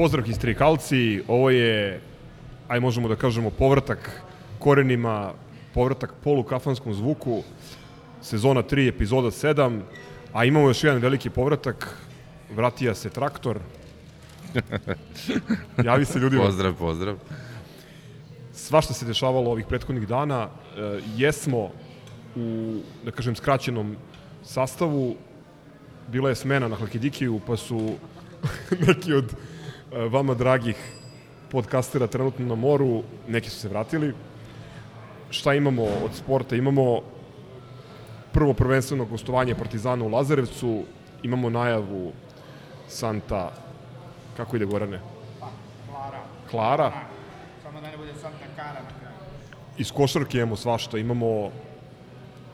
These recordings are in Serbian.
Pozdrav histrikalci, ovo je, aj možemo da kažemo, povratak korenima, povratak polukafanskom zvuku, sezona 3, epizoda 7, a imamo još jedan veliki povratak, vratija se traktor. Javi se ljudima. Pozdrav, pozdrav. Svašta se dešavalo ovih prethodnih dana. E, jesmo u, da kažem, skraćenom sastavu. Bila je smena na Halkidikiju, pa su neki od vama dragih podcastera trenutno na moru, neki su se vratili. Šta imamo od sporta? Imamo prvo prvenstveno gostovanje Partizana u Lazarevcu, imamo najavu Santa, kako ide Gorane? Klara. Klara. Samo da ne bude Santa Kara na kraju. Iz košarke imamo svašta, imamo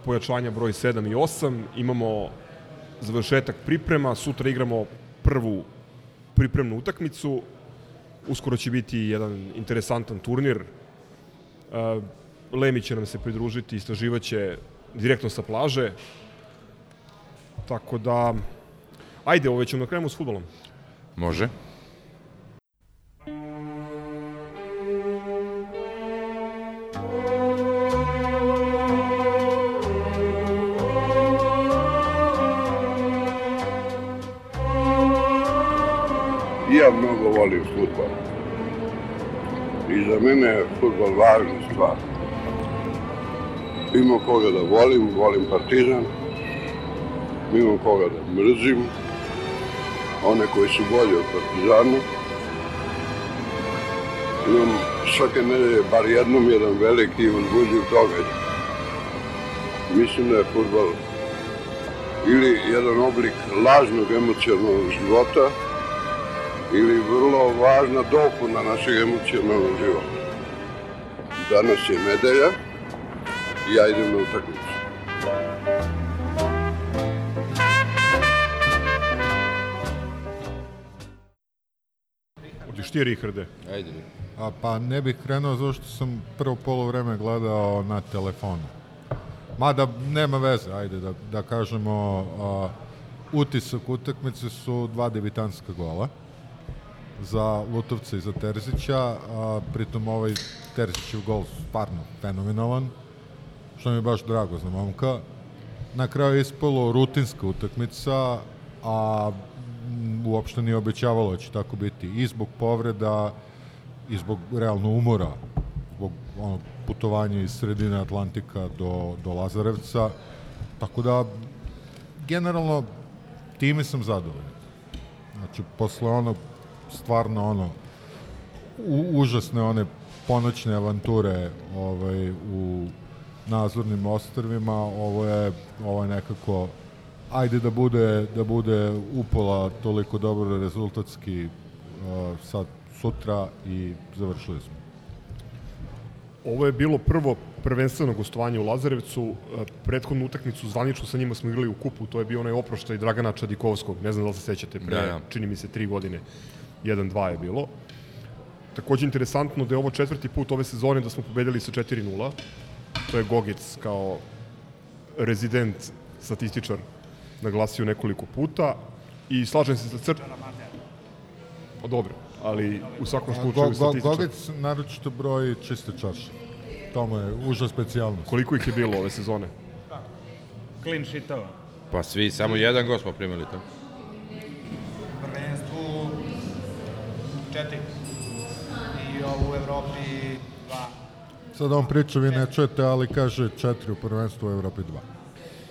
pojačanja broj 7 i 8, imamo završetak priprema, sutra igramo prvu pripremnu utakmicu, uskoro će biti jedan interesantan turnir. E, Lemi će nam se pridružiti, istraživaće direktno sa plaže. Tako da, ajde, ovo ćemo da krenemo s futbolom. Može. Ja mnogo volim futbol. I za mene je futbol važna stvar. Ima koga da volim, volim Partizan. Ima koga da mrzim. One koji su bolji od Partizana. Imam svake nedelje bar jednom jedan veliki i uzbuđiv događaj. Mislim da je futbol ili jedan oblik lažnog emocionalnog života, ili vrlo važna dopuna našeg emocionalnog života. Danas je nedelja i ja idem na utakmicu. Odiš ti, Riharde? Ajde. A pa ne bih krenuo zato što sam prvo polovreme gledao na telefonu. Mada nema veze, ajde da, da kažemo a, utisak utakmice su dva debitanska gola za Lutovca i za Terzića, a pritom ovaj Terzićev gol stvarno fenomenalan, što mi je baš drago za momka. Na kraju je ispalo rutinska utakmica, a uopšte nije obećavalo da će tako biti i zbog povreda i zbog realno umora zbog onog putovanja iz sredine Atlantika do, do Lazarevca tako da generalno time sam zadovoljan znači posle onog stvarno ono u, užasne one ponoćne avanture ovaj, u nazornim ostrvima ovo je, ovo je nekako ajde da bude, da bude upola toliko dobro rezultatski uh, sad sutra i završili smo. Ovo je bilo prvo prvenstveno gostovanje u Lazarevcu. E, Prethodnu utakmicu zvanično sa njima smo igrali u kupu, to je bio onaj oproštaj Dragana Čadikovskog, ne znam da li se sećate, pre, Da, da. čini mi se, tri godine. 1-2 je bilo. Takođe interesantno da je ovo četvrti put ove sezone da smo pobedili sa 4-0. To je Gogec kao rezident statističar naglasio nekoliko puta i slažem se sa crt... Pa dobro, ali u svakom slučaju Go, go, statističar... Gogec naročito broji čiste čaše. To mu je uža specijalnost. Koliko ih je bilo ove sezone? Clean sheetova. Pa svi, samo jedan gol smo primili to. Četiri. I ovo u Evropi dva. Sad on priča, vi ne čujete, ali kaže četiri u prvenstvu u Evropi dva.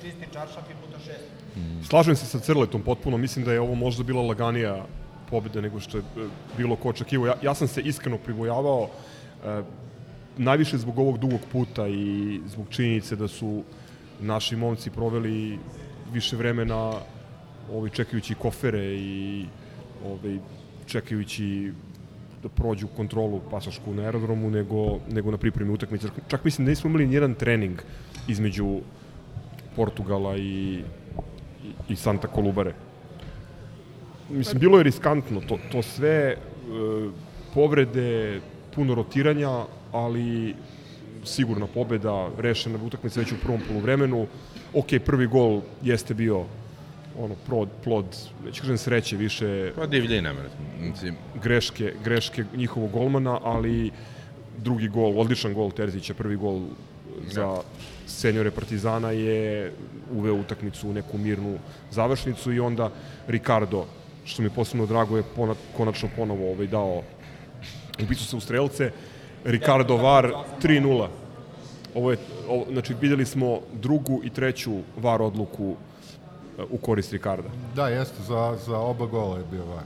Čisti čaršaf i puta šest. Slažem se sa Crletom potpuno, mislim da je ovo možda bila laganija pobjeda nego što je e, bilo ko očekivao. Ja, ja sam se iskreno pribojavao e, najviše zbog ovog dugog puta i zbog činjenice da su naši momci proveli više vremena ovaj, čekajući kofere i ovaj, čekajući da prođu kontrolu pasašku na aerodromu nego, nego na pripremi utakmice. Čak mislim da nismo imali nijedan trening između Portugala i, i, Santa Kolubare. Mislim, bilo je riskantno, to, to sve, e, povrede, puno rotiranja, ali sigurna pobeda, rešena utakmica već u prvom poluvremenu. Ok, prvi gol jeste bio ono plod, plod već kažem sreće više Pa divljina, mislim. greške, greške njihovog golmana, ali drugi gol, odličan gol Terzića, prvi gol za seniore Partizana je uveo utakmicu u neku mirnu završnicu i onda Ricardo, što mi posebno drago, je pona, konačno ponovo ovaj, dao ubicu se u strelce. Ricardo Var 3-0. Ovo je, ovo, znači videli smo drugu i treću VAR odluku u korist Ricarda. Da, jeste, za, za oba gola je bio var.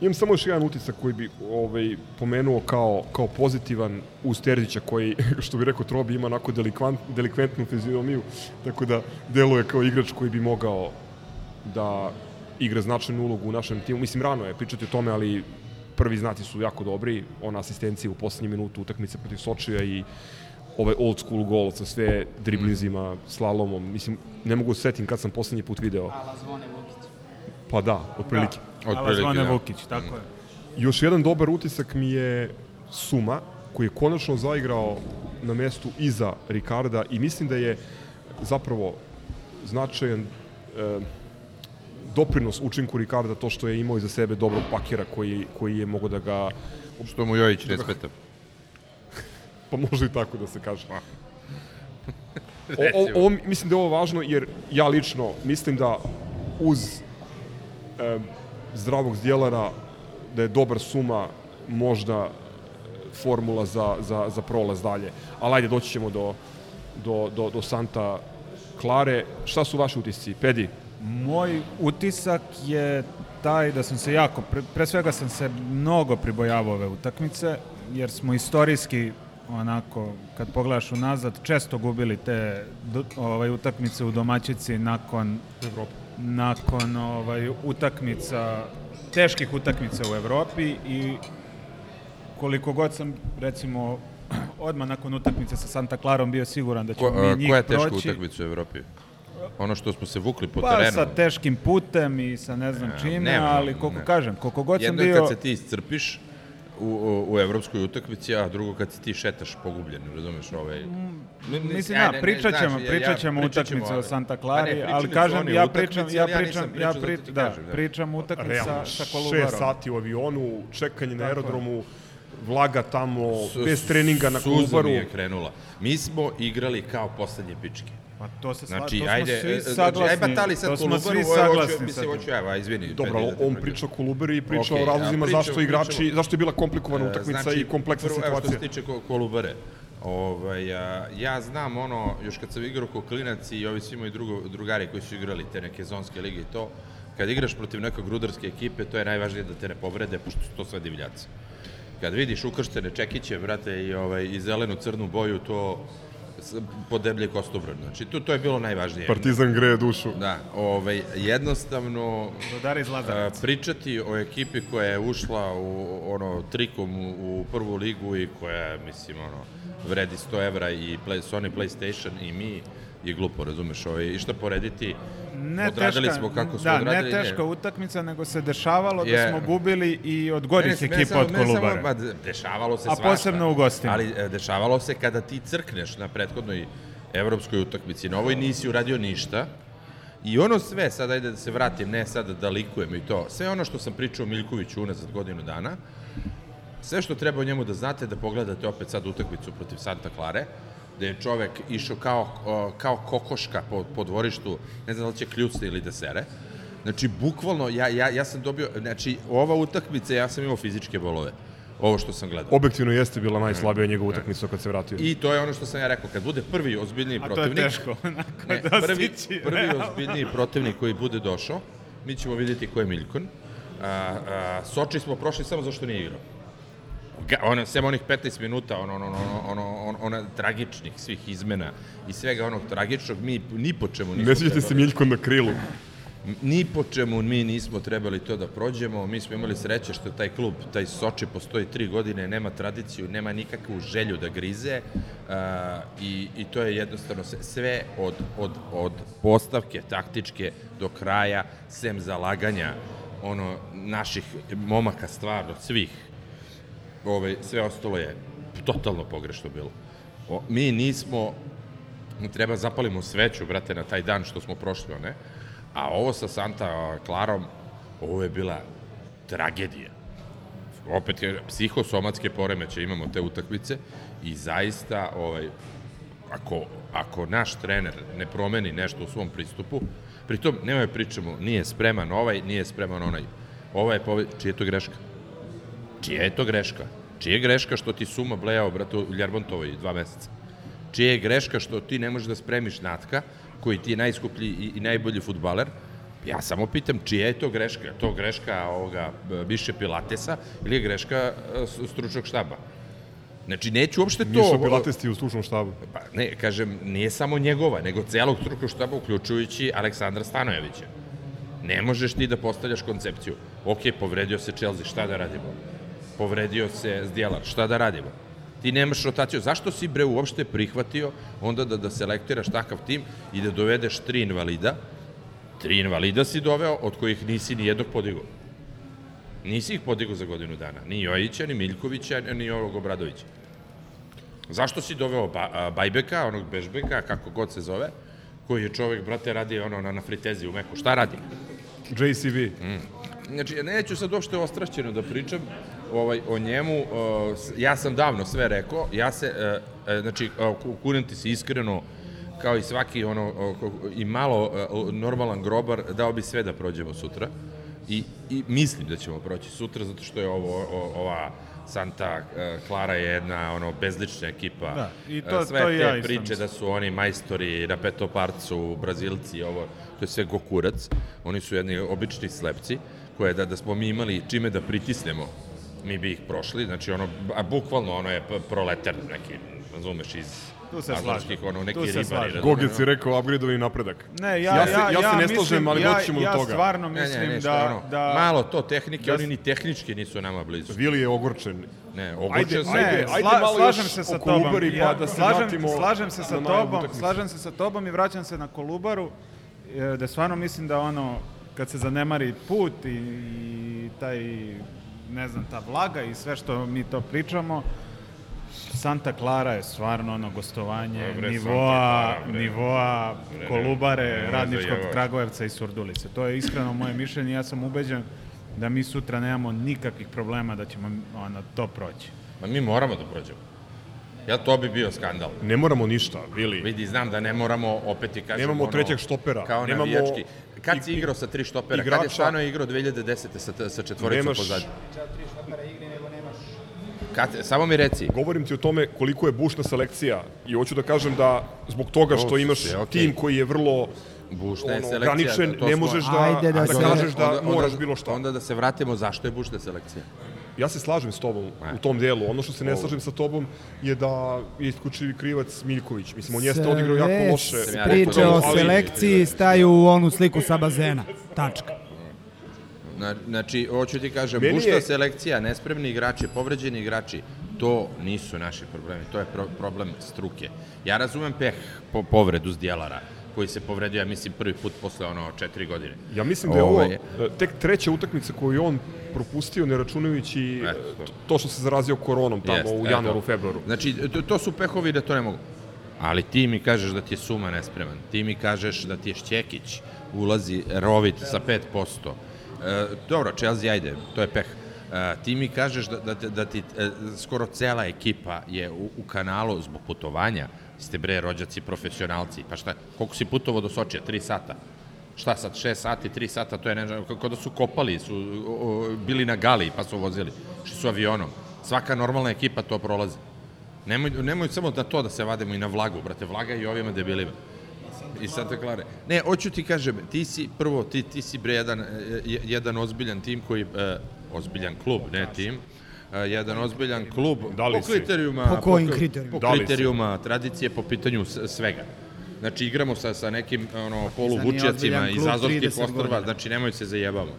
Imam samo još jedan utisak koji bi ovaj, pomenuo kao, kao pozitivan uz Terzića koji, što bi rekao Trobi, ima onako delikvent, delikventnu fizionomiju, tako da deluje kao igrač koji bi mogao da igra značajnu ulogu u našem timu. Mislim, rano je pričati o tome, ali prvi znaci su jako dobri. Ona asistencija u poslednji minutu utakmice protiv Sočija i ovaj old school gol sa sve driblinzima, slalomom. Mislim, ne mogu da se setim kad sam poslednji put video. Ala zvone Vukić. Pa da, otprilike. Od Ala prilike, zvone da. Vukić, tako je. Još jedan dobar utisak mi je Suma, koji je konačno zaigrao na mestu iza Ricarda i mislim da je zapravo značajan e, doprinos učinku Ricarda to što je imao iza sebe dobrog pakera koji, koji je mogo da ga, Što mu Jojić ne smeta. Pa može i tako da se kaže. O, o, ovo, mislim da je ovo važno jer ja lično mislim da uz e, zdravog zdjelara da je dobar suma možda formula za, za, za prolaz dalje. Ali ajde, doći ćemo do, do, do, do Santa Klare. Šta su vaši utisci? Pedi? Moj utisak je taj da sam se jako, pre, pre svega sam se mnogo pribojavao ove utakmice, jer smo istorijski onako, kad pogledaš unazad, često gubili te ovaj, utakmice u domaćici nakon Evropa. nakon ovaj utakmica teških utakmica u Evropi i koliko god sam recimo odmah nakon utakmice sa Santa Clarom bio siguran da ćemo Ko, mi njih koja je teška proći. utakmica u Evropi? Ono što smo se vukli po Pa terenu. sa teškim putem i sa ne znam Ne, čime, nema, ali koliko ne. kažem, koliko god sam Jedno je bio... kad se ti iscrpiš u, u, evropskoj utakmici, a drugo kad se ti šetaš pogubljen, razumeš, ovaj... Mislim, da, pričat ćemo, pričat ćemo utakmice o Santa Clari, ali kažem, ja pričam, ja pričam, ja pričam, da, pričam utakmice sa, Realno, sa šest Kolubarom. sati u avionu, čekanje na aerodromu, vlaga tamo, bez treninga na Kolubaru. mi je krenula. Mi smo igrali kao poslednje pičke. Pa to se Znači, to smo ajde, svi e, znači, saglasni, aj batali sad to smo Kolubaru, svi ovo je- hoću- saglasni Mislim, hoću ja, izvini. Dobro, da on priča o Kolubari i priča Okej, o razlozima a pričam- zašto igrači, pričam- zašto je bila komplikovana utakmica i kompleksna E, prvo, Evo situacija. što se tiče ko- Kolubare, ovaj, a, ja znam ono, još kad sam igrao ko klinac i ovi svi moji drugo, drugari koji su igrali te neke zonske lige i to, kad igraš protiv nekog rudarske ekipe, to je najvažnije da te ne povrede, pošto su to sve divljaci. Kad vidiš ukrštene čekiće, brate, i, ovaj, i zelenu crnu boju, to podeblje kostobran. Znači, to, to je bilo najvažnije. Partizan greje dušu. Da, ovaj, jednostavno, Rudar iz a, Lazarevca. pričati o ekipi koja je ušla u ono trikom u, u prvu ligu i koja mislim ono vredi 100 evra i play, Sony PlayStation i mi je glupo, razumeš, ovaj, i šta porediti, Ne odradili teška, smo kako smo da, odradili. ne teška utakmica, nego se dešavalo da Je. smo gubili i od gorih ekipa samo- od samo- Kolubara. ma, de- dešavalo se A svašta. posebno u gostima. Ali e, dešavalo se kada ti crkneš na prethodnoj evropskoj utakmici, na ovoj nisi uradio ništa, I ono sve, sad ajde da se vratim, ne sad da likujem i to, sve ono što sam pričao Miljkoviću unazad godinu dana, sve što treba o njemu da znate, da pogledate opet sad utakmicu protiv Santa Klare, da je čovek išao kao, kao kokoška po, po dvorištu, ne znam da li će kljucne ili da sere. Znači, bukvalno, ja, ja, ja sam dobio, znači, ova utakmica, ja sam imao fizičke bolove, ovo što sam gledao. Objektivno jeste bila najslabija njegova utakmica kad se vratio. I to je ono što sam ja rekao, kad bude prvi ozbiljniji A to je protivnik, teško, onako Ne, da prvi, stići, prvi realno. ozbiljniji protivnik koji bude došao, mi ćemo vidjeti ko je Miljkon. A, a, Soči smo prošli samo zašto nije igrao. Ono, sem onih 15 minuta, ono, ono, ono, ono, ono, ono, tragičnih svih izmena i svega onog tragičnog, mi ni po čemu nismo Ne sjećate se. Miljko na krilu. Ni po čemu mi nismo trebali to da prođemo, mi smo imali sreće što taj klub, taj Soči postoji tri godine, nema tradiciju, nema nikakvu želju da grize a, i, i to je jednostavno sve- sve od, od, od postavke taktičke do kraja, sem zalaganja ono, naših momaka stvarno, svih, ovaj, sve ostalo je totalno pogrešno bilo. O, mi nismo, treba zapalimo sveću, brate, na taj dan što smo prošli, ne? A ovo sa Santa Klarom, ovo je bila tragedija. Opet psihosomatske poremeće imamo te utakmice i zaista ovaj ako ako naš trener ne promeni nešto u svom pristupu, pritom nemoj pričamo, nije spreman ovaj, nije spreman onaj. Ova je pove... čija je to greška? Čija je to greška? Čija je greška što ti Suma blejao, brate, u Ljermontovoj dva meseca? Čija je greška što ti ne možeš da spremiš Natka, koji ti je najskuplji i, i najbolji futbaler? Ja samo pitam, čija je to greška? Je to greška ovoga Biše Pilatesa ili je greška e, stručnog štaba? Znači, neću uopšte to... Mišo Pilates ti u stručnom štabu. Pa ne, kažem, nije samo njegova, nego celog stručnog štaba, uključujući Aleksandra Stanojevića. Ne možeš ti da postavljaš koncepciju. Ok, povredio se Chelsea, šta da radimo? Povredio se Zdjelar, šta da radimo? Ti nemaš rotaciju. Zašto si bre uopšte prihvatio onda da, da selektiraš takav tim i da dovedeš tri invalida? Tri invalida si doveo, od kojih nisi ni jednog podigao. Nisi ih podigao za godinu dana. Ni Jojića, ni Miljkovića, ni ovog Obradovića. Zašto si doveo ba, a, Bajbeka, onog Bežbeka, kako god se zove, koji je čovek, brate, radi ono na, na fritezi u Meku. Šta radi? JCV. Znači, ja neću sad uopšte ostrašćeno da pričam ovaj, o njemu. ja sam davno sve rekao. Ja se, e, e, znači, o, ku- kunem ti se iskreno, kao i svaki ono, i malo e, normalan grobar, dao bi sve da prođemo sutra. I, I mislim da ćemo proći sutra, zato što je ovo, o, ova Santa Clara je jedna ono bezlična ekipa. Da, i to- Sve to te ja priče da su oni majstori na petoparcu, brazilci, ovo, to je sve gokurac. Oni su jedni obični slepci, koje da, da smo mi imali čime da pritisnemo, mi bi ih prošli. Znači, ono, a bukvalno ono je proletar neki, razumeš, iz Tu se azorskih, slažem. ono, neki Tu se ribari. slažem. razumeš, Gogec je rekao upgradeovani napredak. Ne, ja, Ja se- ja, ja se ne mislim- slažem, ali ja, doći ćemo do ja toga. stvarno Ne, mislim ne, ne, da, ono, da... malo to tehnike, da oni ni tehnički nisu nama blizu. Vili je ogorčen. Ne, Ajde, obučio se. Ne, ajde, ajde sla, malo slažem još se sa tobom. Kolubari, pa da se slažem, slažem se sa tobom, slažem se sa tobom i vraćam se na Kolubaru, e, da stvarno mislim da ono, kad se zanemari put i, i taj, ne znam, ta vlaga i sve što mi to pričamo, Santa Clara je stvarno ono gostovanje Dobre, nivoa, Clara, nivoa Bre, Kolubare, nemoj Radničkog zajebaš. Kragujevca i Surdulice. To je iskreno moje mišljenje. Ja sam ubeđen da mi sutra nemamo nikakvih problema da ćemo ono, to proći. Ma mi moramo da prođemo. Ja, to bi bio skandal. Ne moramo ništa, Vili. Vidi, znam da ne moramo, opet ti kažem, Nemamo ono, trećeg štopera, Kao nemamo navijački. Kad si i- igrao sa tri štopera? Kad igrača- je stvarno igrao 2010. sa, sa četvoricom Nemaš- pozadnje? Tri štopera igri, nego nemaš Kad, samo mi reci. Govorim ti o tome koliko je bušna selekcija i hoću da kažem da zbog toga što imaš sve, okej. tim koji je vrlo Bušna je ono, selekcija. ograničen, to ne možeš da, Ajde da da, se- kažeš da onda, moraš onda, bilo šta. Onda da se vratimo zašto je bušna selekcija. Ja se slažem s tobom u tom delu. Ono što se ne slažem sa tobom je da je isključivi krivac Miljković. Mislim, on jeste odigrao jako loše. Rekao, o selekciji staju u onu sliku sa bazena. Tačka. Na- Znači, hoću ti kažem, Meni bušna je- selekcija, nespremni igrači, povređeni igrači, to nisu naši problemi, to je pro problem struke. Ja razumem peh po povredu Zdjelara, koji se povredio, ja mislim, prvi put posle ono četiri godine. Ja mislim da je ovo Ovaj, e, tek treća utakmica koju on propustio, ne računajući Eto. e, to što se zarazio koronom tamo Jest, u eto. januaru, februaru. Znači, to, to su pehovi da to ne mogu. Ali ti mi kažeš da ti je Suma nespreman. Ti mi kažeš da ti je Šćekić ulazi rovit sa 5%. E, dobro, Chelsea, ajde, to je peh. E, ti mi kažeš da, da, da ti e, skoro cela ekipa je u, u kanalu zbog putovanja. Ste bre rođaci profesionalci. Pa šta, koliko si putovao do Sočija? Tri sata. Šta sad, 6 sati, 3 sata, to je ne znam, kao da su kopali, su o, bili na gali pa su vozili, što su avionom. Svaka normalna ekipa to prolazi. Nemoj, nemoj samo na to da se vadimo i na vlagu, brate, vlaga i ovima debilima. I Santa Clara. Ne, hoću ti kažem, ti si, prvo, ti, ti si bre jedan, e, je- jedan ozbiljan tim koji, e, ozbiljan klub, ne tim, e, jedan ozbiljan klub Da po kriterijuma, Po kojim kri- kriterijuma? Po Da kriterijuma tradicije, po pitanju svega. Znači, igramo sa, sa nekim ono, poluvučjacima iz Azorskih 30 ostrva, znači nemoj se zajebamo.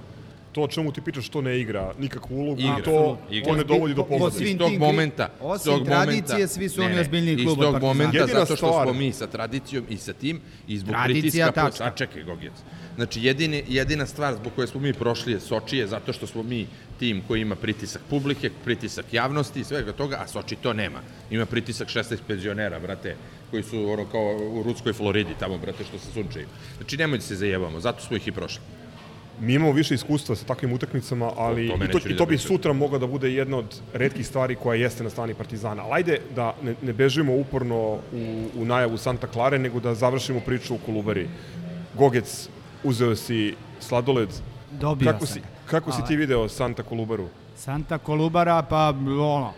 To o čemu ti pričaš, to ne igra nikakvu ulogu Igra. to, Igra. to ne dovodi do Po- po pobede. svim Iz tog momenta, osim iz tog tradicije, momenta- svi su ne, oni ne, ozbiljniji klub Iz tog momenta, Jedina zato što stvar- smo mi sa tradicijom i sa tim, i zbog Tradicija, pritiska... tačka. Sačekaj, Gogec. Znači, jedini, jedina stvar zbog koje smo mi prošli je Soči je zato što smo mi tim koji ima pritisak publike, pritisak javnosti i svega toga, a Soči to nema. Ima pritisak 16 penzionera, brate, koji su ono kao u Ruskoj Floridi, tamo, brate, što se sunčaju. Znači, nemojte se zajebamo, zato smo ih i prošli. Mi imamo više iskustva sa takvim utakmicama, ali O tome i to, i da to bi sutra mogla da bude jedna od redkih stvari koja jeste na strani Partizana. Ali ajde da ne, ne bežimo uporno u, u najavu Santa Klare, nego da završimo priču u Kolubari. Gogec, uzeo si sladoled. Dobio kako sam si, kako si ti video Santa Kolubaru? Santa Kolubara, pa ono,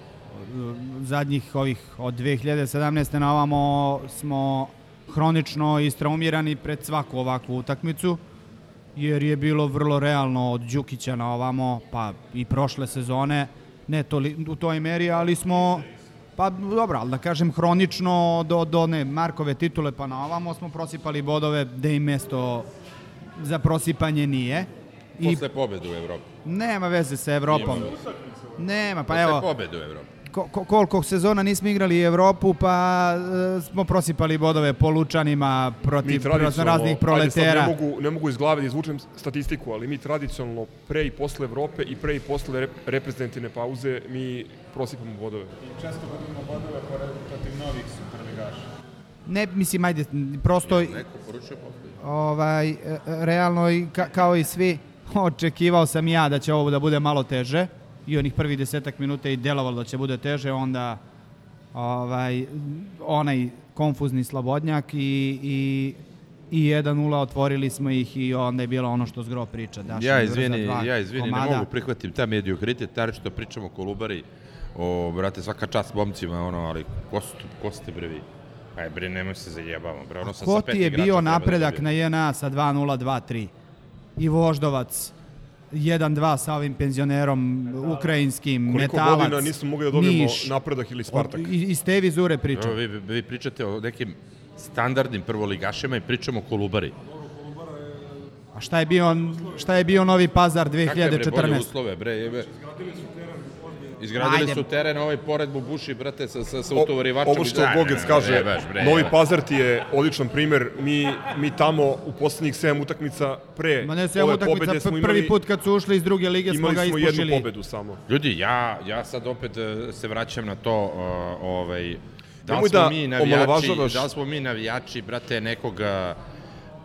zadnjih ovih od 2017. na ovamo smo hronično istraumirani pred svaku ovakvu utakmicu, jer je bilo vrlo realno od Đukića na ovamo, pa i prošle sezone, ne toli, u toj meri, ali smo, pa dobro, ali da kažem hronično do, do ne Markove titule pa na ovamo smo prosipali bodove da im mesto za prosipanje nije. I Posle pobede u Evropi. nema veze sa Evropom. Nema, pa Posle evo, pobede u Evropi. ko, ko, koliko sezona nismo igrali Evropu, pa e, smo prosipali bodove po Lučanima protiv raznih ajde proletera. sad ne mogu, ne mogu iz glave da izvučem statistiku, ali mi tradicionalno pre i posle Evrope i pre i posle rep, reprezentativne pauze mi prosipamo bodove. I često gubimo bodove protiv novih superligaša. Ne, mislim, ajde, prosto, Neko poručuje posle. Ovaj, e, realno, i ka, kao i svi, očekivao sam ja da će ovo da bude malo teže i onih prvih desetak minuta i delovalo da će bude teže, onda ovaj, onaj konfuzni slobodnjak i, i i 1-0 otvorili smo ih i onda je bilo ono što Zgro priča. Dašin Ja izvini, ja izvini, ne komada. mogu prihvatim ta mediokritet, naročito pričamo o Kolubari, o, brate, svaka čast momcima, ono, ali ko, su, ko ste bre vi? Aj, bre, nemoj se zajebamo, bre, ono sam Ko sa ti pet je bio da napredak na JNA sa 2-0, 2-3? I Voždovac 1-2 sa ovim penzionerom ukrajinskim, Koliko Metalac, godina nismo mogli da dobijemo Niš. napredak ili Spartak? I, I Stevi Zure priča. Evo, vi, vi, vi pričate o nekim standardnim prvoligašima i pričamo o Kolubari. A šta je bio, šta je bio Novi Pazar Kakve bre bolje 2014? uslove, bre, jebe. Izgradili Ajde. su teren ovaj pored Bubuši, brate, sa, sa, sa utovarivačem. Ovo što ne, kaže, bre, Novi. Pazar ti je odličan primer. Mi, mi tamo u poslednjih 7 utakmica pre Ma ne sve ove utakmica, pobede smo imali, prvi put kad su ušli iz druge lige smo imali ga smo ispušili. jednu pobedu samo. Ljudi, ja, ja sad opet e, se vraćam na to, uh, ovaj, da li smo da mi navijači, da li smo mi navijači, brate, nekog e,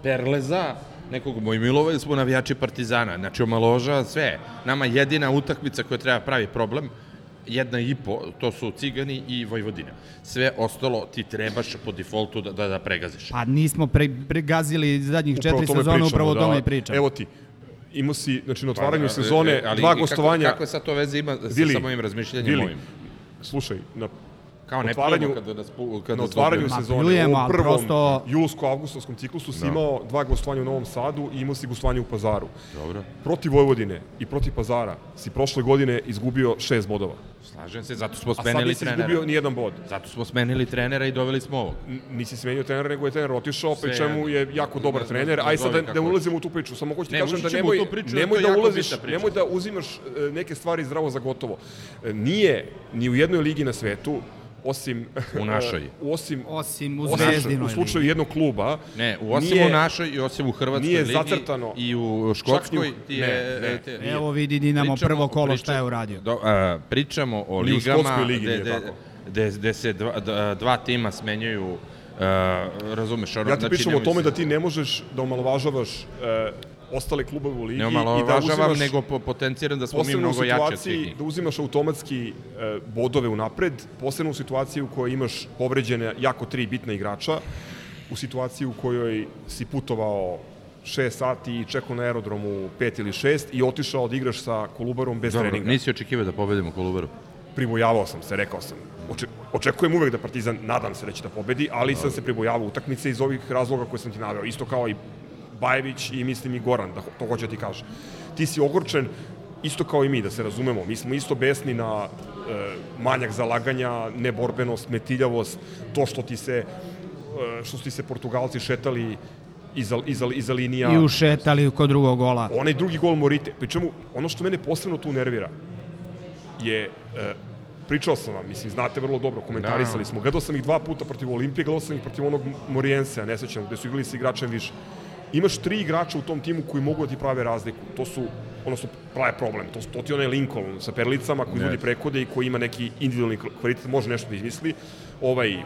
Perleza, nekog Mojmilova ili smo navijači Partizana. Znači, omaložava sve. Nama jedina utakmica koja treba pravi problem, jedna i po, to su Cigani i Vojvodina. Sve ostalo ti trebaš po defaultu da, da, da pregaziš. Pa nismo pre, pregazili zadnjih Upravo četiri sezone, pričamo, upravo o da. tome i pričam. Evo ti, imao si, znači na Pa, otvaranju e, sezone, e, ali dva gostovanja. Kako, kakve sad to veze ima sa, Vili, sa mojim razmišljanjem Vili, mojim? Slušaj, na Kao ne otvaranju- kada nas, pu- kada na otvaranju dobijemo. Sezone, pljujemo, u prvom prosto- julsko-avgustovskom ciklusu si Da. imao dva gostovanja u Novom Sadu i imao si gostovanje u Pazaru. Dobro. Protiv Vojvodine i protiv Pazara si prošle godine izgubio šest bodova. Slažem se, zato smo A sad smenili nisi trenera. izgubio ni jedan bod. Zato smo smenili trenera i doveli smo ovog. N- Nisi smenio trenera, nego je trener otišao, pri čemu je jako dobar Ne- trener. ne- Aj sad da, da ulazimo u tu priču, samo hoću ti Ne, kažem da nemoj, priču, nemoj da ulaziš, nemoj da uzimaš e, neke stvari zdravo za gotovo. E, Nije ni u jednoj ligi na svetu, osim... U našoj. osim Osim u Zvezdinoj u slučaju jednog kluba, Ne, u osim nije- u našoj i osim u Hrvatskoj nije ligi zacrtano. i u Škotskoj ti ne, je... ne. e, te- nije. Evo vidi Dinamo Pričamo- prvo kolo šta priča- je uradio. Do, a, pričamo o Ni ligama gde, gde, tako. gde, gde se dva, dva tima smenjuju a, razumeš, ono, ja ti znači, pričam o tome se- da ti ne možeš da omalovažavaš e, ostale klubove u ligi Ne i da uzimaš nego po, potenciram da smo mi u mnogo jači od svih njih. da uzimaš automatski e, bodove unapred, posebno u situaciji u kojoj imaš povređene jako tri bitna igrača, u situaciji u kojoj si putovao 6 sati i čekao na aerodromu 5 ili 6 i otišao da igraš sa Kolubarom bez Dobro, treninga. nisi očekivao da pobedimo Kolubaru. Pribojavao sam se, rekao sam. Oče, očekujem uvek da Partizan, nadam se da će da pobedi, ali sam se pribojavao utakmice iz ovih razloga koje sam ti naveo. Isto kao i Bajević i mislim i Goran, da to hoće da ti kaže. Ti si ogorčen, isto kao i mi, da se razumemo. Mi smo isto besni na e, manjak zalaganja, neborbenost, metiljavost, to što ti se e, što su ti se Portugalci šetali iza, iza, iza linija. I ušetali kod drugog gola. Onaj drugi gol Morite. Pri čemu, ono što mene posebno tu nervira je, e, pričao sam vam, mislim, znate vrlo dobro, komentarisali smo. Gledao sam ih dva puta protiv Olimpije, gledao sam ih protiv onog Morijense, ne sećam, gde su igrali sa igračem više. Imaš tri igrača u tom timu koji mogu da ti prave razliku. To su, odnosno, prave problem. To, to ti onaj Lincoln sa perlicama koji izvodi prekode i koji ima neki individualni kvalitet, može nešto da izmisli. Ovaj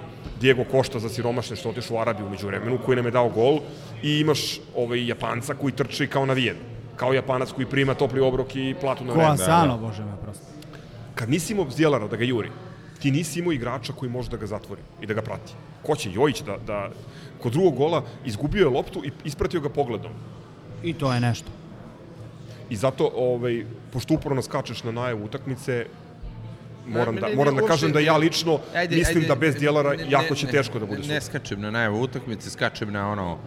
Diego Košta za siromašne što otišao u Arabiju umeđu vremenu, koji nam je dao gol. I imaš ovaj Japanca koji trči kao navijen. Kao Japanac koji prima topli obrok i platu na Ko vreme. Asano, bože me prosto. Kad nisi imao Bzjelara da ga juri, ti nisi imao igrača koji može da ga zatvori i da ga prati. Ko će Jojić da, da kod drugog gola izgubio je loptu i ispratio ga pogledom. I to je nešto. I zato, ovaj, pošto uporno skačeš na najavu utakmice, moram Ma, da, ne, ne, moram da uopšte- kažem da ja lično Ajde, mislim ajde, da bez Djelara ne, ne, jako će ne, teško da bude Ne sud. skačem na najavu utakmice, skačem na ono uh,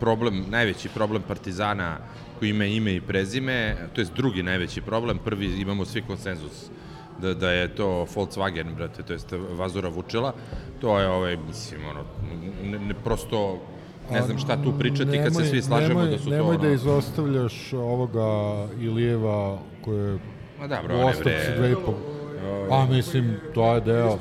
problem, najveći problem Partizana koji ima ime i prezime, to je drugi najveći problem, prvi imamo svi konsenzus da, da je to Volkswagen, brate, to jest Vazura Vučela, to je ovaj, mislim, ono, ne, ne, prosto ne znam šta tu pričati kad se svi slažemo nemoj, da su to nemoj ono... da izostavljaš ovoga Ilijeva koje je Ma da, bro, u ostavci dve i po... Pa mislim, to je deo.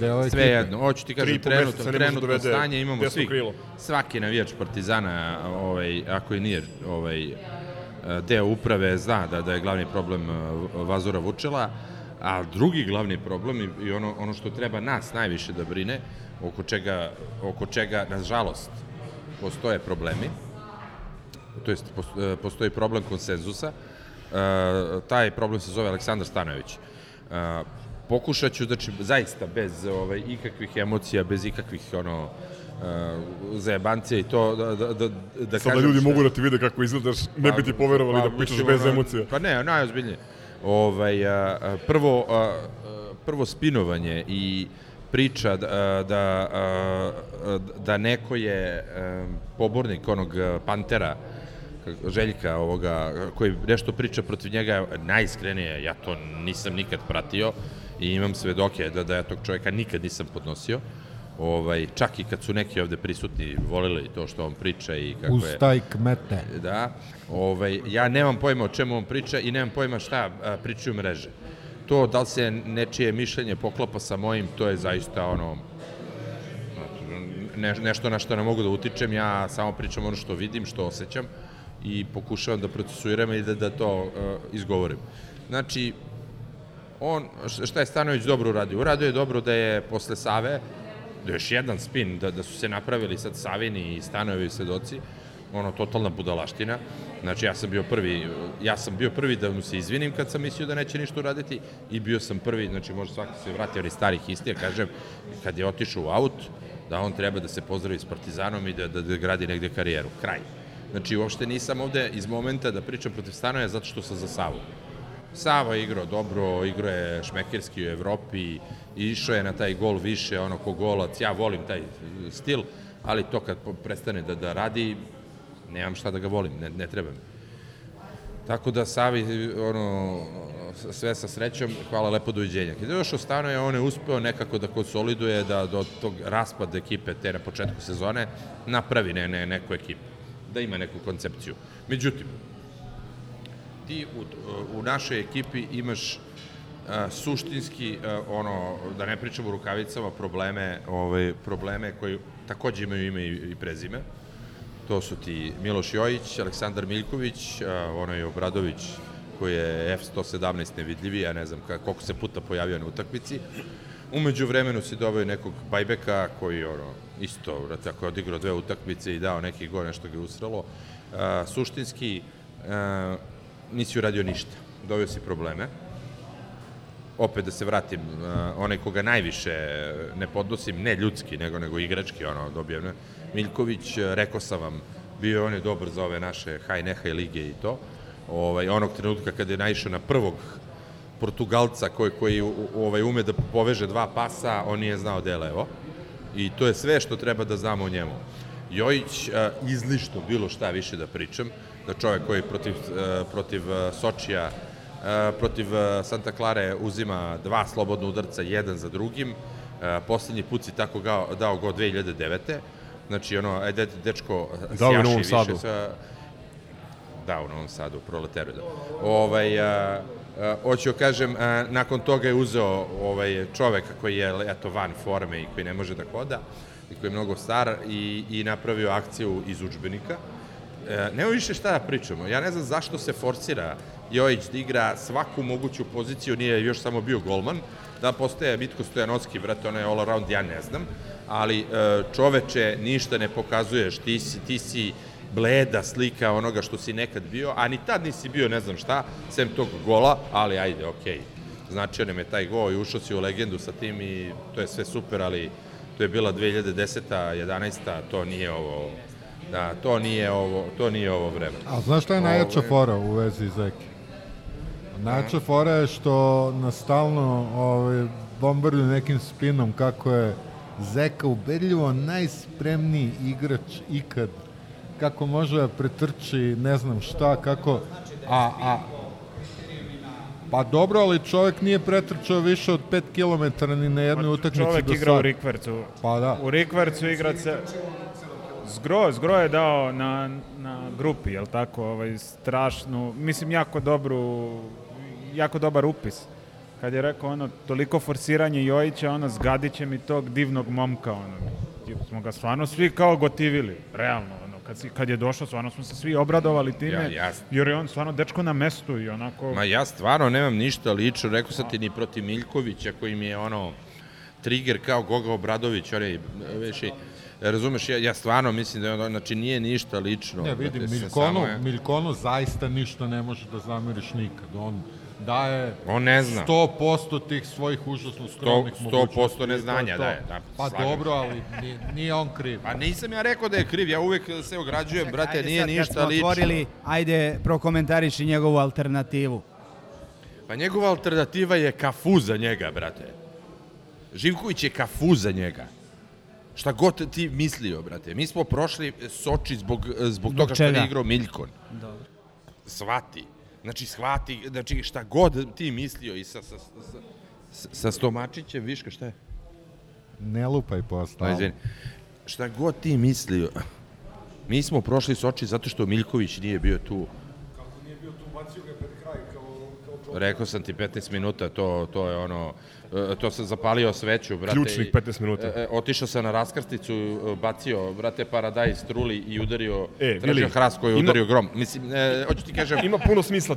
Deo. Sve jedno, hoću ti kažem, trenutno, može trenutno stanje imamo svi, krilo. svaki navijač Partizana, ovaj, ako i nije ovaj, deo uprave, zna da, da je glavni problem eh, Vazora Vučela, a drugi glavni problem i- ono, ono što treba nas najviše da brine, oko čega, oko čega nažalost, postoje problemi, to jest e, postoji problem konsenzusa, e, taj problem se zove Aleksandar Stanojević. E, pokušat ću, znači, zaista bez ovaj, ikakvih emocija, bez ikakvih ono, e, zajebancija i to da, da, da, da Sada kažem ljudi šta- mogu da ti vide kako izgledaš, ne bi ti poverovali da pričaš mislim, bez ono, emocija. Pa ne, najozbiljnije. Ovaj, a, prvo, a, prvo spinovanje i priča da, da, da neko je pobornik onog Pantera, Željka ovoga, koji nešto priča protiv njega, najiskrenije, ja to nisam nikad pratio i imam svedoke da, da ja tog čovjeka nikad nisam podnosio. Ovaj, čak i kad su neki ovde prisutni volili to što on priča i kako Uz je... taj kmete. Da, ovaj, ja nemam pojma o čemu on priča i nemam pojma šta a, pričaju mreže. To da li se nečije mišljenje poklapa sa mojim, to je zaista ono ne, nešto na što ne mogu da utičem, ja samo pričam ono što vidim, što osjećam i pokušavam da procesuiram i da, da to uh, izgovorim. Znači, on, šta je Stanović dobro uradio? Uradio je dobro da je posle Save, je još jedan spin, da, da su se napravili sad Savini i Stanojevi svedoci, ono, totalna budalaština. Znači, ja sam bio prvi, ja sam bio prvi da mu se izvinim kad sam mislio da neće ništa uraditi i bio sam prvi, znači, može svaki se vrati ali starih istija, kažem, kad je otišao u aut, da on treba da se pozdravi s Partizanom i da, da, da gradi negde karijeru. Kraj. Znači, uopšte nisam ovde iz momenta da pričam protiv Stanoja zato što sam za Savu. Je igrao dobro, igrao je šmekerski u Evropi, i išao je na taj gol više, ono ko golac, ja volim taj e, stil, ali to kad prestane da, da radi, nemam šta da ga volim, ne, ne treba mi. Tako da Savi, ono, sve sa srećom, hvala lepo doviđenja. Kad je došao Stanoje, on je uspeo nekako da konsoliduje, da do tog raspada ekipe te na početku sezone napravi ne, ne, neku ekipu, da ima neku koncepciju. Međutim, ti u, u našoj ekipi imaš suštinski ono da ne pričamo o rukavicama probleme ovaj probleme koji takođe imaju ime i, prezime to su ti Miloš Jojić, Aleksandar Miljković, onaj Obradović koji je F117 nevidljivi, ja ne znam koliko se puta pojavio na utakmici. Umeđu vremenu si doveo nekog bajbeka koji ono, isto, vrate, ako je odigrao dve utakmice i dao neki gol, nešto ga je usralo. Suštinski, nisi uradio ništa. Doveo si probleme. Opet da se vratim, a, onaj koga najviše ne podnosim, ne ljudski, nego, nego igrački, ono, dobijem, ne? Miljković, a, rekao sam vam, bio on je dobar za ove naše haj nehaj lige i to. Ovaj, onog trenutka kada je naišao na prvog Portugalca koji, koji ovaj, ume da poveže dva pasa, on nije znao gde levo. I to je sve što treba da znamo o njemu. Jojić, a, izlišto bilo šta više da pričam, da čovek koji protiv, protiv Sočija, protiv a, Santa Klare uzima dva slobodna udarca, jedan za drugim, E, poslednji put si tako gao, dao go 2009. Znači, ono, ajde, dečko, u sjaši Novom više Sadu. Sa, da, u Novom Sadu, Proleteru, da. Ovaj, a, a, hoću kažem, a, nakon toga je uzeo ovaj, čoveka koji je, eto, van forme i koji ne može da hoda, i koji je mnogo star i, i napravio akciju iz učbenika. E, nema više šta da pričamo. Ja ne znam zašto se forsira Jojić da igra svaku moguću poziciju, nije još samo bio golman, da postaje Mitko Stojanovski, brate, onaj all around, ja ne znam, ali e, čoveče, ništa ne pokazuješ, ti si, ti si bleda slika onoga što si nekad bio, a ni tad nisi bio ne znam šta, sem tog gola, ali ajde, okej. Značio nam je taj gol i ušao si u legendu sa tim i to je sve super, ali to je bila 2010. 11. to nije ovo Da, to nije ovo, to nije ovo vreme. A znaš šta je najjača fora u vezi Zeki? Najjača fora je što nas stalno ovaj, bombarduju nekim spinom kako je Zeka ubedljivo najspremniji igrač ikad kako može da pretrči ne znam šta, kako a, a Pa dobro, ali čovjek nije pretrčao više od 5 km ni na jednoj utakmici Čovek do igra u. Rikvercu. Pa da. U Rikvercu igra se... Zgro, Zgro je dao na, na grupi, jel tako, ovaj, strašnu, mislim, jako dobru, jako dobar upis. Kad je rekao ono, toliko forsiranje Jojića, ono, zgadit će mi tog divnog momka, ono, smo ga stvarno svi kao gotivili, realno, ono, kad, si, kad je došao, stvarno smo se svi obradovali time, Ja, jasno. jer je on stvarno dečko na mestu i onako... Ma ja stvarno nemam ništa lično, rekao sam ti ni protiv Miljkovića koji mi je ono trigger kao Goga Obradović, onaj, veš, i- razumeš, ja, ja stvarno mislim da je ono, znači nije ništa lično. Ne, vidim, sa- Miljkonu, samo je- Miljkonu zaista ništa ne može da zameriš nikad. On daje On ne zna. 100% tih svojih užasno skromnih 100% mogućnosti. I to je neznanja to. daje, da, Pa dobro, ali nije, nije on kriv. Pa nisam ja rekao da je kriv, ja uvek se ograđujem, brate, Ajde nije sad, ništa lično. Otvorili, ajde, prokomentariši njegovu alternativu. Pa njegova alternativa je kafu za njega, brate. Živković je kafu za njega. Šta god ti mislio, brate. Mi smo prošli Soči zbog, zbog toga što je igrao Miljkon. Dobro. Svati. Znači, shvati, znači, šta god ti mislio i sa, sa, sa, sa, sa Stomačićem, viška, šta je? Ne lupaj po Pa, stalno. izvini. Šta god ti mislio, mi smo prošli Soči zato što Miljković nije bio tu. Rekao sam ti 15 minuta, to, to je ono, to sam zapalio sveću, brate. Ključnih i- 15 minuta. e, e, Otišao sam na raskrsticu, e, bacio, brate, paradajz, truli i udario, E, tražio Vili, hrast koji je ima- udario grom. Mislim, e, hoću ti kažem, Ima puno smisla,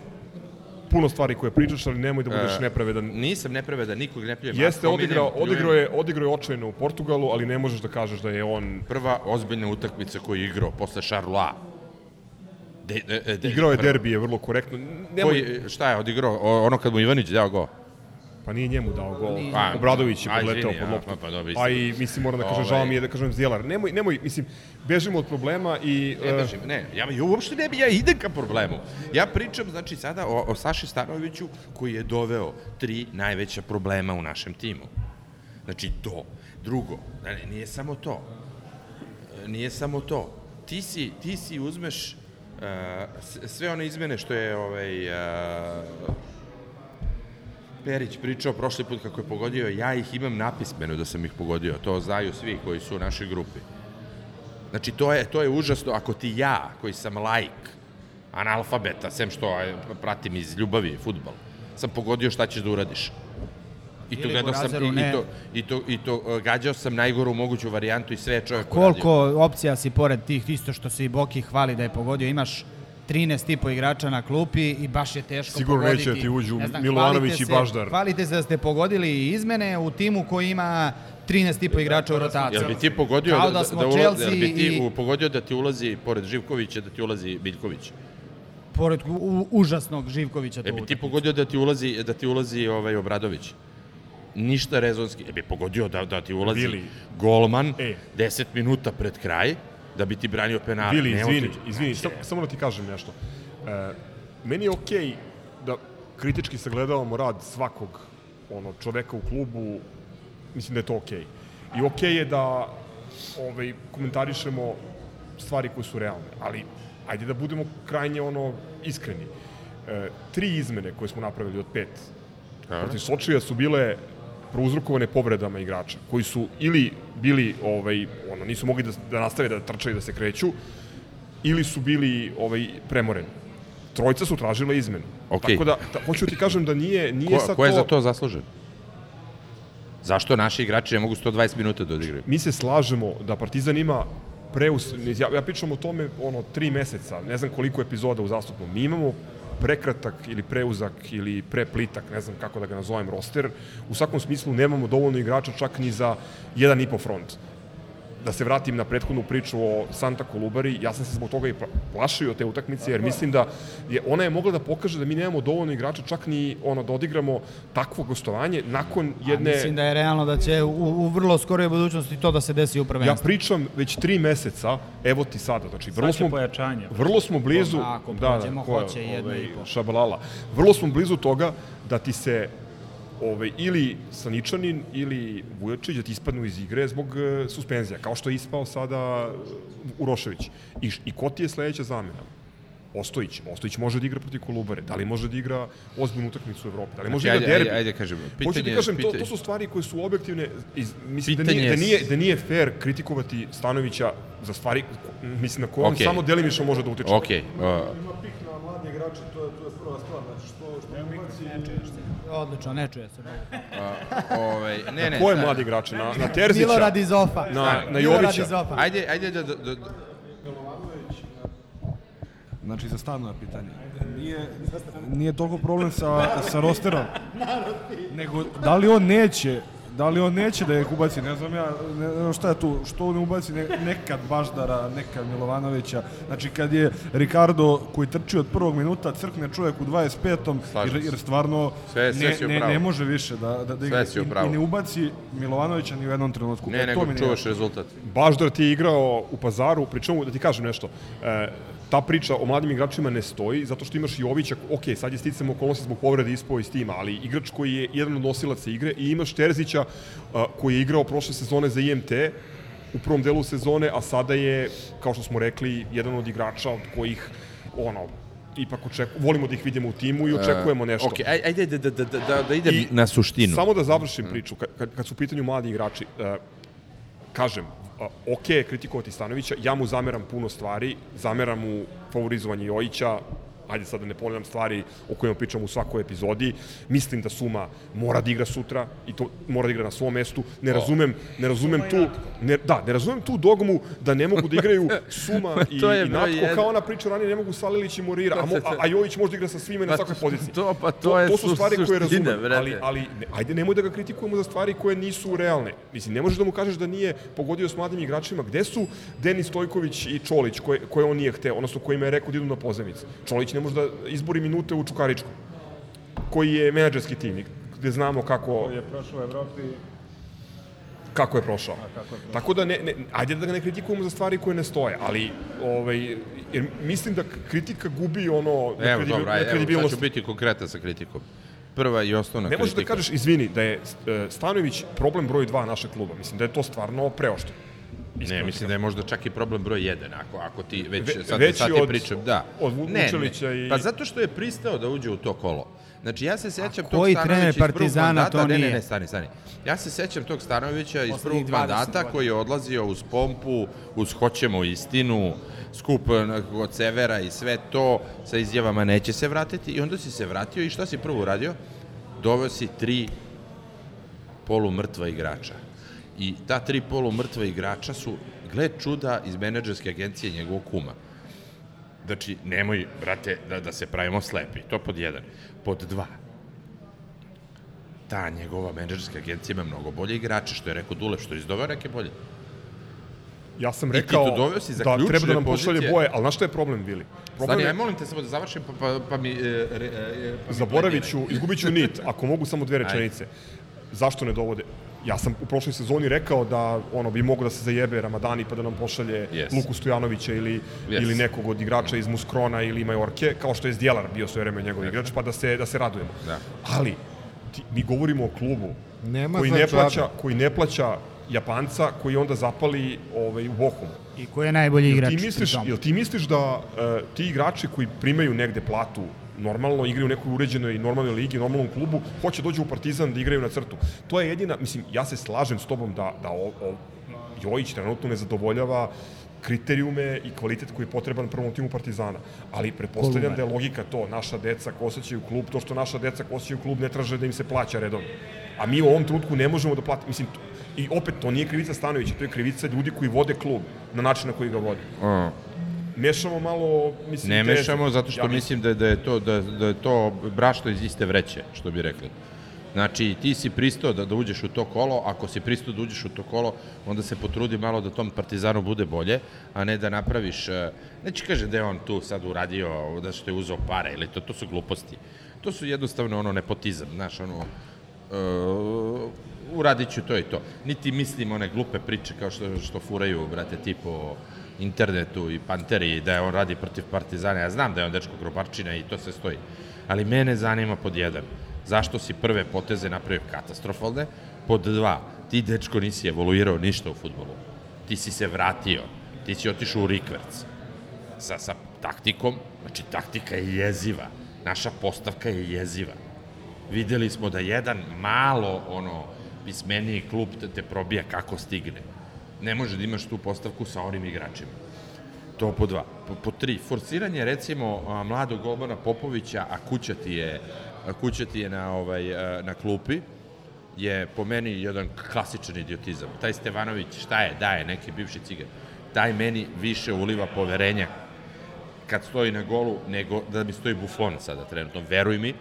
puno stvari koje pričaš, ali nemoj da budeš E, nepravedan. nisam nepravedan, nikog ne pljujem. Jeste, odigrao, odigrao, je, odigrao je očajno u Portugalu, ali ne možeš da kažeš da je on... Prva ozbiljna utakmica koju je igrao posle Charlois. De, de, de, Igrao je derbije vrlo korektno. Nemoj, Koji, šta je odigrao? Ono kad mu Ivanić dao go? Pa nije njemu dao gol. Pa, Obradović je izvini, pod loptu. pa, pa, dobro, Pa i, mislim, moram da kažem, Ovaj. žao mi je da kažem Zjelar. Nemoj, nemoj, mislim, bežimo od problema i... Ne, e, držim, ne, ja, ja uopšte ne bi, ja idem ka problemu. Ja pričam, znači, sada o, o Saši Stanoviću koji je doveo tri najveća problema u našem timu. Znači, to. Drugo, ne, nije samo to. E, Nije samo to. Ti si, ti si uzmeš uh, sve one izmene što je ovaj, uh, Perić pričao prošli put kako je pogodio, ja ih imam napismeno da sam ih pogodio. To znaju svi koji su u našoj grupi. Znači, to je, to je užasno. Ako ti ja, koji sam laik, analfabeta, sem što pratim iz ljubavi futbal, sam pogodio šta ćeš da uradiš. I to gledao sam, i, i, to, i, to, i to uh, gađao sam najgoru moguću varijantu i sve je čovjek uradio. Koliko opcija si pored tih, isto što se i Boki hvali da je pogodio, imaš 13 i po igrača na klupi i baš je teško Sigurno pogoditi. neće da ti uđu Ne znam, Milovanović i Baždar. Hvalite se da ste pogodili i izmene u timu koji ima 13 i po igrača u rotaciji. Jel bi ti pogodio da, da da, ula- Chelsea jel bi ti i- pogodio da ti ulazi, pored Živkovića, da ti ulazi Biljković? Pored u, užasnog Živkovića E bi ti pogodio da ti ulazi, da ti ulazi ovaj Obradović? Ništa rezonski. E bi pogodio da, da ti ulazi Bili. golman E. 10 minuta pred kraj, da bi ti branio penal. Vili, izvini, otiđe. izvini, samo, samo da ti kažem nešto. E, meni je okej da kritički sagledavamo rad svakog ono, čoveka u klubu, mislim da je to okej. I okej je da ovaj, komentarišemo stvari koje su realne, ali ajde da budemo krajnje ono iskreni. E, tri izmene koje smo napravili od pet protiv Sočija su bile prouzrokovane povredama igrača, koji su ili bili, ovaj, ono, nisu mogli da, da nastave da trčaju da se kreću, ili su bili ovaj, premoreni. Trojica su tražila izmenu. Okej. Tako da, da, hoću ti kažem da nije, nije Ko, sad ko je to... za to zaslužen? Zašto naši igrači ne mogu 120 minuta da odigraju? mi se slažemo da Partizan ima preus, ja, ja pričam o tome ono tri meseca, ne znam koliko epizoda u zastupnom. Mi imamo prekratak ili preuzak ili preplitak, ne znam kako da ga nazovem, roster. U svakom smislu nemamo dovoljno igrača čak ni za jedan i po front. Da se vratim na prethodnu priču o Santa Kolubari, ja sam se zbog toga i pla- plašio te utakmice, jer mislim da je, ona je mogla da pokaže da mi nemamo dovoljno igrača čak ni ono da odigramo takvo gostovanje nakon jedne... Mislim da je realno da će u, u vrlo skoroj budućnosti to da se desi u Ja prvenstvu. pričam već tri meseca, evo ti sada, znači vrlo smo, pojačanje. vrlo smo blizu, Ako da, ko je, hoće jedno i po. šabalala, vrlo smo blizu toga da ti se ovaj, ili Saničanin ili Vujačić da ti ispadnu iz igre zbog e, suspenzija, kao što je ispao sada Urošević. I, I ko ti je sledeća zamena? Ostojić. Ostojić može da igra protiv Kolubare. Da li može da igra ozbiljnu utakmicu u Evropi? Da li može Znači, da igra ajde, derbi? ajde, ajde, kažem, Hoću ti pitanje- kažem, to, pitanje- to su stvari koje su objektivne. Iz, mislim da Pitanje nije, da, je- nije, da nije fair kritikovati Stanovića za stvari, mislim, na koje on Okej. samo delimično može da utiče. Okej, uh, Ima pik na mladi igrače, to je, to je prva stvar. Znači, što, što ne ubaci... Odlično, ne čuje se. ovaj, ne, ne. Ko je sad- mladi igrač? Na, na Terzića? Milorad iz Ofa. Na, na Jovića? iz Ofa. Ajde, ajde da, da, da, Znači, za stano je pitanje. Nije, nije toliko problem sa, sa rosterom. Nego, da li on neće Da li on neće da ih ubaci, ne znam ja, ne znam šta je tu, što ne ubaci ne, nekad Baždara, nekad Milovanovića. Znači kad je Ricardo koji trči od prvog minuta, crkne čovjek u 25. Slažem jer, jer stvarno Sve- sve ne, ne, ne može više da, da, da igra. I-. I, ne ubaci Milovanovića ni u jednom trenutku. ne, E, to nego čuvaš rezultat. Baždar ti je igrao u pazaru, pričemu da ti kažem nešto. E, ta priča o mladim igračima ne stoji, zato što imaš Jovića, ok, sad je sticam okolnosti zbog povrede ispao iz tima, ali igrač koji je jedan od nosilaca igre i imaš Terzića a, koji je igrao prošle sezone za IMT u prvom delu sezone, a sada je, kao što smo rekli, jedan od igrača od kojih, ono, ipak očeku, volimo da ih vidimo u timu i očekujemo nešto. Ok, aj- ajde da, da, da, da, da idem I na suštinu. Samo da završim priču, kad, kad, su u pitanju mladi igrači, uh, kažem, uh, ok je kritikovati Stanovića, ja mu zameram puno stvari, zameram mu favorizovanje Jojića, ajde sad da ne ponavljam stvari o kojima pričam u svakoj epizodi. Mislim da Suma mora da igra sutra i to mora da igra na svom mestu. Ne razumem, ne razumem tu ne, da, ne razumem tu dogmu da ne mogu da igraju Suma i, To i Natko jedan. kao ona priča ranije ne mogu Salilić i Morira, a, mo, a, a Jojić može da igra sa svima i na svakoj poziciji. to- pa to je to su stvari koje razumem, brate. ali, ali ne, ajde nemoj da ga kritikujemo za stvari koje nisu realne. Mislim, ne možeš da mu kažeš da nije pogodio s mladim igračima. Gde su Denis Stojković i Čolić, koje, koje on nije hteo, odnosno kojima je rekao da idu na pozemice? Čolić ne može da izbori minute u Čukaričku, koji je menadžerski tim, gde znamo kako, je prošao u Evropi. kako je prošao. Tako da, ne, ne, ajde da ga ne kritikujemo za stvari koje ne stoje, ali ovaj, jer mislim da kritika gubi ono na Evo, kredibil- dobro, na ajde, evo, sad ću biti konkretan sa kritikom. Prva i osnovna Ne možeš da kritika. kažeš, izvini, da je e, Stanović problem broj 2 našeg kluba. Mislim da je to stvarno preoštro. Ne, mislim da je možda čak i problem broj 1, ako, ako ti već, Ve- sad, veći sad ti od- pričam, da. od Vu- ne, Vučelića ne, i- Pa zato što je pristao da uđe u to kolo. Znači, ja se sećam tog Stanovića iz prvog mandata, to ne, ne, nije? ne, stani, stani. Ja se sećam tog Stanovića iz prvog 20 mandata koji je odlazio uz pompu, uz hoćemo istinu, skup od severa i sve to sa izjavama neće se vratiti i onda si se vratio i šta si prvo uradio? Doveo si tri polumrtva igrača. I ta tri polumrtva igrača su, gled čuda, iz menadžerske agencije njegovog kuma. Znači, nemoj, brate, da, da se pravimo slepi. To pod jedan. Pod dva. Ta njegova menadžerska agencija ima mnogo bolje igrače, što je rekao Dulev, što je izdoveo neke bolje. Ja sam rekao doveo si za da treba da nam pošalje pozicije. boje, ali znaš šta je problem, Vili? Problem Stani, je, aj molim te samo da završim, pa, pa, pa mi... E, re, e, pa zaboravit ću, izgubit ću nit, ako mogu samo dve rečenice. Zašto ne dovode? Ja sam u prošloj sezoni rekao da ono bi mogao da se zajebe Ramadani pa da nam pošalje Yes. Luku Stojanovića ili, Yes. ili nekog od igrača iz Muskrona ili Majorke, kao što je Zdjelar bio sve vreme njegov igrač, pa da se, da se radujemo. Da. Ali, ti, mi govorimo o klubu Nema koji ne, plaća, koji ne plaća Japanca koji onda zapali ovaj, u Bochum. I ko je najbolji igrač? Ti misliš, jel ti misliš da uh, ti igrači koji primaju negde platu normalno igraju u nekoj uređenoj i normalnoj ligi, normalnom klubu, hoće dođu u Partizan da igraju na crtu. To je jedina, mislim, ja se slažem s tobom da, da o, o, Jojić trenutno ne zadovoljava kriterijume i kvalitet koji je potreban prvom timu Partizana. Ali pretpostavljam da je logika to, naša deca ko osjećaju klub, to što naša deca ko osjećaju klub ne traže da im se plaća redovno. A mi u ovom trenutku ne možemo da platimo, mislim, i opet to nije krivica Stanovića, to je krivica ljudi koji vode klub na način na koji ga vode. A, Mešamo malo, mislim, ne mešamo zato što Ja mislim da, je- da, je to, da, da je to brašno iz iste vreće, što bi rekli. Znači, ti si pristao da, da uđeš u to kolo, ako si pristao da uđeš u to kolo, onda se potrudi malo da tom Partizanu bude bolje, a ne da napraviš, e, neće kaže da je on tu sad uradio, da što je uzeo pare, ili to, to su gluposti. To su jednostavno ono nepotizam, znaš, ono, uh, uradit ću to i to. Niti mislim one glupe priče kao što, što furaju, brate, tipo internetu i Panteri, da je on radi protiv Partizana. Ja znam da je on dečko grobarčina i to sve stoji. Ali mene zanima pod jedan, zašto si prve poteze napravio katastrofalne, pod dva, ti dečko nisi evoluirao ništa u futbolu. Ti si se vratio, ti si otišao u rikverc sa, sa taktikom, znači taktika je jeziva, naša postavka je jeziva. Videli smo da jedan malo ono pismeniji klub te, te probija kako stigne. Ne može da imaš tu postavku sa onim igračima. To po dva. Po, po tri, forsiranje recimo mladog Golbana Popovića, a kuća ti je, a kuća ti je na, ovaj, na klupi, je po meni jedan klasičan idiotizam. Taj Stevanović, šta je, daje neki bivši cigar. Taj meni više uliva poverenja kad stoji na golu, nego da mi stoji Buffon sada trenutno, veruj mi.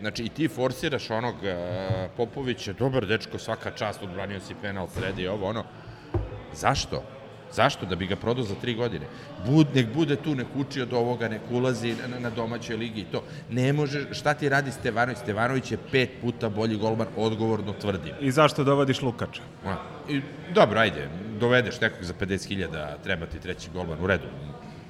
Znači, i ti forsiraš onog uh, Popovića, dobar dečko, svaka čast, odbranio si penal, sredi ovo, ono. Zašto? Zašto? Da bi ga prodao za tri godine. Bud, nek bude tu, nek uči od ovoga, nek ulazi na, na domaćoj ligi i to. Ne može, šta ti radi Stevanović? Stevanović je pet puta bolji golman, odgovorno tvrdim. I zašto dovodiš Lukača? A, I, dobro, ajde, dovedeš nekog za 50.000, treba ti treći golman, u redu.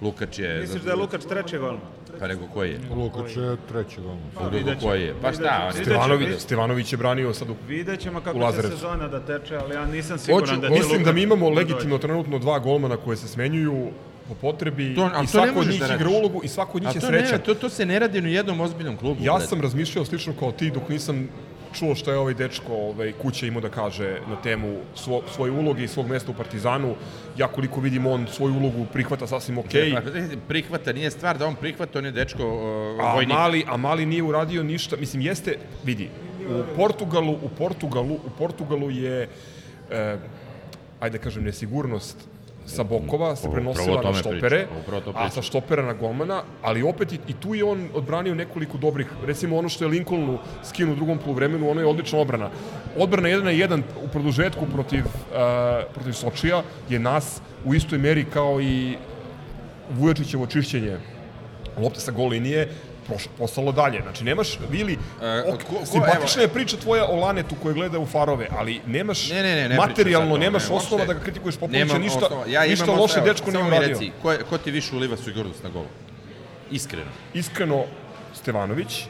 Lukač je... Misliš da je Lukač treći gol? Pa nego koji je? Lukač je treći gol. Pa nego koji je? Pa šta, on. Stevanović, Stevanović je branio sad u Vidjet ćemo U kako će sezona da teče, ali ja nisam siguran Hoću- da će Mislim da mi imamo doći. legitimno trenutno dva golmana koje se smenjuju po potrebi To- i svako od njih da igra ulogu i svako od njih je to, ne, to, to se ne radi ni u jednom ozbiljnom klubu. Ja sam razmišljao slično kao ti dok nisam čuo šta je ovaj dečko ovaj, kuća imao da kaže na temu svo, svoje uloge i svog mesta u Partizanu. Ja koliko vidim on svoju ulogu prihvata sasvim okej. Pa, prihvata, nije stvar da on prihvata, on je dečko uh, A vojnik. mali, a mali nije uradio ništa. Mislim, jeste, vidi, u Portugalu, u Portugalu, u Portugalu je, e, ajde da kažem, nesigurnost sa bokova se prenosila na štopere, to a sa štopera na golmana, ali opet i, i tu je on odbranio nekoliko dobrih, recimo ono što je Lincolnu skinu u drugom poluvremenu, ono je odlična odbrana. Odbrana 1 na 1 u produžetku protiv, uh, protiv Sočija je nas u istoj meri kao i Vujačićevo čišćenje lopte sa gol linije poslalo dalje. Znači, nemaš, Vili, E, ok, ko- ko- simpatična evo- je priča tvoja o Lanetu koji gleda u farove, ali nemaš Ne, ne, ne, ne materijalno, nemaš tome, osnova uopšte da ga kritikuješ Popovića, ništa, osnova. ja ništa imam loše osnova. dečko mi uradio. Reci, ko, ko ti više uliva sigurnost na golu? Iskreno. Iskreno, Stevanović,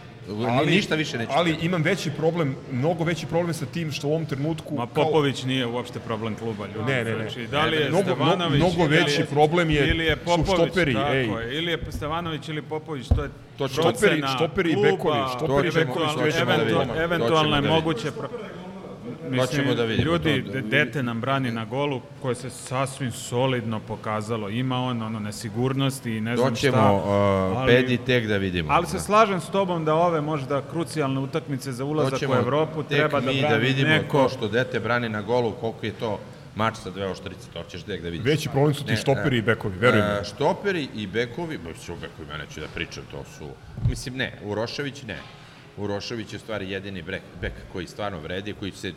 ali, ništa više neću Ali imam veći problem, mnogo veći problem sa tim što u ovom trenutku... Ma kao- Popović nije uopšte problem kluba, ljudi. Ne, ne, ne. Znači, da li je Mnogo- Stevanović... mnogo veći je- problem je- Ili je su Popović, štoperi, tako ej. je. Ili je Stevanović ili Popović, to je To Štoperi- procena štoperi i bekovi, štoperi i bekovi eventualno- su eventualno- je moguće... Pro... ćemo da vidimo, Ljudi, to- de- dete nam brani na golu koje se sasvim solidno pokazalo. Ima on ono nesigurnosti i ne znam šta. Doćemo uh, pedi tek da vidimo. Ali se slažem s tobom da ove možda krucijalne utakmice za ulazak u Doćemo Evropu tek treba da mi brani da vidimo neko... to što dete brani na golu, koliko je to mač sa dve oštrice, to ćeš tek da vidiš. Veći problem su ti Ne, štoperi e, i bekovi, veruj mi. e, Štoperi i bekovi, ba su bekovi, ja neću da pričam, to su, mislim ne, Urošević ne. Urošević je stvari jedini bek, bek koji stvarno vredi, koji se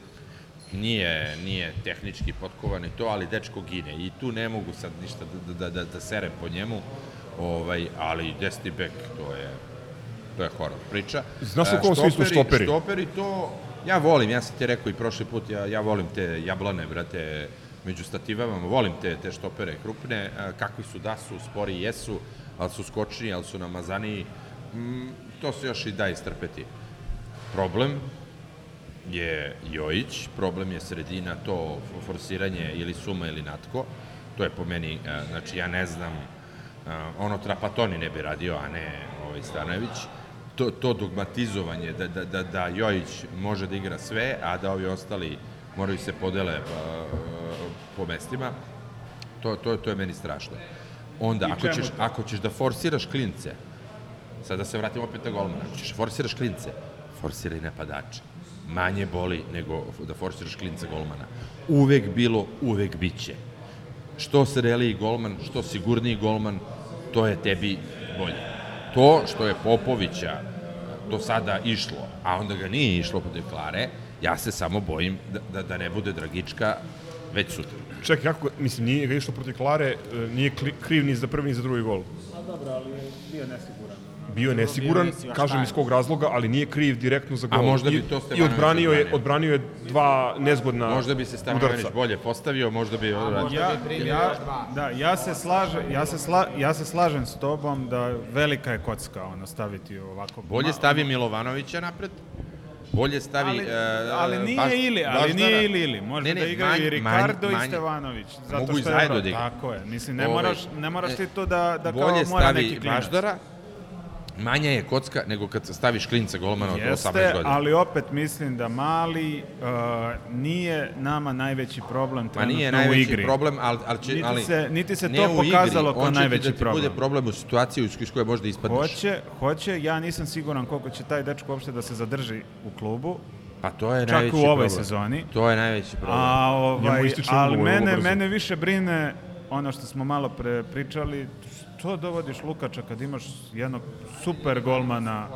nije, nije tehnički potkovan i to, ali dečko gine. I tu ne mogu sad ništa da, da, da, da serem po njemu, ovaj, ali desni bek, to je, to je horor priča. Znaš u E, kom smislu štoperi? Štoperi to, ja volim, ja sam ti rekao i prošli put, ja, ja volim te jablane, brate, među stativama, volim te, te štopere krupne, e, kakvi su da su, spori jesu, ali su skočni, ali su namazaniji, mm, to se još i da istrpeti. Problem je Jojić, problem je sredina, to forsiranje ili suma ili natko, to je po meni, e, znači ja ne znam, e, ono Trapatoni ne bi radio, a ne ovaj Stanojević, to, to dogmatizovanje da, da, da, da Jojić može da igra sve, a da ovi ostali moraju se podele pa, po mestima, to, to, to je meni strašno. Onda, ako ćeš, ako ćeš da forsiraš klince, sad da se vratimo opet na golmana, ako ćeš forsiraš klince, forsiraj napadače. Manje boli nego da forsiraš klince golmana. Uvek bilo, uvek biće. Što zreliji golman, što sigurniji golman, to je tebi bolje. To što je Popovića do sada išlo, a onda ga nije išlo protiv Klare, ja se samo bojim da, da, da ne bude Dragička već sutra. Čekaj, kako, mislim, nije ga išlo protiv Klare, e, nije kriv ni za prvi ni za drugi gol. A dobro, ali je bio nesiguran. Bio je nesiguran, kažem iz kog razloga, ali nije kriv direktno za A gol. možda bi I- to I Stevanović odbranio je, odbranio. je dva nezgodna Možda bi se Stevanović udarca. bolje postavio, možda bi... Ja, ja, da, ja se slažem, ja se, sla, ja se slažem s tobom da velika je kocka ono staviti ovako. Bolje stavi Milovanovića napred, bolje stavi... Ali, e, ali nije Baš- ili, ali Baždara. nije ili ili. Može Ne, ne, da igraju manje- i Ricardo manje- i Stevanović. Zato Mogu i što je zajedno da igraju. Tako je. Mislim, ne Ovaj, moraš, ne moraš ti to da, da kao bolje mora neki stavi klinac. Baždara, manja je kocka nego kad staviš klinca golmana od 18 Jeste, godina. ali opet mislim da mali uh, nije nama najveći problem Ma trenutno nije u najveći igri. problem, ali, ali, će, Niti ali se- niti se to u igri, pokazalo kao on će najveći ti da ti problem. bude problem u situaciji iz koje možda ispadneš. Hoće, hoće, ja nisam siguran koliko će taj dečko uopšte da se zadrži u klubu, Pa to je čak najveći u ovoj problem. sezoni. To je najveći problem. A, ovaj, ali mene, mene više brine ono što smo malo pre pričali, što dovodiš Lukača kad imaš jednog super golmana,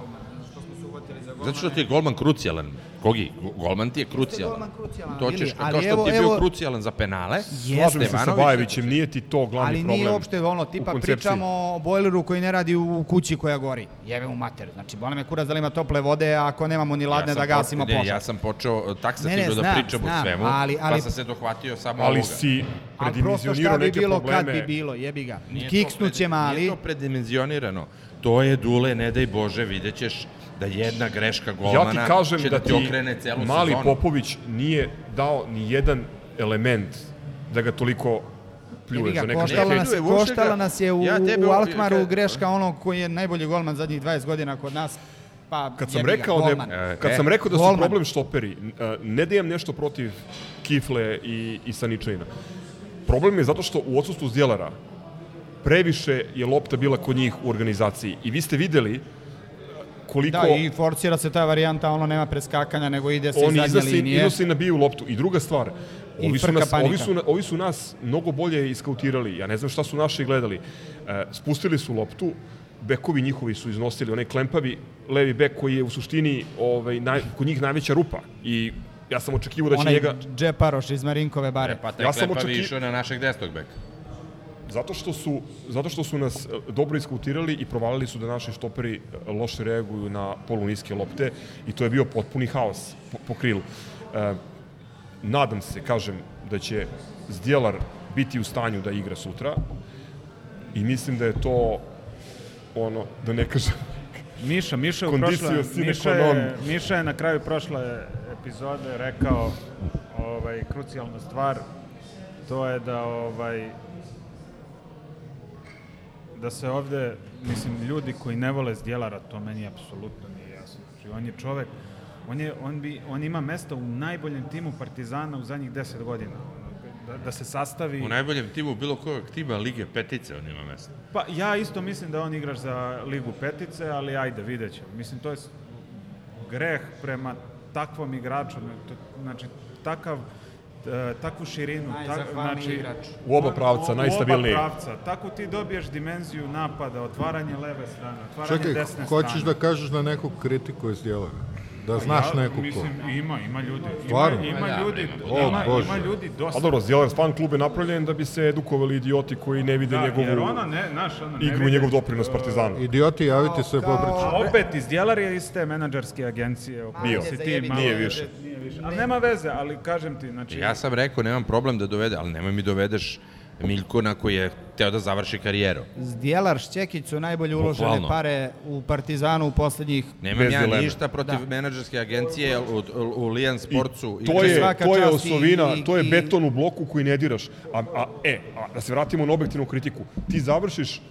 Zato što ti je golman krucijalan. Kogi? Go- Golman ti je krucijalan. golman krucijalan, To ćeš, ali kao što evo- ti je bio evo- krucijalan za penale. Slažem se sa Bajevićem, nije ti to glavni Ali problem. nije uopšte ono, tipa pričamo o bojleru koji ne radi u kući koja gori. Jebe mu mater. Znači, boli me kurac da li ima tople vode ako nemamo ni ladne Ja da gasimo požar. Ja sam počeo Ne, taksativno ne, da znam, pričam o znam, svemu, ali- ali- pa sam se dohvatio samo Ali ovoga. si Ali prosto predimenzionirao šta bi neke bilo probleme. kad bi bilo, jebi ga. Kiksnuće mali. Nije to predimenzionirano. To je dule, ne daj Bože, vidjet ćeš da jedna greška golmana Ja ti kažem će da da ti okrene celu mali sezonu. Popović nije dao ni jedan element da ga toliko pljuje za neka koštala nas, koštala nas je u, Ja tebe u Alkmaru kad- greška onog koji je najbolji golman zadnjih 20 godina kod nas. Pa, Kad sam jebi ga, rekao da golman. E, kad e, sam rekao da su golman. problem štoperi, e, ne da imam nešto protiv Kifle i, i Saničajina. Problem je zato što u odsustvu Zdjelara previše je lopta bila kod njih u organizaciji. I vi ste videli koliko Da, i forcira se ta varijanta, ono nema preskakanja, nego ide se iz oni zadnje iznose, linije. iznose i nabiju loptu. I druga stvar, I ovi su, nas, panika. ovi, su, ovi su nas mnogo bolje iskautirali. Ja ne znam šta su naši gledali. E, spustili su loptu, bekovi njihovi su iznosili, onaj klempavi levi bek koji je u suštini ovaj, naj, kod njih najveća rupa. I ja sam očekivao da će Onaj njega... džeparoš iz Marinkove bare. E, pa taj Ja ja sam Klepavi očeki- išao na našeg desnog beka. Zato što su, zato što su nas e, dobro iskautirali i provalili su da naši štoperi e, loše reaguju na poluniske lopte i to je bio potpuni haos po, po krilu. E, nadam se, kažem, da će Zdjelar biti u stanju da igra sutra i mislim da je to ono, da ne kažem, Miša, Miša, u prošle, Miša, je. Miša je na kraju prošle epizode rekao ovaj, krucijalnu stvar, to je da ovaj, da se ovde, mislim, ljudi koji ne vole Zdjelara, to meni apsolutno nije jasno. Znači, on je čovek, on, je, on, bi, on ima mesto u najboljem timu Partizana u zadnjih 10 godina. Da, da se sastavi... U najboljem timu bilo kojeg tima Lige Petice on ima mesto. Pa ja isto mislim da on igraš za Ligu Petice, ali ajde, vidjet ćemo. Mislim, to je greh prema takvom igraču, znači takav takvu širinu, tak, znači, igrač. U oba pravca, najstabilniji. U oba pravca. Tako ti dobiješ dimenziju napada, otvaranje leve strane, otvaranje Čekaj, desne hoćeš strane. da kažeš da nekog kritikuje Zdjelera? Da znaš ja, nekog ko? Mislim, ima, ima ljudi. Ima, Stvarno? ima, da, ljudi, ima. O, ima, Bože. ima ljudi dosta. a dobro, Zdjelar fan klub je napravljen da bi se edukovali idioti koji ne vide da, jer njegovu ona ne, naš, ona ne igru i njegov doprinos Partizanu. Idioti, javite se Kao- popričati. A opet, iz Djelar je iz te menadžerske agencije. Bio. si ti malo- Nije više. Nije više. Ali nema veze, ali kažem ti, znači... Ja sam rekao, nemam problem da dovede, ali nemoj mi dovedeš Miljkona koji je teo da završi karijeru. Zdjelar, Šćekić su najbolje uložene Bukvalno. pare u Partizanu u poslednjih... Nemam Bez ja dileme. ništa protiv Da. menadžerske agencije u, u, u Lijan Sportsu. To igra- je, Svaka to je čast i- osovina, i- to je i- beton u bloku koji ne diraš. A, a, e, a, da se vratimo na objektivnu kritiku. Ti završiš,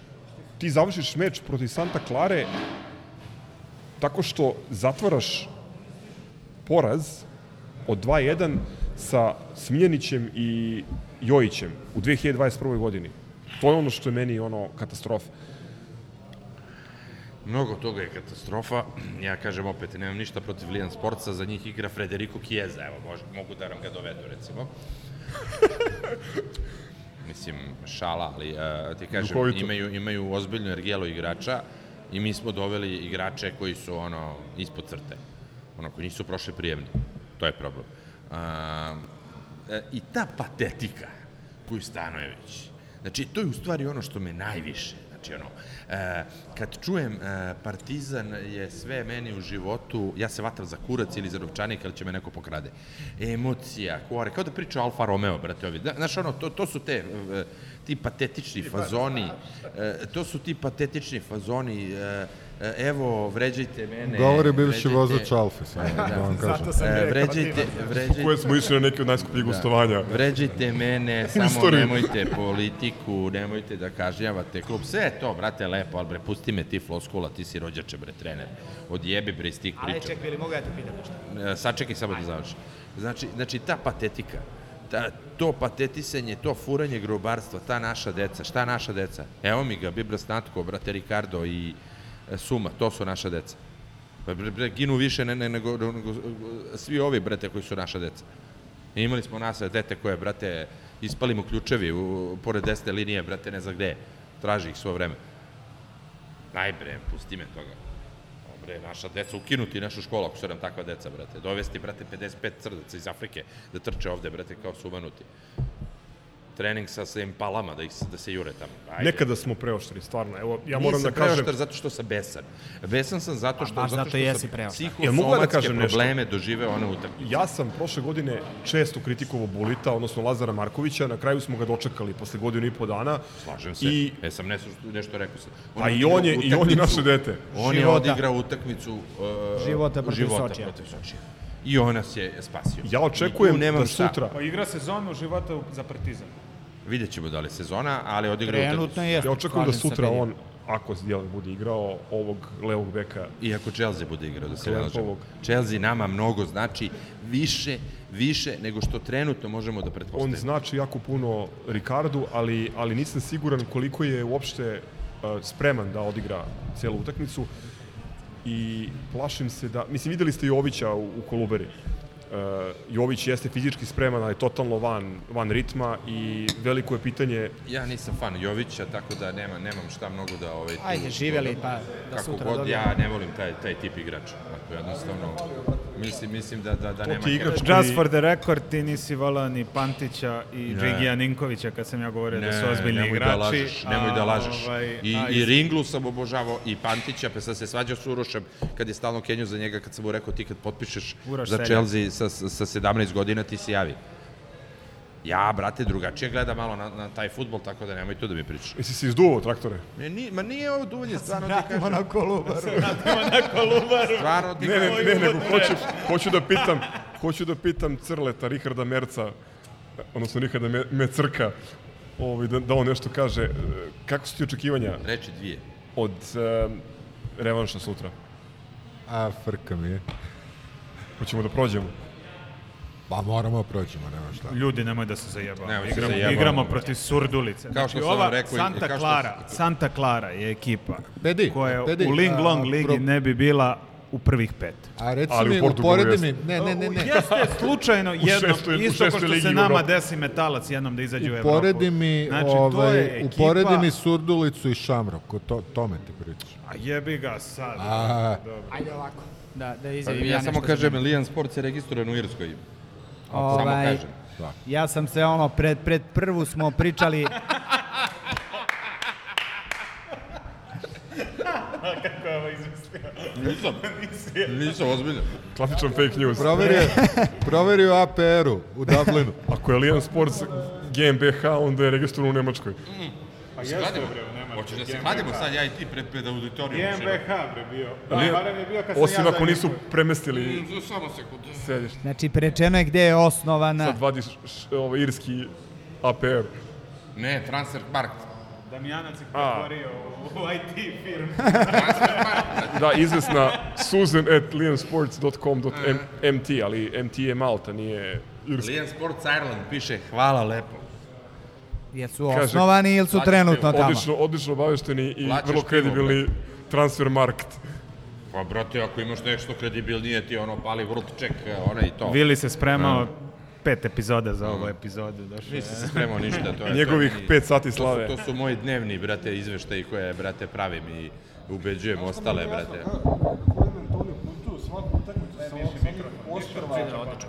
ti završiš meč protiv Santa Klare tako što zatvaraš poraz od 2-1 sa Smiljanićem i Jojićem u 2021. godini. To je ono što je meni ono katastrofa. Mnogo toga je katastrofa. Ja kažem opet, nemam ništa protiv Lijan Sportsa, za njih igra Frederico Chiesa, evo, mož, mogu da nam ga dovedu, recimo. Mislim, šala, ali uh, ti kažem, Duhovito. imaju, imaju ozbiljnu ergelu igrača i mi smo doveli igrače koji su ono ispod crte. Ono, koji nisu prošli prijemni. To je problem. Uh, I ta patetika koju Stanojević, znači, to je u stvari ono što me najviše Znači, ono, e, kad čujem e, Partizan je sve meni u životu, ja se vatram za kurac ili za novčanik, ali će me neko pokrade. Emocija, kore, kao da priča Alfa Romeo, brate, ovi. Zna- Znaš, ono, to, to su te, e, ti patetični fazoni, e, to su ti patetični fazoni, e, e, evo, vređajte mene. Govori bivši vozač Alfe, samo da vam kažem. E, vređajte, vređajte, Koje smo išli na neke od najskupljih gostovanja. Vređajte mene, samo nemojte politiku, nemojte da kažnjavate klub. Sve je to, brate, lepo, ali bre, pusti me ti floskula, ti si rođače, bre, trener. Odjebi, bre, iz tih Ali priča. čekaj, ili mogu ja te pitam nešto? E, Sačekaj samo da završim. Znači, znači, ta patetika, ta, to patetisanje, to furanje grobarstva, ta naša deca, šta naša deca? Evo mi ga, Bibra Snatko, brate Ricardo i e, Suma, to su naša deca. Pa, bre, bre, ginu više ne, ne, nego, nego svi ovi, brate, koji su naša deca. I imali smo nas dete koje, brate, ispali mu ključevi u, pored desne linije, brate, ne zna gde je. Traži ih svo vreme. Aj bre, pusti me toga. O, bre, naša deca, ukinuti našu školu ako su nam takva deca, brate. Dovesti, brate, 55 crdaca iz Afrike da trče ovde, brate, kao sumanuti. Trening sa, sa impalama, da, ih, da se jure tamo. Ajde. Nekada smo preoštri, stvarno. Evo, ja moram Nisam da kažem... preoštar zato što sam besan. Besan sam zato što, Pa baš zato zato što jesi sam ja da psihosomatske kažem nešto? probleme doživeo one utakmice. Ja sam prošle godine često kritikovao Bulita, odnosno Lazara Markovića, na kraju smo ga dočekali posle godinu i po dana. Slažem se. I, E, sam nešto, nešto rekao sam. a i on je, i on je naše dete. On je odigrao utakmicu uh, Života protiv života Sočija. protiv Sočija. I on nas je spasio. Ja očekujem da sutra, Pa igra sezonu života za Partizan. Vidjet ćemo da li je sezona, ali odigrao Trenutno utakmicu. je. ja očekujem da sutra on, ako jel, bude igrao ovog levog beka, Iako Chelsea bude igrao, da se ne lažemo. Chelsea nama mnogo znači više, više nego što trenutno možemo da on pretpostavimo. znači jako puno Ricardu, ali, ali nisam siguran koliko je uopšte uh, spreman da odigra celu utakmicu i plašim se da, mislim videli ste Jovića u, u Koluberi. Uh, Jović jeste fizički spreman, ali totalno van, van ritma i veliko je pitanje Ja nisam fan Jovića, tako da nema, nemam šta mnogo da... Ovaj, tu- Ajde, živeli, pa da Kako sutra god, dobijemo. ja ne volim taj, taj tip igrača. Tako, jednostavno, mislim, mislim da, da, da nema... ti igrač kemije. Just koji- for the record, ti nisi volao ni Pantića i Ne. Džigija Ninkovića kad sam ja govorio da su ozbiljni nemoj igrači. Da lažeš, nemoj da a, lažeš. ovaj, I, a, I Ringlu sam obožavao, i Pantića, pa sam se svađao s Urošem, kad je stalno Kenju za njega, kad sam mu rekao ti kad potpišeš Uroš za. Chelsea sa, sa 17 godina, ti se javi. Ja, brate, drugačije gledam malo na, na taj futbol, tako da nemoj to da mi pričaš. Jesi se izduvao traktore? Ne, ni, ma nije ovo duvanje, stvarno ti kažem. na kolubaru. Stvarno ti Ne, ne, ne, nego hoću, hoću da pitam, hoću da pitam Crleta, Riharda Merca, odnosno Riharda Me, Mecrka, ovaj, da, da on nešto kaže. Kako su ti očekivanja Reči dvije. od e, revanša sutra? A, frka mi je. Hoćemo da prođemo. Pa moramo proćemo, nema šta. Ljudi, nemoj da se zajebamo. Nemoj se Igramo, zajebamo. igramo protiv Surdulice. Kao što Znači, sam vam ova rekao Santa kao što- Clara, Santa Clara je ekipa Pedi, koja Pedi, u Ling a, Long ligi pro- ne bi bila u prvih pet. A reci Ali mi, uporedi mi, ne, ne, ne, ne. Jeste slučajno jednom, šestoj- u isto kao što se nama desi metalac jednom da izađe u Evropu. Uporedi mi, Znači, to ovaj, je ekipa- uporedi mi Surdulicu i Šamrok, to, tome ti pričaš. A jebi ga sad. A, Ajde ovako. Da, da Pa, izjavim ja, ja, samo kažem. Lijan Sports je registrovan u Irskoj. Samo Ovaj, kažem. Ja sam se ono, pred, pred prvu smo pričali, Nisam. Nisam ozbiljno. Klasičan fake news. proverio, proverio APR-u u Dublinu. Ako je Lijan Sports GmbH, onda je registrovan u Nemačkoj. Pa Se kladimo? Hoćeš da se kladimo sad ja i ti pred, pred auditorijom? GmbH bre bio. Ali- Da, barem je bio kad sam Osim ja ako nisu premestili Mm, Samo sekundu. sedište. znači prečeno je gde je osnovana. Sad vadi š, š, ovaj irski APR. Ne, transfer markt. Damjanac je pretvorio u, IT firmu. Da, izvesna Susan at liamsports.com.mt, ali MT je Malta, nije Irska. Lijan Sports Ireland piše hvala lepo. Jesu osnovani ili su trenutno tamo? Odlično, odlično obavešteni i Plaćaš vrlo pivo, kredibilni transfer market. Pa brate, ako imaš nešto kredibilnije, ti ono pali World Check, onaj i to. Vili se spremao pet epizoda za ovo epizode. Došao. Nisi se spremao ništa, to je... Njegovih to meni- pet sati to su- slave. To su moji dnevni, brate, izveštaji koje, brate, pravim i ubeđujem ostale, brate.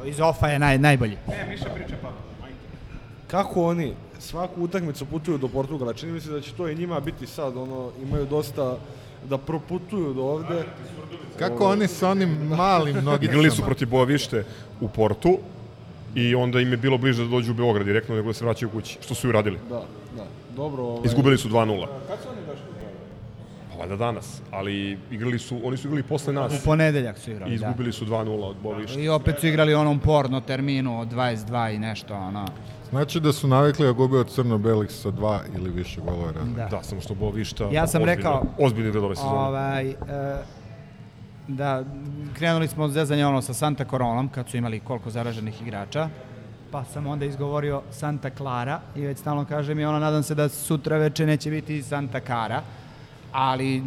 Iz ofa je naj, najbolji. Ne, Miša priča. Kako oni svaku utakmicu putuju do Portugala? Čini mi se da će to i njima biti sad, ono, imaju dosta da proputuju do ovde. Kako oni sa onim malim nogicama? Igrali su protiv Boavište u Portu i onda im je bilo bliže da dođu u Beograd direktno nego da se vraćaju kući, što su i uradili. Da, da. Dobro, ovaj... Izgubili su 2-0. Kad su oni došli? Pa valjda danas, ali igrali su, oni su igrali posle nas U ponedeljak su i igrali, da. izgubili su 2-0 od Boavišta. I opet su igrali onom porno terminu od 22 i nešto, ono. Znači da su navikli da gube od crno-belih sa dva ili više golova razlike. Da. Da, samo što Boavišta Ja sam ozbiljno- rekao- ozbiljni gledove sezone. Ovaj, e, da, krenuli smo od zezanja ono sa Santa Coronom, kad su imali koliko zaraženih igrača, pa sam onda izgovorio Santa Clara i već stalno kažem i ono, nadam se da sutra veče neće biti Santa Cara, ali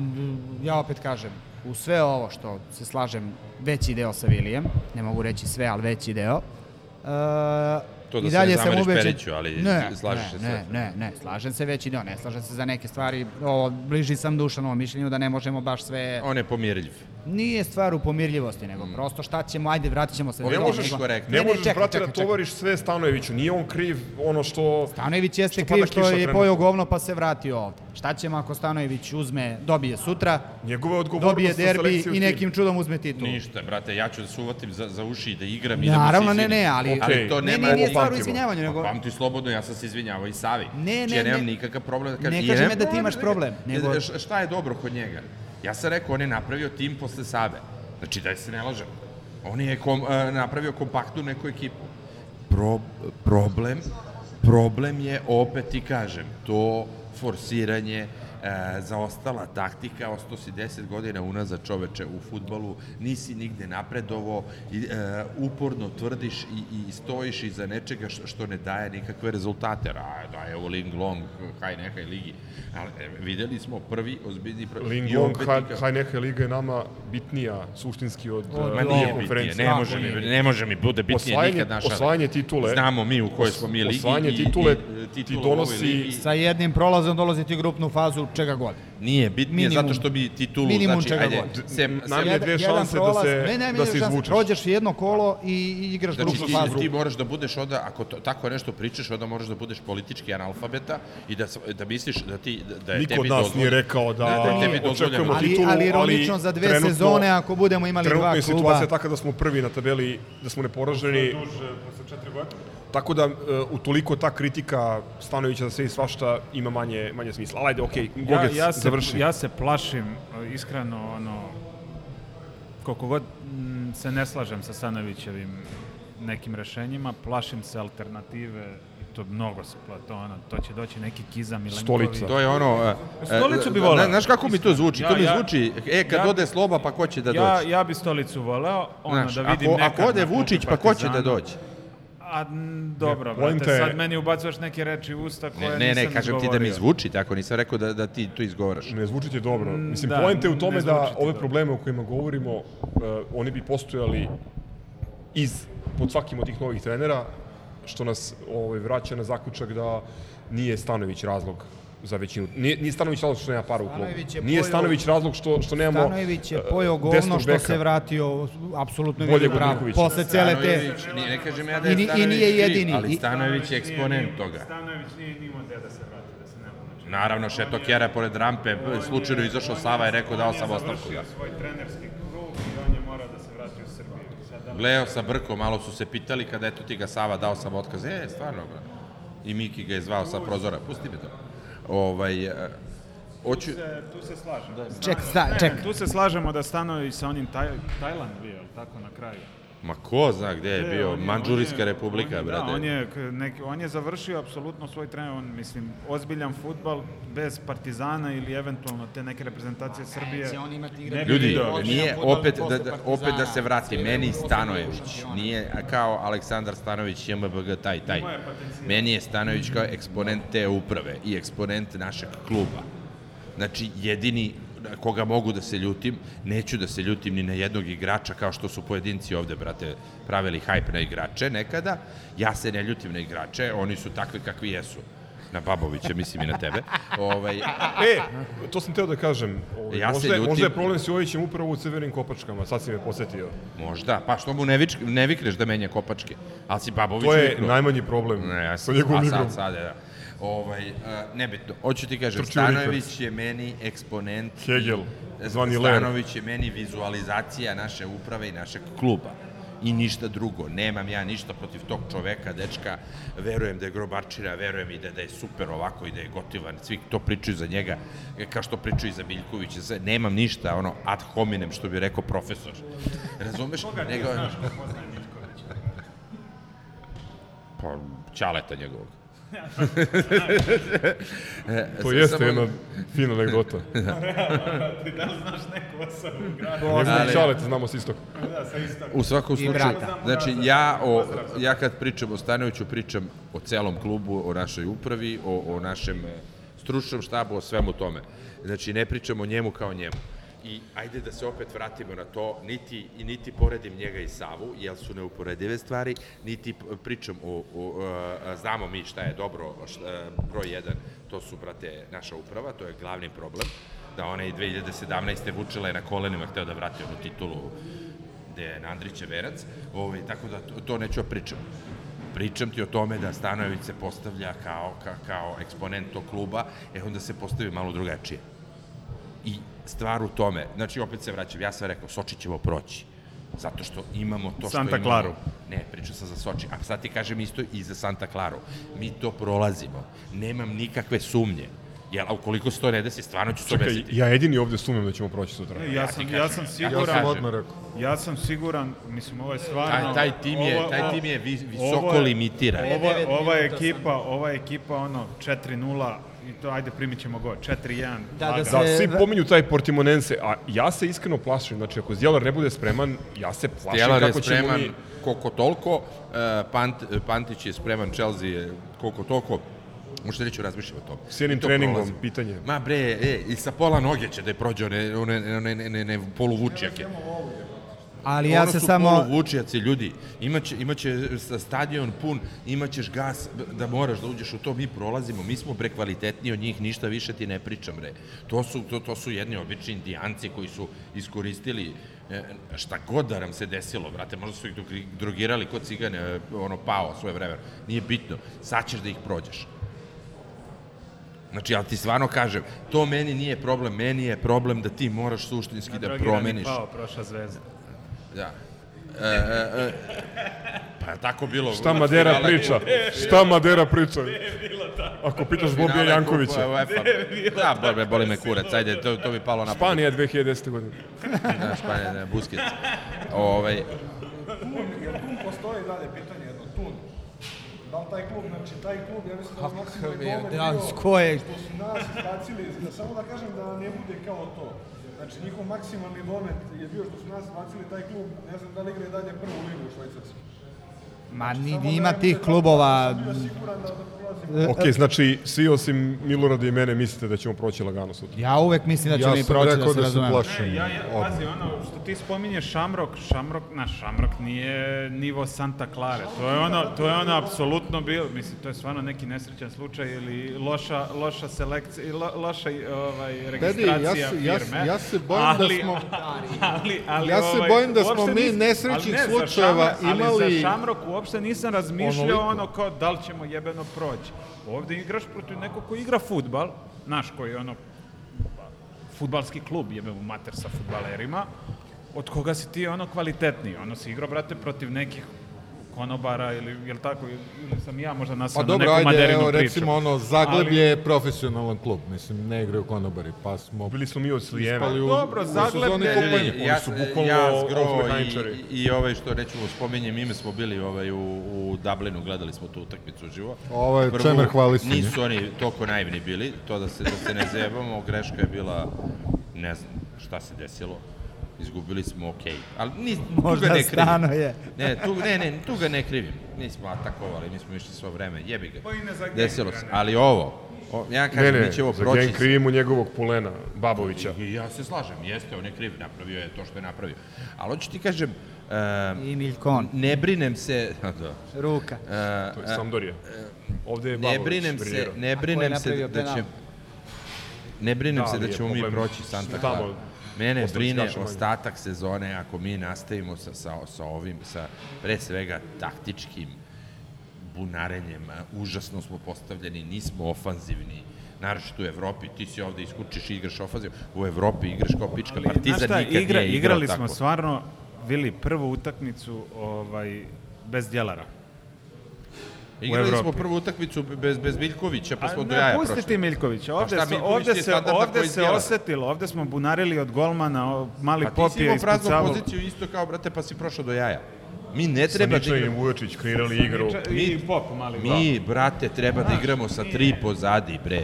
ja opet kažem, u sve ovo što se slažem veći deo sa Vilijem, ne mogu reći sve, ali veći deo, e, To da i se dalje ne sam zameriš ubeđen- Periću, ali ne, slažeš ne, se ne, sve. ne, ne, slažem se veći deo, ne slažem se za neke stvari, o, bliži sam Dušanovom mišljenju da ne možemo baš sve... On je pomirljiv. Nije stvar u pomirljivosti, nego prosto šta ćemo, ajde, vratit ćemo se Ne to, možeš nego- korektno. Ne, Ne, ne, možeš, čekaj, brate, čekaj, da tovariš sve Stanojeviću. Nije on kriv ono što... Stanojević jeste Što kriv što je trenutno. pojao govno pa se vratio ovde. Šta ćemo ako Stanojević uzme, dobije sutra, Njegova odgovornost dobije derbi i nekim čudom uzme titul? Ništa, brate, ja ću da se uvatim za, za uši i da igram i da Naravno, ne, izvinim. ne, ali... Ali to ne, nema... nije, nije ovo stvar u izvinjavanju, nego... Pa Pamti slobodno, ja sam se izvinjavao i Savi. Ne, Znači, ne, ja nemam ne. nikakav problem da kažem. Ne kažem da ti imaš da problem, Šta je dobro kod njega? Ja sam rekao, on je napravio tim posle Save. Znači, daj se ne lažem. On je kom, e, napravio kompaktnu neku ekipu. Pro, problem, problem je, opet ti kažem, to forsiranje, e, zaostala taktika, ostao si 10 godina unazad čoveče u futbalu, nisi nigde napredovo, i, e, uporno tvrdiš i, i stojiš iza nečega što, što ne daje nikakve rezultate. A, daje ovo Ling Long, haj nekaj ligi. Ali e, videli smo prvi ozbiljni... Pro... Ling i Long, opet haj, ti ka- haj neka liga je nama bitnija suštinski od, od Ma ovo. nije konferencije. bitnije, ne može, mi, ne može mi bude bitnije Osvajanje- nikad naša. osvajanje titule- Znamo mi u kojoj smo mi ligi. osvajanje i- titule i, ti u ovoj donosi- ligi. Sa jednim prolazom dolaziti u grupnu fazu čega god. Nije bitnije Minimum. zato što bi titulu, Minimum znači, čega ajde, god. sem, Nam je dve šanse da se, ne, ne, da se izvučeš. Prođeš jedno kolo i, i igraš Znači, ti, fazu. ti moraš da budeš onda, ako to, tako nešto pričaš, onda moraš da budeš politički analfabeta i da, da misliš da ti, da, da je Niko tebi od nas dozvoljeno- nije rekao da, da je tebi dozvoljeno. očekujemo Ali, titulu, ali ironično za dve trenutno- sezone ako budemo imali Trenutno dva je kluba. situacija taka da smo prvi na tabeli, da smo neporaženi. Tako da, e, utoliko ta kritika Stanovića za sve i svašta ima manje, manje smisla. Ali ajde, okej, Ja, Gogec, ja, se, završi. ja se plašim, e, iskreno, ono, koliko god mm, se ne slažem sa Stanovićevim nekim rešenjima, plašim se alternative, to mnogo se pla, to, ono, to će doći neki Kiza Milenković. Stolica. To je ono... e, Stolicu bi e, voleo. zna- Znaš kako mi to zvuči? Ja- to mi ja- zvuči, e, kad ja- ode Sloba, pa ko će da Ja, dođe? ja bi stolicu voleo, ono, Znaš, da vidim ako, nekad ako ode Vučić, pa ko će da dođe? A, dobro, Ne, brate, je- sad meni ubacuješ neke reči u usta koje Ne, ne, nisam ne, kažem ti da mi izgovorio. zvuči tako, nisam rekao da, da ti to izgovaraš. Ne zvuči ti dobro. Mislim, da, poenta je u tome da ove dobro. probleme o kojima govorimo, uh, oni bi postojali iz, pod svakim od tih novih trenera, što nas ovaj, vraća na zaključak da nije Stanović razlog za većinu. Nije, nije Stanović razlog što nema para u Stanović klubu. je Nije pojeo- Stanović razlog što, što nemamo Stanojević je uh, pojao govno što se vratio apsolutno od pravo. Posle cele te... Nije, ne kažem ja da je I ni- i nije kriv, jedini. ali Stanojević je eksponent toga. Stanojević nije ni imao gde da se vrati, da znači. Naravno, šeto Kjera pored rampe, slučajno izašao Sava i rekao dao sam ostavku. Završio Da. svoj trenerski krug i on je morao da se vrati u Srbiju. Sad da sa Brko, malo su se pitali kada eto ti ga Sava dao sam otkaz. E, stvarno ga. I Miki ga je zvao sa prozora. Pusti me to. Ovaj, e, hoću... Se- tu se slažem. Ček, sta, ček. Tu se slažemo da Stanović sa onim taj, Tajland bio, tako na kraju? Ma ko zna gde je E, bio, on je- Manđurijska on je- republika, on je, brate. Da, on je, k- neki, on je završio apsolutno svoj trener, on, mislim, ozbiljan futbal bez Partizana ili eventualno te neke reprezentacije Srbije. Neće on imati ne Ljudi, nije, opet da, da, opet da se vrati, meni Stanojević nije kao Aleksandar Stanović, JMBG, taj, taj. Meni je Stanović kao eksponent te uprave i eksponent našeg kluba. Znači, jedini na koga mogu da se ljutim, neću da se ljutim ni na jednog igrača kao što su pojedinci ovde, brate, pravili hajp na igrače nekada. Ja se ne ljutim na igrače, oni su takvi kakvi jesu. Na Babovića, mislim i na tebe. Ovaj, E, to sam teo da kažem. Ovaj, Ja možda, ljutim- možda je problem s Jovićem upravo u crvenim kopačkama, sad si me posetio. Možda, pa što mu ne, vič, ne vikneš da menja kopačke, ali si Babović To je viknuo. najmanji problem Ne, ja sa sam, njegovom a igrom. sad, sad, da. Ovaj, uh, nebitno, hoću ti kažem, Trčio Stanojević Rikard. je meni eksponent. Hegel, zvani Ler. Stanović je meni vizualizacija naše uprave i našeg kluba. I ništa drugo. Nemam ja ništa protiv tog čoveka, dečka. Verujem da je grobarčina, verujem i da, da je super ovako i da je gotivan. Svi to pričaju za njega, kao što pričaju za Biljkovića. Sve. Nemam ništa, ono, ad hominem, što bi rekao profesor. Razumeš? Nego, pa, čaleta njegovog. E, To jeste samo- jedna fina anegdota. Ti da li znaš neku osobu u gradu? Ali- čalete znamo s istog. Da, sa istoka. U svakom slučaju, brata. znači ja, o, ja kad pričam o Stanoviću, pričam o celom klubu, o našoj upravi, o, o našem e, stručnom štabu, o svemu tome. Znači ne pričam o njemu kao njemu. I ajde da se opet vratimo na to, niti, niti poredim njega i Savu, jer su neuporedive stvari, niti pričam o, o e, znamo mi šta je dobro, šta, broj jedan, to su, brate, naša uprava, to je glavni problem, da ona i 2017. Vučela je na kolenima hteo da vrati onu titulu gde je Andrića verac, ovaj, tako da to, to neću da pričam. Pričam ti o tome da Stanojević se postavlja kao, ka, kao eksponent tog kluba, e onda se postavi malo drugačije. I stvar u tome, znači opet se vraćam, ja sam rekao, Soči ćemo proći. Zato što imamo to što Santa imamo. Claru. Ne, pričao sam za Soči. A sad ti kažem isto i za Santa Claru. Mi to prolazimo. Nemam nikakve sumnje. Jel, a ukoliko se to ne desi, stvarno ću se Čekaj, obesiti. ja jedini ovde sumnjam da ćemo proći sutra. Ne, ja, sam, ti ja kažem, sam ja ti Ja siguran, sam kažem. odmah rekao. ja sam siguran, mislim, ovo je stvarno... Taj, taj tim je, ovo- taj ovo- tim je vi, ovo visoko je- limitiran. Ovo, ova ekipa, ova ekipa, ono, 4-0, i to, ajde, primit ćemo go, 4-1. Da, da se- Da, svi da- pominju taj Portimonense, a ja se iskreno plašim, znači ako Zdjelar ne bude spreman, ja se plašim Stjelar je kako ćemo spreman mi... koliko toliko, e, Pant, Pantić je spreman, Chelsea je koliko toliko, možda neću razmišljati o tom. S jednim to treningom, prolazi. pitanje. Ma bre, e, i sa pola noge će da je prođe one, one, one, ne, ne, ne, poluvučjake. Ali ja ono se su samo... poluvučjaci, ljudi. Imaće, imaće sa stadion pun, imaćeš gas da moraš da uđeš u to, mi prolazimo, mi smo bre kvalitetniji od njih, ništa više ti ne pričam bre. To su, to, to su jedni obični indijanci koji su iskoristili e, šta god da nam se desilo, brate, možda su ih drog- drogirali kod cigane, e, ono, pao svoje vreme. Nije bitno, sad ćeš da ih prođeš. Znači, ali ti stvarno kažem, to meni nije problem, meni je problem da ti moraš suštinski da Drogirani promeniš. pao, prošla zvezda. Da. E, e, e, pa je tako bilo. Šta Madera priča? Šta Madera priča? Ako pitaš Bobija Jankovića. Da, boli, boli me kurac, ajde, to, to bi palo na Španija 2010. godine. Da, Španija, da, Busquets. Ovaj, Jel tu postoji dalje pitanje jedno, Tun? Da li taj klub, znači taj klub, ja mislim da je maksimalni je, da, bio s koje- što su nas izbacili, da samo da kažem da ne bude kao to. Znači njihov maksimalni domet je bio što su nas izbacili taj klub, ne znam da li igra i dalje prvu ligu u Švajcarskoj. Ma ni, Samo ima da tih klubova... tako, Bio siguran da, da prolazimo. Ok, znači svi osim Milorada i mene mislite da ćemo proći lagano sutra. Ja uvek mislim da ćemo Ja mi sam proći, rekao da se da se razumemo. plašim. Ne, ja, ja, pazi, ono, što ti spominješ Šamrok, Šamrok, naš Šamrok nije nivo Santa Clara. To je ono, to je ono apsolutno bilo, mislim, to je stvarno neki nesrećan slučaj ili loša, loša selekcija, lo, loša ovaj, ja registracija se- ja se- firme. ja se bojim da ali, smo- Ali, ali, Ja se ovaj, bojim da smo mi nesrećnih ne, slučajeva imali- Ali za Šamrok uopšte nisam razmišljao Onoliko. ono kao da li ćemo jebeno proći. Ovde igraš protiv nekog ko igra futbal, naš koji ono futbalski klub, jebemo mater sa futbalerima, od koga si ti ono kvalitetniji. Ono si igrao, brate, protiv nekih konobara ili jel tako ili sam ja možda Pa nasao na dobro, neku ajde, materinu evo, priču. recimo ono, Zagleb je profesionalan klub, mislim, ne igraju konobari, pa smo Bili smo mi od Slijema. ispali u, Dobro, sezoni je- ja, su bukvalno ja Zgro off-mehaničari. i, i ovaj što rećemo spomenjem ime smo bili ovaj u, u Dublinu, gledali smo tu utakmicu uživo. Ovo je Čemer hvalisanje. Nisu oni toliko naivni bili, to da se, da se ne zajebamo, greška je bila, ne znam šta se desilo, izgubili smo okej. Ali ni, tu ga Možda ne krivim. stano je. Ne, tu, ne, ne, tu ga ne krivim. Nismo atakovali, mi smo išli svo vreme, jebi ga. Pa i ne za gang Desilo se. ne. Ali ovo, o, ja Ne, kažem, ne, mi će ovo za proći. gen krivimo njegovog Pulena, Babovića. I ja se slažem, jeste, on je kriv, napravio je to što je napravio. Ali hoću ti kažem, uh, I Miljkon. ne brinem se, da, Ruka. uh, To je Sampdoria. Ovde je ne Babović brinem se, ne brinem se da će ne brinem Da, se da ćemo mi proći Santa tamo Clara. Mene ostali brine ostatak sezone ako mi nastavimo sa, sa, sa ovim, sa pre svega taktičkim bunarenjem. Užasno smo postavljeni, nismo ofanzivni naročito u Evropi, ti si ovde iskučiš i igraš ofanzivno, u Evropi igraš kao pička, Ali, Partizan znaš šta, nikad igra, nije igrao igrali tako. smo stvarno bili prvu utakmicu ovaj, bez djelara. Igrali smo prvu utakmicu bez, bez Miljkovića, pa A smo do ne, jaja pusti prošli. ti Miljkovića, ovde, šta, se, Miljković ovde se, ovde se osetilo, ovde smo bunarili od golmana, o, mali Pa ti si popije imao praznu ispucavao. poziciju isto kao, brate, pa si prošao do jaja. Mi ne treba da Saniča i igramo. Vujočić kreirali igru. I pop mali Mi, brate, treba da igramo sa tri pozadi, bre.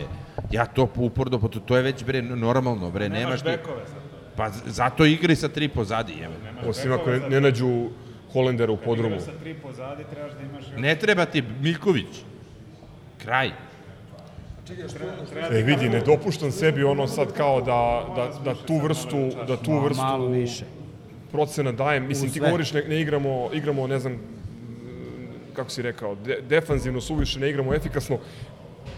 Ja to uporno, pa to, to je već, bre, normalno, bre, nemaš Nemaš ti... bekove sad. Pa z- zato igri sa tri pozadi, evo. Osim ako ne, ne nađu Holendera u podrumu. Sa tri pozadi trebaš da imaš... Ne treba ti Miljković. Kraj. E vidi, ne dopuštam sebi ono sad kao da, da, da tu vrstu, da tu vrstu Malo više. procena dajem. Mislim, ti govoriš ne, ne igramo, igramo, ne znam, kako si rekao, de, defanzivno suviše, ne igramo efikasno.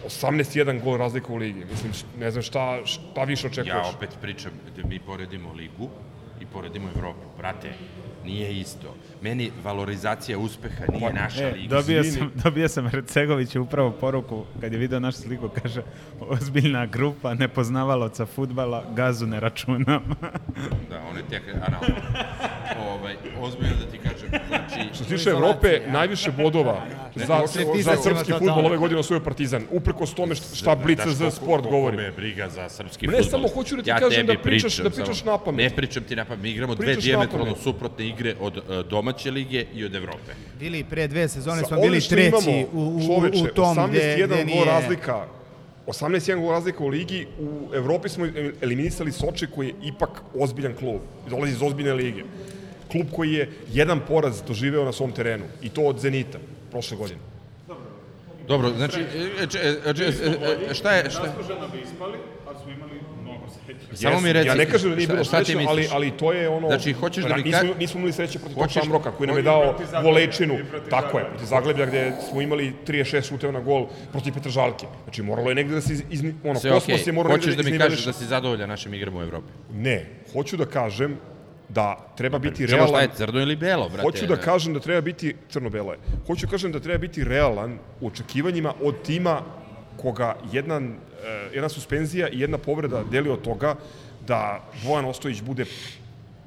18-1 gol razlika u ligi. Mislim, ne znam šta, šta više očekuješ. Ja opet pričam da mi poredimo ligu i poredimo Evropu. Brate, nije isto. Meni valorizacija uspeha nije naša E, liga. dobio sam, dobio sam Recegovića upravo poruku kad je video našu sliku, kaže ozbiljna grupa nepoznavalaca futbala, gazu ne računam. Da, on je tek analno. ovaj, ozbiljno da ti kažem. Znači, Što se tiče Evrope, najviše bodova za, za Partizan srpski ima futbol totalno. ove godine osvojio Partizan. Uprkos tome šta, šta Blica za sport govori. Me briga za srpski Ne, fudbal. samo hoću da ti ja kažem da pričaš- pričam, da pričaš samo- napamet. Ne pričam ti na pamet. Mi igramo dve diametralno suprotne igre od uh, domaće lige i od Evrope. Bili pre dve sezone smo bili treći imamo, u, u, čoveče, u tom gde, 18-1 gde gol nije... razlika 18-1 gol razlika u ligi, u Evropi smo eliminisali Soče koji je ipak ozbiljan klub, dolazi iz ozbiljne lige. Klub koji je jedan poraz doživeo na svom terenu i to od Zenita prošle godine. Dobro, znači, e, če- e, če- e, šta je... Šta, Zasluženo bi ispali, ali smo imali. Samo mi reci, ja ne kažem da nije bilo srećno, ali, ali to je ono... Znači, hoćeš da mi nismo, ka- nismo imali sreće protiv tog Hoćeš- Šamroka koji nam je dao volečinu. Tako je, protiv Zagleblja gde smo imali 36 šuteva na gol protiv Petržalke. Znači, moralo je negde da se iz, ono, Sve okej. je morao Hoćeš da mi kažeš da si zadovoljan našim igrama u Evropi? Ne, hoću da kažem da treba biti Čemo šta realan. je, crno ili belo, brate? Hoću da kažem da treba biti crno-belo je. Hoću da kažem da treba biti realan u očekivanjima od tima koga jedan, eh, jedna suspenzija i jedna povreda deli od toga da Bojan Ostojić bude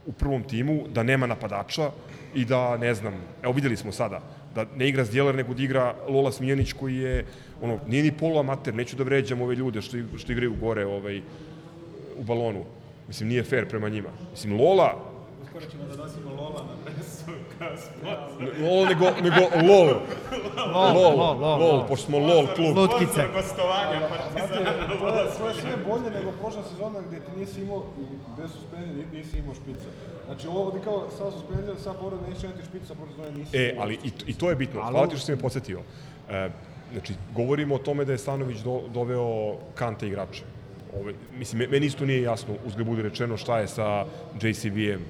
u prvom timu, da nema napadača i da, ne znam, evo videli smo sada, da ne igra Zdjeler, nego da igra Lola Smijenić koji je, ono, nije ni poluamater, neću da vređam ove ljude što, što igraju gore ovaj, u balonu. Mislim, nije fair prema njima. Mislim, Lola... Skoro ćemo da nosimo Lola na. Ne Lol, nego, nego LOL. Lol, LOL, lol, lol, LOL, pošto smo LOL klub. Lutkice. Gostovanja Partizana. To je, to je sve bolje nego prošla sezona gde ti nisi imao, bez suspenzije ni- nisi imao špica. Znači ovo ovdje kao sa suspenzijom, sa pored neće imati špica, pored sezone nisi E, ali i, to- i to je bitno. Hvala ti što si me podsjetio. E, znači, govorimo o tome da je Stanović do, doveo kante igrače. Ove, mislim, me- meni isto nije jasno, uzgled bude rečeno, šta je sa JCB-em,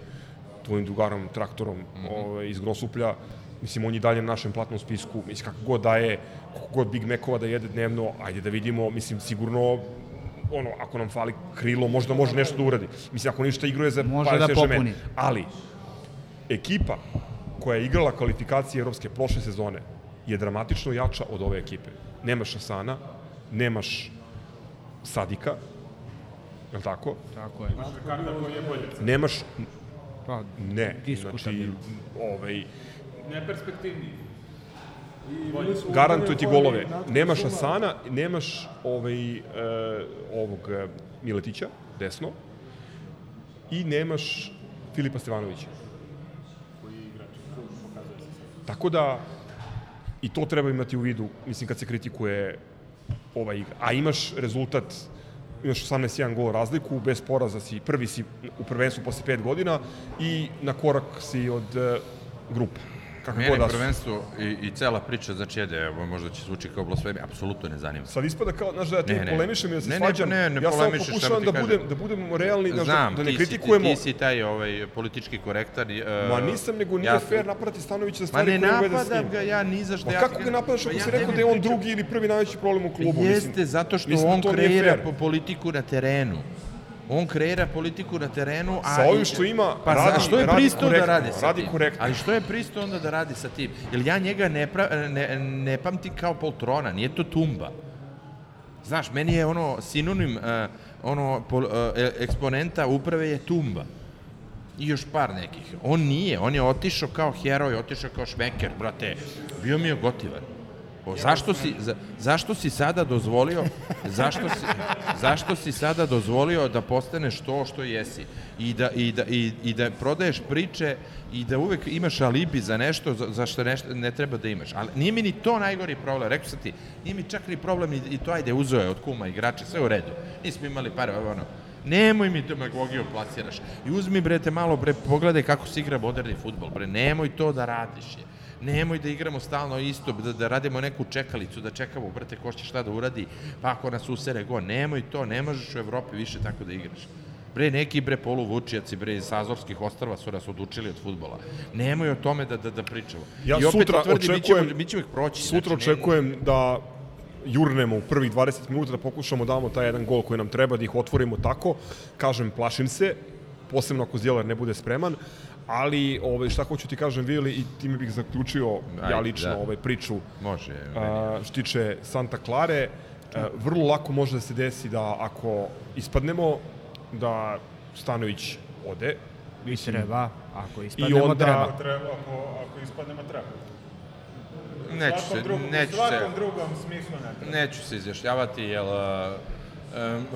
tvojim drugarom, traktorom ove, iz Grosuplja. Mislim, on je i dalje na našem platnom spisku. Mislim, kako god da je, kako god Big Mekova da jede dnevno, ajde da vidimo, mislim, sigurno ono, ako nam fali krilo, možda može nešto da uradi. Mislim, ako ništa igruje za Može Paris da Saint-Germain. popuni. Ali, ekipa koja je igrala kvalifikacije evropske prošle sezone je dramatično jača od ove ekipe. Nemaš Asana, nemaš Sadika, je li tako? Tako je. Nemaš, Pa, ne, znači, ovaj, Neperspektivniji. garantuje ti golove. Nemaš Asana, nemaš ovaj, e, ovog e, Miletića, desno, i nemaš Filipa Stevanovića. Tako da, i to treba imati u vidu, mislim, kad se kritikuje ova igra. A imaš rezultat, imaš 18-1 gol razliku, bez poraza si, prvi si u prvenstvu posle 5 godina i na korak si od uh, grupa. Kako Mene god da su. prvenstvo i, i cela priča Čede, evo, možda će zvuči kao blasfemija, apsolutno ne zanima. Sad ispada kao, znaš, da ja ti Ne, ne, ne. polemišem i da se Ne, ne, svađam. ne, ne ja samo pokušavam da, kažem. budem, da budemo realni, znaš, Znam, da, da ne ti, kritikujemo. ti, ti si taj ovaj, politički korektar. Uh, Ma nisam, nego nije fair napadati Stanovića za Ma stvari ne koje uvede s napadam njim. ga ja ni za što. Ma ja kako ga napadaš Pa ako ja si rekao da je on drugi ili prvi najveći problem u klubu? Jeste, zato što da on kreira politiku na terenu. On kreira politiku na terenu, a... Sa ovim što ima, pa, radi- što je radi da korektno, radi sa radi tim? korektno. Ali što je pristo onda da radi sa tim? Jer ja njega ne, pra, ne, ne pamtim kao poltrona, nije to tumba. Znaš, meni je ono sinonim, uh, ono, pol, uh, eksponenta uprave je tumba. I još par nekih. On nije, on je otišao kao heroj, otišao kao šmeker, brate. Bio mi je gotivan. O, zašto, si, za, zašto si sada dozvolio zašto si, zašto si sada dozvolio da postaneš to što jesi i da, i da, i, i da prodaješ priče i da uvek imaš alibi za nešto za, za što nešto ne treba da imaš. Ali nije mi ni to najgori problem. Rekao sam ti, nije mi čak ni problem i, i to ajde uzeo je od kuma igrača, sve u redu. Nismo imali pare, ono. Nemoj mi demagogiju plasiraš. I uzmi bre te malo bre pogledaj kako se igra moderni fudbal bre. Nemoj to da radiš je. Nemoj da igramo stalno isto, da, da radimo neku čekalicu, da čekamo, brate, ko će šta da uradi, pa ako nas usere go, nemoj to, ne možeš u Evropi više tako da igraš. Bre, neki bre poluvučijaci bre iz Azorskih ostrava su nas odučili od futbola. Nemoj o tome da, da, da pričamo. Ja I opet sutra tvrdim, mi očekujem, ćemo, mi ćemo ih proći. Sutra znači, ne- očekujem da jurnemo u prvih 20 minuta da pokušamo da damo taj jedan gol koji nam treba, da ih otvorimo tako. Kažem, plašim se, posebno ako Zdjelar ne bude spreman, ali ovaj, šta hoću ti kažem, Vili, i time bih zaključio ja Ajde, lično da. ovaj, priču Može, a, što tiče Santa Klare. A, vrlo lako može da se desi da ako ispadnemo, da Stanović ode. I treba, ako I ispadnemo, onda, treba. Treba, ako, ako ispadnemo, treba. Neću se, drugom, neću u svakom se, drugom smislu ne treba. neću se izjašnjavati, jer uh,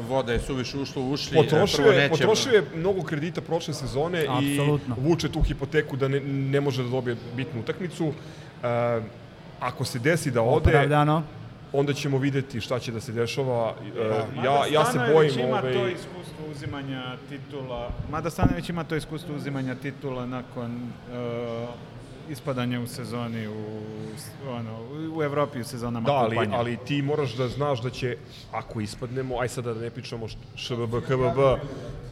voda je suviše ušla u ušli. Potrošio je, neće- potrošio je mnogo kredita prošle sezone Apsolutno. i vuče tu hipoteku da ne, ne može da dobije bitnu utakmicu. E, ako se desi da ode, Opravdano. onda ćemo videti šta će da se dešava. E, ja, ja se bojim... ima ovaj, to iskustvo uzimanja titula, mada Stanović ima to iskustvo uzimanja titula nakon uh, ispadanja u sezoni u, ono, u Evropi u sezonama Da, ali, kupanja. ali ti moraš da znaš da će, ako ispadnemo, aj sada da ne pričamo ŠBB, KBB,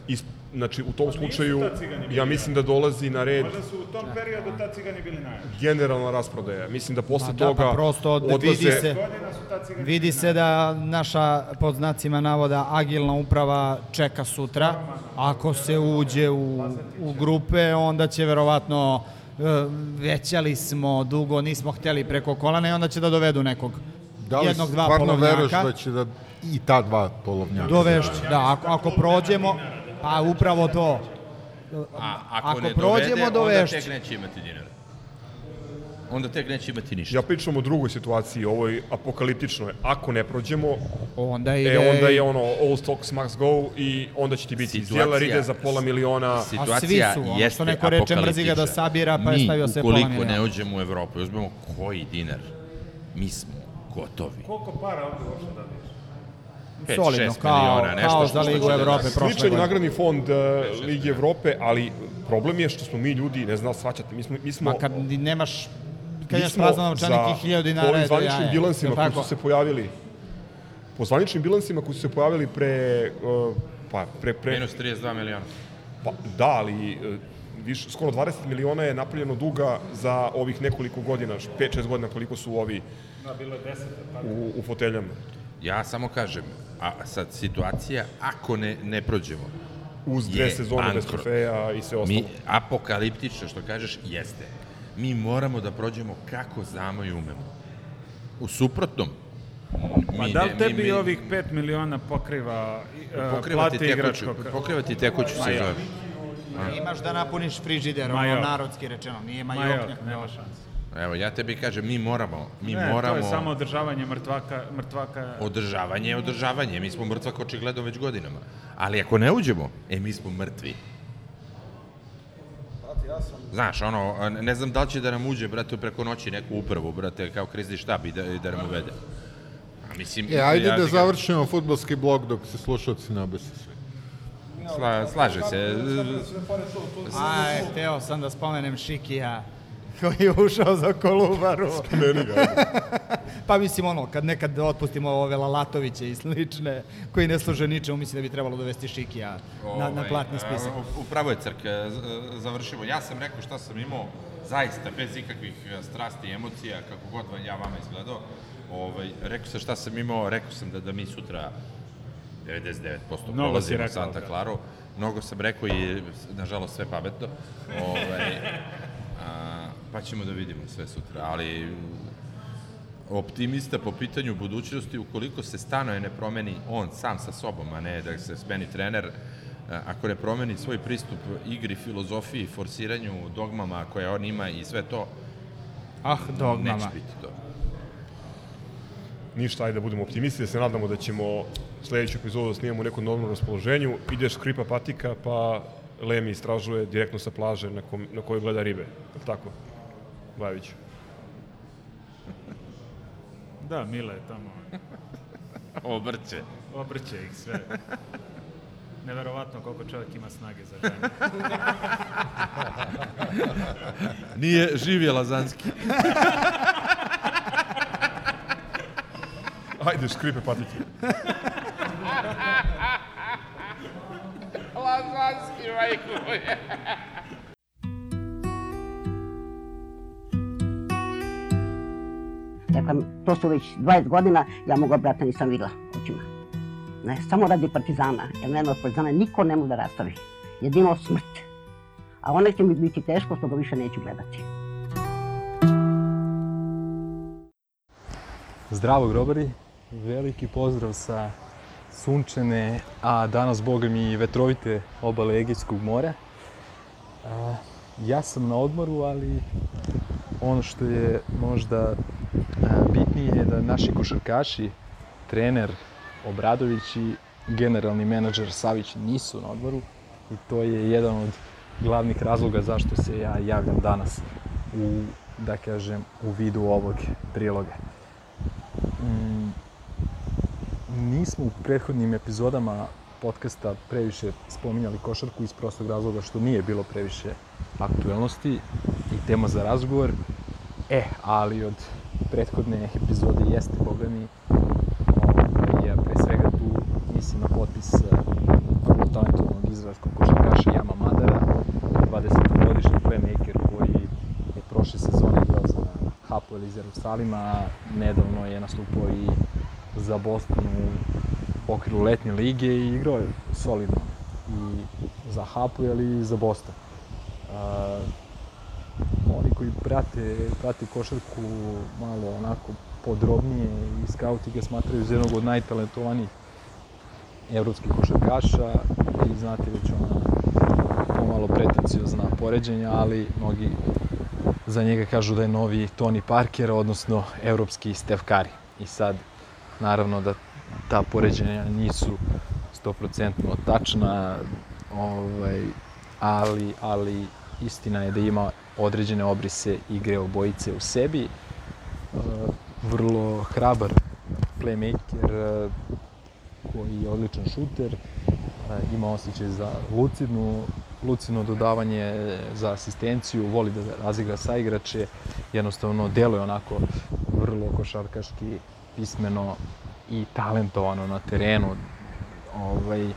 is, znači u tom slučaju, ja mislim da dolazi na red Možda su u tom periodu tad cigani bili najjači. generalna rasprodaja. Mislim da posle da, toga pa prosto od- odlaze... vidi se, vidi se da naša, pod znacima navoda, agilna uprava čeka sutra. Ako se uđe u, u grupe, onda će verovatno većali smo dugo, nismo htjeli preko kolana i onda će da dovedu nekog Da li jednog, dva stvarno veruješ polovnjaka. da će da i ta dva polovnjaka? Dovešći, da, ako, ako prođemo, pa upravo to. A ako, Ako ne prođemo, dovede, onda tek neće imati dinara. Onda tek neće imati ništa. Ja pričam o drugoj situaciji, ovoj apokaliptičnoj. Ako ne prođemo, Onda ide... e, onda je ono all stocks must go i onda će ti biti Situacija- Zdjelar ide za pola miliona. Situacija svi su, ono jeste što neko reče, mrzi ga da sabira, pa je Mi, stavio sve pola ukoliko miliona. ne uđemo u Evropu i uzmemo koji dinar, mi smo gotovi. Koliko para ovde uopšte da? Pet, Solidno, kao, miliona, nešto kao što za Ligu da Evrope nas- prošle Sličan je nagradni fond uh, Lige Evrope, ali problem je što smo mi ljudi, ne znam, svaćate, mi smo, mi smo, Ma kad ni nemaš, kad smo prazno novčanik i 1000 dinara, po ovim zvaničnim jaje. bilansima koji su se pojavili, po zvaničnim bilansima koji su se pojavili pre, uh, pa, pre, pre, Minus 32 miliona. Pa, da, ali e, više, skoro 20 miliona je napravljeno duga za ovih nekoliko godina, 5-6 godina koliko su ovi Da, bilo je 10. tako. u, u foteljama. Ja samo kažem, a sad situacija, ako ne, ne prođemo, Uz dve sezone bez trofeja i sve ostalo. mi, apokaliptično što kažeš, jeste. Mi moramo da prođemo kako znamo i umemo. U suprotnom, Pa mi da li ne- tebi mi, mi, ovih 5 miliona pokriva uh, pokriva ti plate tekuću, igračkog? pokriva ti tekuću sezonu. Imaš da napuniš frižider, ono narodski rečeno, nije Ma jo, majoknja. nema šanse. Evo, ja tebi kažem, mi moramo, mi ne, moramo... to je samo održavanje mrtvaka, mrtvaka Održavanje je održavanje, mi smo mrtvak očigledno već godinama. Ali ako ne uđemo, e, mi smo mrtvi. Znaš, ono, ne znam da li će da nam uđe, brate, preko noći neku upravu, brate, kao krizni štab i da, i da nam uvede. A mislim... E, ajde ja da završimo futbolski blok dok se slušalci nabese svi. kažem, Sla, slaže se. Aj, hteo sam da spomenem Šikija koji je ušao za Kolubaru. Meni ga. pa mislim ono, kad nekad otpustimo ove Lalatoviće i slične, koji ne služe ničemu, mislim da bi trebalo dovesti Šikija na, na Ovaj, platni spisak. a, Upravo je crk, e, z- e, završimo. Ja sam rekao šta sam imao, zaista, bez ikakvih e, strasti i emocija, kako god ja vama izgledao. Ovaj, rekao sam šta sam imao, rekao sam da, da mi sutra 99% Mnogo si prolazimo rekao, Santa da. Claru. Mnogo sam rekao i, nažalost, sve pametno. Ovaj, a, pa ćemo da vidimo sve sutra, ali optimista po pitanju budućnosti, ukoliko se stanoje ne promeni on sam sa sobom, a ne da se smeni trener, a, ako ne promeni svoj pristup igri, filozofiji, forsiranju, dogmama koje on ima i sve to, Ah, neće dogmama. biti to. Ništa, ajde da budemo optimisti, da se nadamo da ćemo sledeću epizodu da snimamo u nekom normalnom raspoloženju. Ideš skripa patika, pa Lemi istražuje direktno sa plaže na, kom, na kojoj gleda ribe. Je li tako? Bajević. Da, Mile je tamo. Obrće. Obrće ih sve. Neverovatno koliko čovjek ima snage za žene. Nije živje Lazanski. Ajde, škripe patike. Lazanski, majko moje. Rekla, to su već 20 godina, ja moga brata nisam videla očima. Ne, samo radi partizana, jer nema partizana niko ne može da rastavi. Jedino smrt. A one će mi biti teško, što ga više neću gledati. Zdravo grobari, veliki pozdrav sa sunčene, a danas boga mi vetrovite obale Egejskog mora. Ja sam na odmoru, ali ono što je možda bitnije je da naši košarkaši, trener Obradović i generalni menadžer Savić nisu na odmoru i to je jedan od glavnih razloga zašto se ja javljam danas u, da kažem, u vidu ovog priloga. Mm, nismo u prethodnim epizodama podcasta previše spominjali košarku iz prostog razloga što nije bilo previše aktuelnosti i tema za razgovor. E, ali od prethodne epizode jeste, boga mi, ovaj, ja pre svega tu mislim na potpis eh, vrlo talentovanog izraelskog košarkaša Jama Madara, 20-godišnji playmaker koji je prošle sezone igrao za Hapoel iz Jerusalima, nedavno je nastupao i za Boston u okviru letnje lige i igrao je solidno i za Hapoel i za Boston. Koji prate, prate košarku malo onako podrobnije i skauti ga smatraju za jednog od najtalentovanijih evropskih košarkaša i znate već ona pomalo pretenciozna poređenja, ali mnogi za njega kažu da je novi Tony Parker, odnosno evropski Steph Curry. I sad, naravno da ta poređenja nisu 100% tačna, ovaj, ali, ali istina je da ima određene obrise igre obojice u sebi. E, vrlo hrabar playmaker e, koji je odličan šuter, e, ima osjećaj za lucidnu, lucidno dodavanje za asistenciju, voli da razigra saigrače, jednostavno deluje onako vrlo košarkaški pismeno i talentovano na terenu. Ovaj,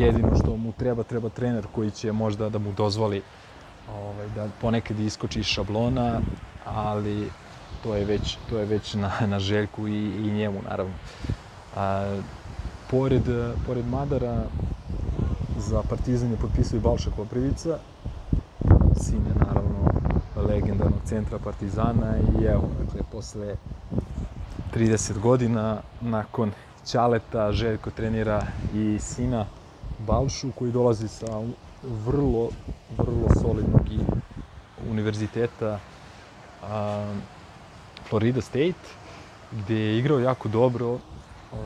jedino što mu treba, treba trener koji će možda da mu dozvoli ovaj, da ponekad iskoči iz šablona, ali to je već, to je već na, na Željku i, i njemu, naravno. A, pored, pored Madara, za Partizan je potpisao i Balša Koprivica, sin je naravno legendarnog centra Partizana i evo, dakle, posle 30 godina nakon Ćaleta Željko trenira i sina Balšu koji dolazi sa vrlo, vrlo solidnog i univerziteta a, Florida State, gde je igrao jako dobro. A,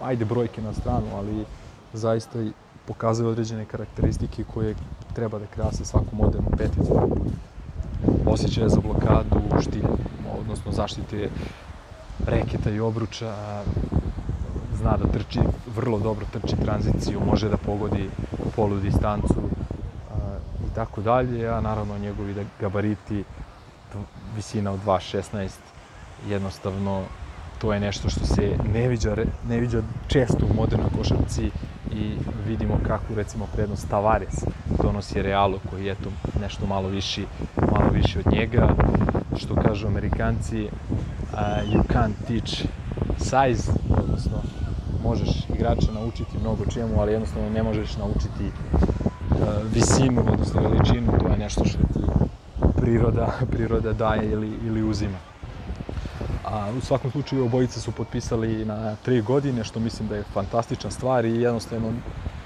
ajde brojke na stranu, ali zaista pokazuje određene karakteristike koje treba da krase svaku modernu peticu. Osjećaje za blokadu, štilj, odnosno zaštite reketa i obruča, zna da trči, vrlo dobro trči tranziciju, može da pogodi polu distancu i tako dalje, a naravno njegovi da gabariti, visina od 2.16, jednostavno to je nešto što se ne viđa, ne viđa često u modernoj košarci i vidimo kakvu recimo prednost Tavares donosi Realu koji je to nešto malo viši, malo viši od njega. Što kažu Amerikanci, uh, you can't teach size, odnosno možeš igrača naučiti mnogo čemu, ali jednostavno ne možeš naučiti uh, visinu, odnosno veličinu, to je nešto što ti priroda, priroda daje ili, ili uzima. A u svakom slučaju obojice su potpisali na tri godine, što mislim da je fantastična stvar i jednostavno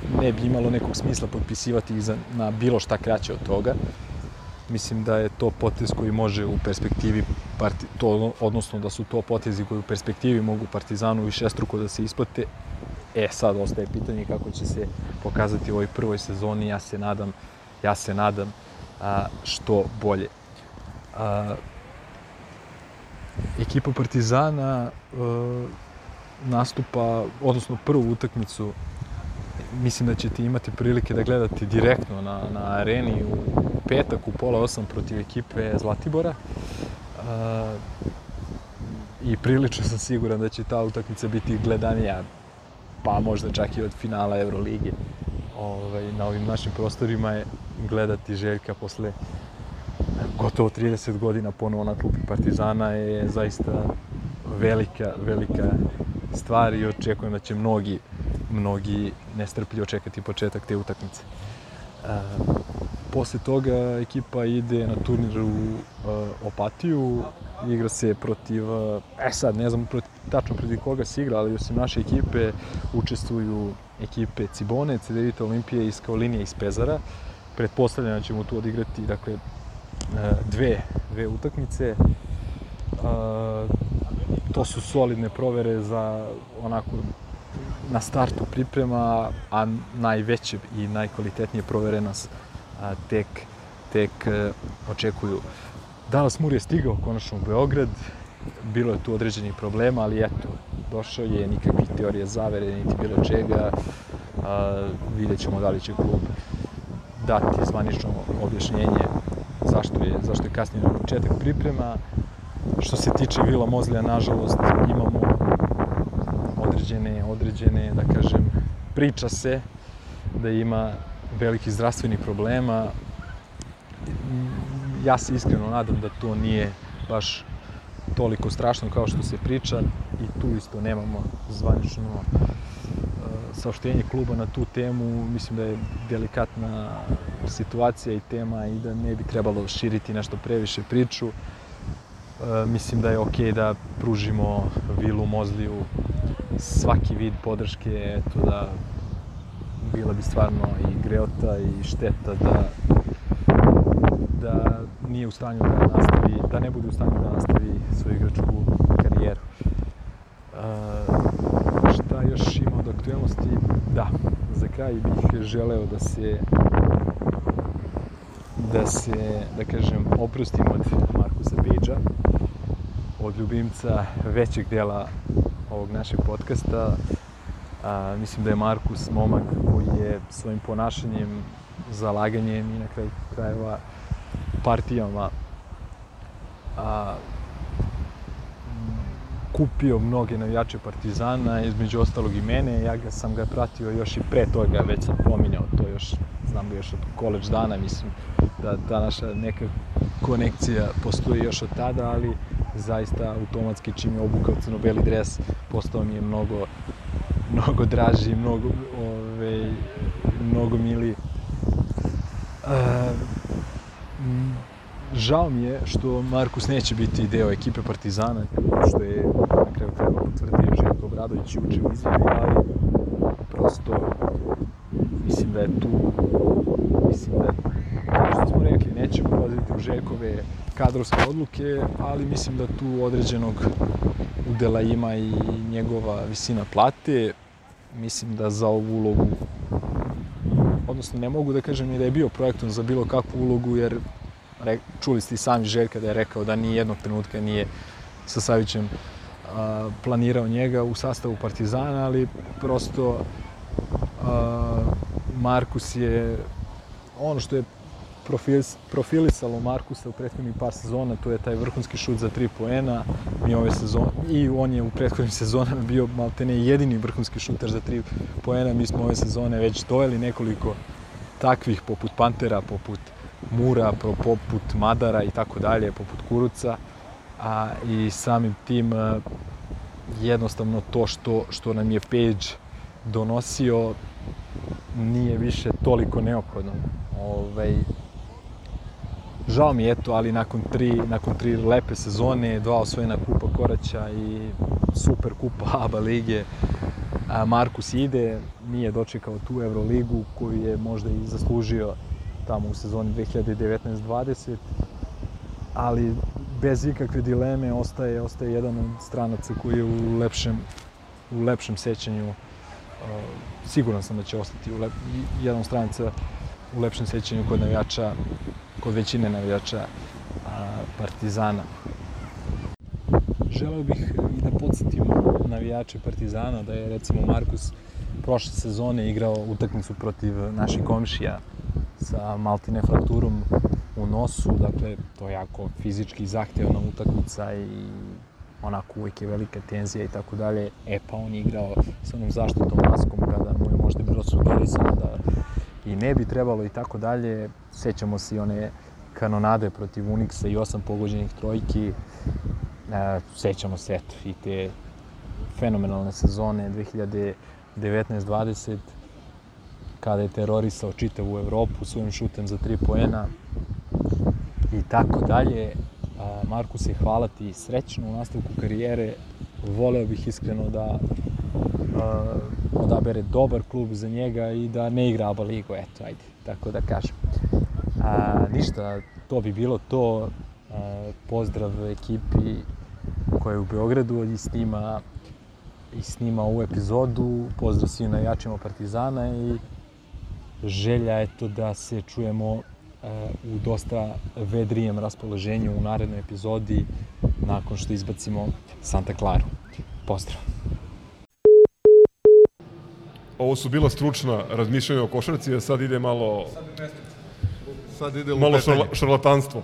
ne bi imalo nekog smisla potpisivati za, na bilo šta kraće od toga. Mislim da je to potez koji može u perspektivi, parti, to, odnosno da su to potezi koji u perspektivi mogu Partizanu višestruko da se isplate. E, sad ostaje pitanje kako će se pokazati u ovoj prvoj sezoni. Ja se nadam, ja se nadam a, što bolje. A, ekipa Partizana uh, nastupa, odnosno prvu utakmicu, mislim da ćete imati prilike da gledate direktno na, na areni u petak u pola osam protiv ekipe Zlatibora. Uh, I prilično sam siguran da će ta utakmica biti gledanija, pa možda čak i od finala Euroligije. Ovaj, na ovim našim prostorima je gledati Željka posle gotovo 30 godina ponovo na klupi Partizana je zaista velika, velika stvar i očekujem da će mnogi, mnogi nestrpljivo čekati početak te utakmice. E, posle toga ekipa ide na turnir u e, Opatiju, igra se protiv, e sad ne znam protiv, tačno protiv koga se igra, ali osim naše ekipe učestvuju ekipe Cibone, Cedevita Olimpije iz Kaolinija iz Pezara. Pretpostavljam da ćemo tu odigrati, dakle, E, dve, dve utakmice. Uh, to su solidne provere za onako na startu priprema, a najveće i najkvalitetnije provere nas a, tek, tek a, očekuju. Dallas Moore je stigao konačno u Beograd, bilo je tu određenih problema, ali eto, došao je, nikakvih teorije zavere, niti bilo čega. A, vidjet ćemo da li će klub dati zvanično objašnjenje zašto je, zašto je kasnije početak priprema. Što se tiče Vila Mozlija, nažalost, imamo određene, određene, da kažem, priča se da ima velikih zdravstvenih problema. Ja se iskreno nadam da to nije baš toliko strašno kao što se priča i tu isto nemamo zvanično saopštenje kluba na tu temu, mislim da je delikatna situacija i tema i da ne bi trebalo širiti nešto previše priču. E, mislim da je okay da pružimo Vilu Mozliju svaki vid podrške, eto da bila bi stvarno i greota i šteta da da nije u stanju da nastavi, da ne bude u stanju da nastavi svoju igračku karijeru. E, šta još ima od aktualnosti? Da, za kraj bih želeo da se da se, da kažem, oprostim od Markusa Bejdža, od ljubimca većeg dela ovog našeg podcasta. A, mislim da je Markus momak koji je svojim ponašanjem, zalaganjem i na kraju krajeva partijama a, kupio mnoge navijače Partizana, između ostalog i mene, ja ga sam ga pratio još i pre toga, već sam pominjao to još, znam ga još od college dana, mislim da ta naša neka konekcija postoji još od tada, ali zaista automatski čim je obukao crno-beli dres, postao mi je mnogo, mnogo draži, mnogo, ove, mnogo mili. Uh, žao mi je što Markus neće biti deo ekipe Partizana, što je na kraju krajeva potvrdio Željko Obradović juče u izjavi, ali prosto mislim da je tu mislim da je Željkove kadrovske odluke, ali mislim da tu određenog udela ima i njegova visina plate. Mislim da za ovu ulogu, odnosno ne mogu da kažem ni da je bio projektom za bilo kakvu ulogu, jer re, čuli ste i sami Željka da je rekao da ni jednog trenutka nije sa Savićem a, planirao njega u sastavu Partizana, ali prosto a, Markus je ono što je profil, profilisalo Markusa u prethodnih par sezona, to je taj vrhunski šut za tri poena. Mi ove sezone, I on je u prethodnim sezonama bio maltene jedini vrhunski šuter za tri poena. Mi smo ove sezone već dojeli nekoliko takvih poput Pantera, poput Mura, poput Madara i tako dalje, poput Kuruca. A, I samim tim jednostavno to što, što nam je Page donosio nije više toliko neophodno. Ovaj, žao mi je to, ali nakon tri, nakon tri lepe sezone, dva osvojena kupa Koraća i super kupa ABA lige, Markus ide, nije dočekao tu Euroligu koju je možda i zaslužio tamo u sezoni 2019-20, ali bez ikakve dileme ostaje, ostaje jedan od stranaca koji je u lepšem, u lepšem sećanju. Siguran sam da će ostati u lep, jedan od stranaca u lepšem sećanju kod navijača, kod većine navijača Partizana. Želeo bih i da podsjetim navijače Partizana da je recimo Markus prošle sezone igrao utakmicu protiv naših komšija sa maltine frakturom u nosu, dakle to je jako fizički zahtevna utakmica i onako uvijek je velika tenzija i tako dalje. E pa on je igrao sa onom zaštitom maskom kada mu je možda bilo sugerisano da i ne bi trebalo i tako dalje. Sećamo se i one kanonade protiv Unixa i osam pogođenih trojki. E, sećamo se eto, i te fenomenalne sezone 2019-20 kada je terorisao čitavu Evropu svojim šutem za tri poena i tako dalje. Markus je hvala ti srećno u nastavku karijere. Voleo bih iskreno da uh, odabere dobar klub za njega i da ne igra ABA ligu, eto, ajde, tako da kažem. A, ništa, to bi bilo to. A, pozdrav ekipi koja je u Beogradu i snima i snima ovu epizodu. Pozdrav svim navijačima Partizana i želja je to da se čujemo u dosta vedrijem raspoloženju u narednoj epizodi nakon što izbacimo Santa Clara. Pozdrav! Ovo su bila stručna razmišljanja o košarci, a sad ide malo... Sad ide malo šarla, šarlatanstvo.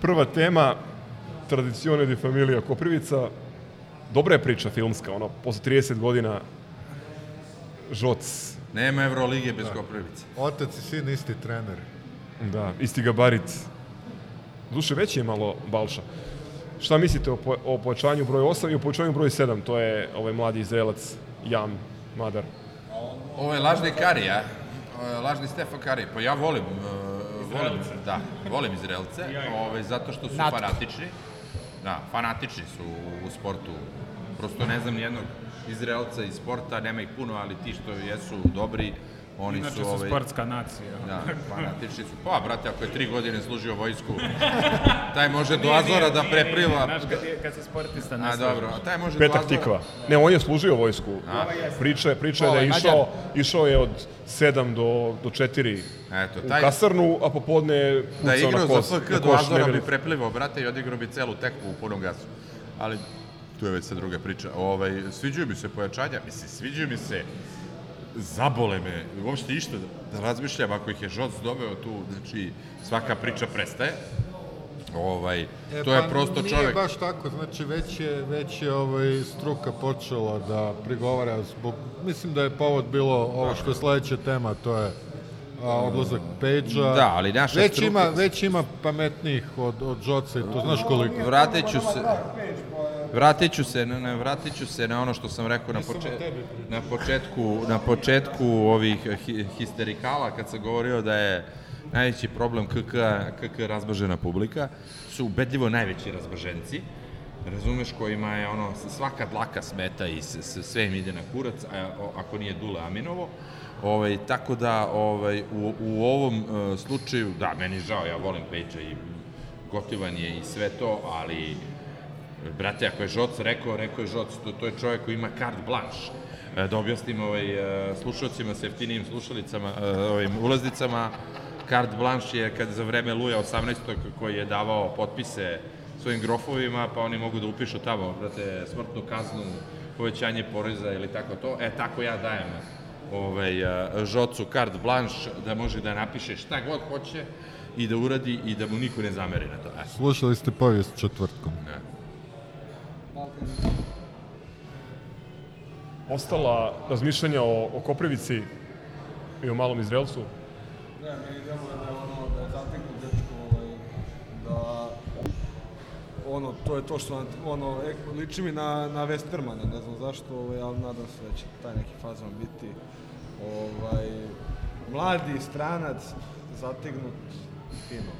Prva tema, tradicione di familija Koprivica. Dobra je priča filmska, ono, posle 30 godina Žoc. Nema Evrolige bez da. Koprivice. Otac i sin isti treneri. Da, isti gabarit. Duše, veći je malo Balša. Šta mislite o, po, o pojačanju broj 8 i o pojačanju broj 7? To je ovaj mladi Izraelac Jan Madar. Ovo je lažni Kari, ja? Lažni Stefan Kari. Pa ja volim, uh, volim, da, volim Izraelce, ovaj, zato što su Natko. fanatični. Da, fanatični su u sportu. Prosto ne znam nijednog Izraelca iz sporta, nema ih puno, ali ti što jesu dobri, Oni Inače su, su ovaj, sportska nacija. Da, fanatični su. Pa, brate, ako je tri godine služio vojsku, taj može do Azora da prepliva. Znaš, kad, je, kad se sportista ne A, dobro, a taj može Petak do Azora... Tikva. Ne, on je služio vojsku. A? Priča, je, priča je da je išao, išao je od 7 do, do 4 Eto, taj... u kasarnu, a popodne da pucao na kos. Da igrao za FK do Azora bi preplivao, brate, i odigrao bi celu tekmu u punom gasu. Ali, tu je već sad druga priča. Ovaj, sviđaju mi se pojačanja, mislim, sviđaju mi se zabole me, uopšte išta da razmišljam, ako ih je Žoc doveo tu, znači svaka priča prestaje. Ovaj, e, to je pa prosto nije čovek... baš tako, znači već je, već je ovaj, struka počela da prigovara zbog, mislim da je povod bilo ovo što je sledeća tema, to je a, odlazak Page-a. Da, ali naša već struka... Ima, već ima pametnijih od, od Žoca i to znaš koliko. Vratit ću se... Vratit ću se, ne, vratit ću se na ono što sam rekao na, poče, na početku, na početku ovih hi, histerikala, kad sam govorio da je najveći problem KK, KK razbažena publika, su ubedljivo najveći razbaženci, razumeš, kojima je ono, svaka dlaka smeta i sve im ide na kurac, a, ako nije Dule Aminovo, Ovaj, tako da ovaj, u, u ovom uh, slučaju, da, meni žao, ja volim Pejča i gotivan je i sve to, ali brate, ako je Žoc rekao, rekao je Žoc, to, to je čovjek koji ima carte blanche. E, Da objasnim ovaj, e, slušalcima sa jeftinijim slušalicama, e, ovim ulaznicama, carte blanche je kad za vreme Luja 18. koji je davao potpise svojim grofovima, pa oni mogu da upišu tamo, brate, smrtnu kaznu, povećanje poreza ili tako to. E, tako ja dajem ovaj, Žocu carte blanche da može da napiše šta god hoće i da uradi i da mu niko ne zameri na to. E. Slušali ste povijest četvrtkom. Ne. Ostala razmišljanja o, o Koprivici i o malom Izraelcu. Ne, meni deluje da je ono, da je zateknut ono, to je to što nam, ono, e, liči mi na, na Westermana, ne znam zašto, ovaj, ali nadam se da će taj neki fazon biti, ovaj, mladi stranac, zategnut, fino.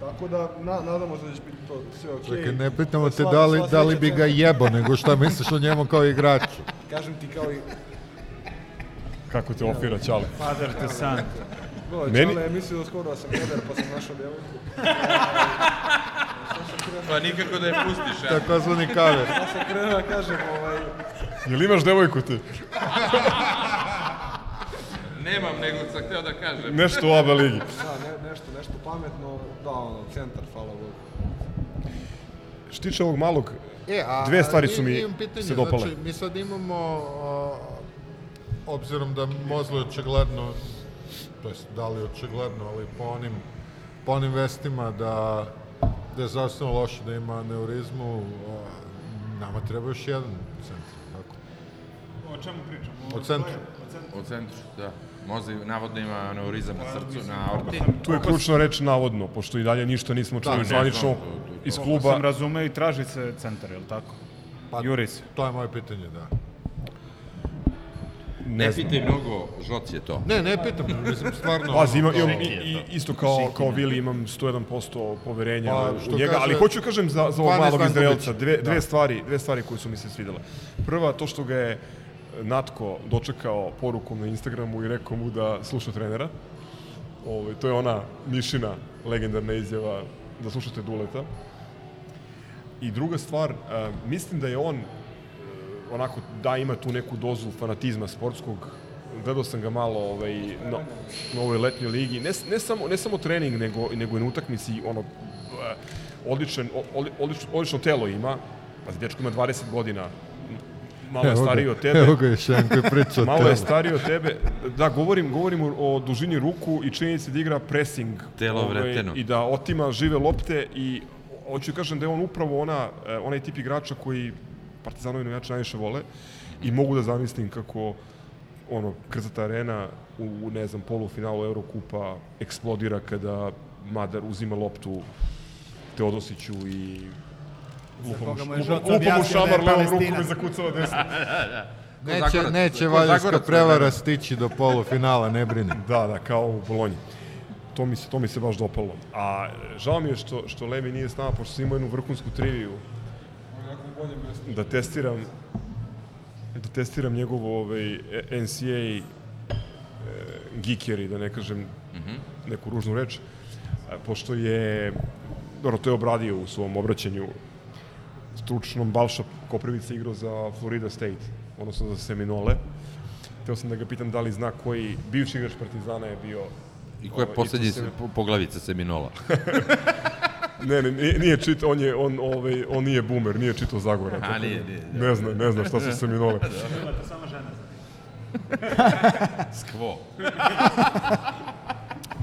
Tako da, na, nadamo se da će biti to sve okej. Čekaj, ne pitamo te da li, da li bi ga jebo, nego šta misliš o njemu kao igraču. Kažem ti kao i... Kako te ofira, Ćale? Father to son. Meni- Čale je mislio da skoro da sam peder, pa sam našao djevojku. Pa nikako da je pustiš, ja. Takozvani kaver. Ja sam krenuo da kažem, ovaj, Jel imaš devojku ti? Nemam, nego sam hteo da kažem. Nešto u ABA ligi. da, ne, nešto, nešto pametno, da, ono, centar, hvala Bogu. Što se tiče ovog malog, E, a, dve stvari su mi pitanje, se dopale. Znači, mi sad imamo, a, obzirom da Mozlo je očigledno, to jest da li očigledno, ali po onim, po onim vestima da, da je zdravstveno loše da ima aneurizmu, a, nama treba još jedan centar, tako? O čemu pričamo? O centru. U centru, da. Mozi navodno ima aneurizam na srcu, na aorti. Tu je ključna reč navodno, pošto i dalje ništa nismo čuli ne zvanično iz Koliko kluba. sam razume i traži se centar, je li tako? Pa, Juri se. To je moje pitanje, da. Ne, Ne znam. pitaj mnogo, Žoc je to. Ne, ne pitam, mislim, stvarno... Pazi, imam, imam i, i, isto kao, kao Vili imam 101% poverenja Pa, u njega, kaže, ali hoću kažem za, za ovog 12 malog Izraelca, dve, Da. dve, stvari, dve stvari koje su mi se svidele. Prva, to što ga je Natko dočekao porukom na Instagramu i rekao mu da sluša trenera. Ove, to je ona Mišina legendarna izjava da slušate Duleta. I druga stvar, a, mislim da je on onako da ima tu neku dozu fanatizma sportskog. Gledao sam ga malo ovaj, na, na ovoj letnjoj ligi. Ne, ne, samo, ne samo trening, nego, nego i na utakmici ono, e, odličan, odli, odlično, odlično telo ima. Pazi, dečko ima 20 godina, malo je stariji od tebe. Evo ga još jedan koji priča o Malo je stariji od tebe. Da, govorim, govorim o, dužini ruku i činjenici da igra pressing. Telo vreteno. I da otima žive lopte i hoću kažem da je on upravo ona, e, onaj tip igrača koji Partizanovi navijači najviše vole i mogu da zamislim kako ono, Krzata arena u, ne znam, polufinalu Eurokupa eksplodira kada Madar uzima loptu Teodosiću i lupa mu, š- Žoc lupa mu da šamar levom rukom i zakucava desno. Neće, Zagorac- neće Valjevska prevara stići do polufinala, ne brini. Da, da, kao u Bolonji. To mi se, to mi se baš dopalo. A žao mi je što, što Levi nije s nama, pošto sam imao jednu vrhunsku triviju Na nekom boljem mjestu. Da testiram da testiram njegov ovaj, NCA e, geekeri, da ne kažem neku ružnu reč, a, pošto je, dobro, to je obradio u svom obraćanju stručnom Balša Koprivica igrao za Florida State, odnosno za Seminole. Teo sam da ga pitam da li zna koji bivši igrač Partizana je bio I koja je ovaj, poslednji po- poglavica Seminola? Ne, ne, nije, čitao, on je, on, ovaj, on nije boomer, nije čitao Zagora. A, tako da nije, nije, Ne zna, ne zna šta su Seminole. Samo žena. Skvo.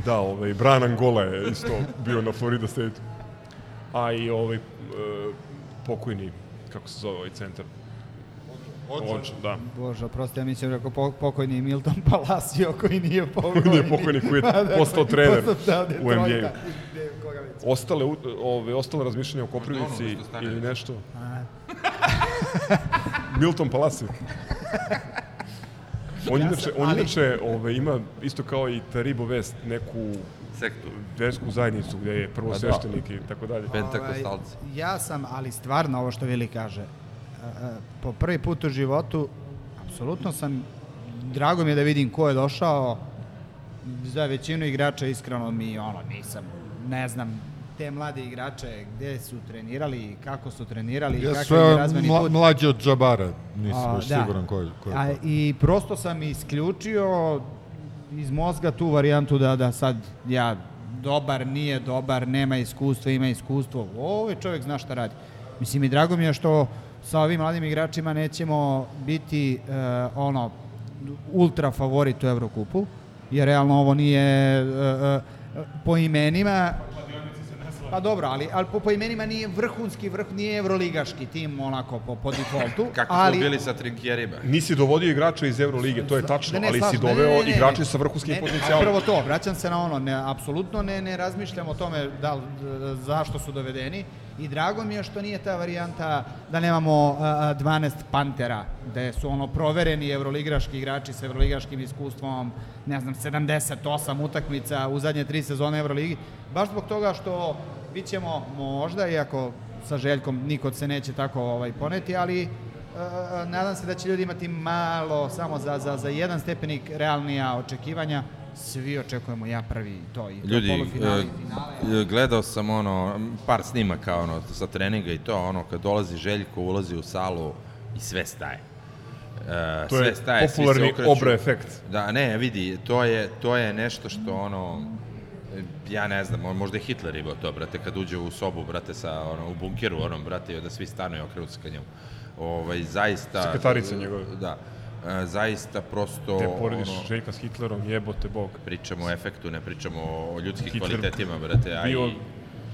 Da, ovaj, Brian Angola je isto bio na Florida State. A i ovaj, e, pokojni, kako se zove ovaj centar? Ođe, da. Bože, oprosti, ja mislim rekao po, pokojni Milton Palacio koji nije pokojni. Nije pokojni, koji je Pa da, postao trener da, u. NBA-u. Ostale, ove, ostale razmišljanja o stane ili nešto? Milton Palacio. On inače, on inače ove, ima isto kao i Taribo Vest neku Sektu. versku zajednicu gde je prvo Pa da. sveštenik i tako dalje. Pentakostalci. Ovaj, ja sam, ali stvarno ovo što Vili kaže, e, e, po prvi put u životu, apsolutno sam, drago mi je da vidim ko je došao, za većinu igrača iskreno mi, ono, nisam, ne znam te mlade igrače, gde su trenirali, kako su trenirali, Ja kakav je razvojni mla, put. mlađi od Džabara, nisam A, baš da. siguran koji, koji A. I prosto sam isključio iz mozga tu varijantu da, da sad ja dobar, nije dobar, nema iskustva, ima iskustvo. Ovaj čovjek zna šta radi. Mislim i drago mi je što sa ovim mladim igračima nećemo biti e, ono ultra favorit u Evrokupu, jer realno ovo nije e, e, po imenima Pa dobro, ali, ali po, po imenima nije vrhunski, vrh, nije evroligaški tim onako po, po defaultu. Kako ali, smo bili sa trinkjerima? Nisi dovodio igrača iz Eurolige, to je tačno, Da ne, ali si ne, doveo ne, ne, ne. igrače sa vrhunskim Ne, ne, potencijalom. Prvo to, vraćam se na ono, ne, apsolutno ne, ne razmišljam o tome da, zašto su dovedeni i drago mi je što nije ta varijanta da nemamo a, a, 12 Pantera, da su ono provereni evroligaški igrači sa evroligaškim iskustvom, ne znam, 78 utakmica u zadnje tri sezone Evroligi, baš zbog toga što bit ćemo možda, iako sa Željkom niko se neće tako ovaj, poneti, ali E, nadam se da će ljudi imati malo, samo za, za, za jedan stepenik realnija očekivanja. Svi očekujemo ja prvi to i to Ljudi, polufinale e, finale. e, gledao sam ono, par snimaka ono, sa treninga i to, ono, kad dolazi Željko, ulazi u salu i sve staje. E, To je sve staje, svi se popularni. Obra efekt. Da, ne, vidi, to je, to je nešto što, ono, ja ne znam, možda je Hitler imao to, brate, kad uđe u sobu, brate, sa, ono, u bunkeru, onom, brate, i da svi stanu i okrenu se ka njemu. Ovaj, zaista... Sekretarice njegove. Da. E, zaista prosto... Te porediš ono, Željka s Hitlerom, jebote bog. Pričamo o efektu, ne pričamo o ljudskim Hitler kvalitetima, brate. A Bio i...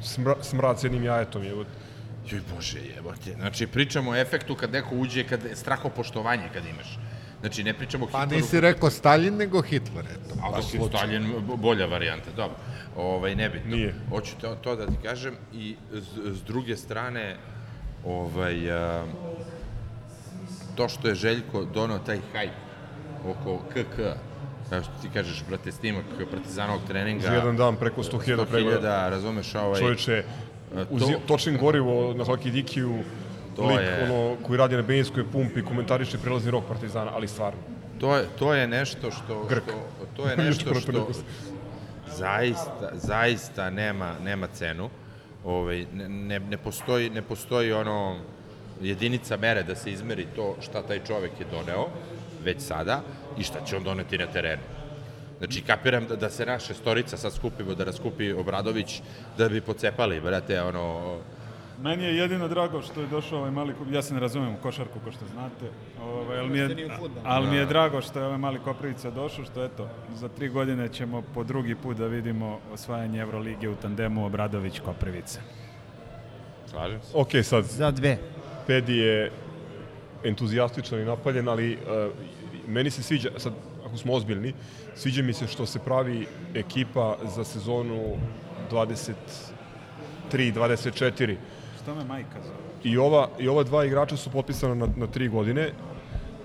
smra, smrad s jednim jajetom, jebote. Joj bože, jebote. Znači, pričamo o efektu kad neko uđe, kad strahopoštovanje kad imaš. Znači, ne pričamo o Pa Hitleru. nisi rekao Stalin, nego Hitler, eto. A dok je slučajno. Stalin b- bolja varijanta, dobro. Ovaj, nebitno. Nije. Hoću to, to da ti kažem i s, s druge strane, ovaj, a, to što je Željko donao taj hajp oko KK, kao što ti kažeš, brate, snimak partizanovog treninga. Za jedan dan preko 100.000 pregleda. razumeš, ovaj... Čovječe, uz to- točnim gorivo na Halkidikiju, To lik je- ono, koji radi na benzinskoj pumpi, komentariše prelazni rok Partizana, ali stvarno. To je, to je nešto što, Grk. što to je nešto što zaista zaista nema nema cenu. Ovaj ne, ne, ne postoji ne postoji ono jedinica mere da se izmeri to šta taj čovek je doneo već sada i šta će on doneti na terenu. Znači, kapiram da, da se naše storica sad skupimo, da raskupi Obradović, da bi pocepali, brate, ono, Meni je jedino drago što je došao ovaj mali, ja se ne razumem u košarku, ko što znate, ovaj, ali, mi je, ali mi je drago što je ovaj mali Koprivica došao, što eto, za tri godine ćemo po drugi put da vidimo osvajanje Evrolige u tandemu Obradović-Koprivica. slažem se. Ok, sad, Za dve. Pedi je entuzijastičan i napaljen, ali uh, meni se sviđa, sad ako smo ozbiljni, sviđa mi se što se pravi ekipa za sezonu 23-24. Što me majka zove? I ova, I ova dva igrača su potpisana na, na tri godine.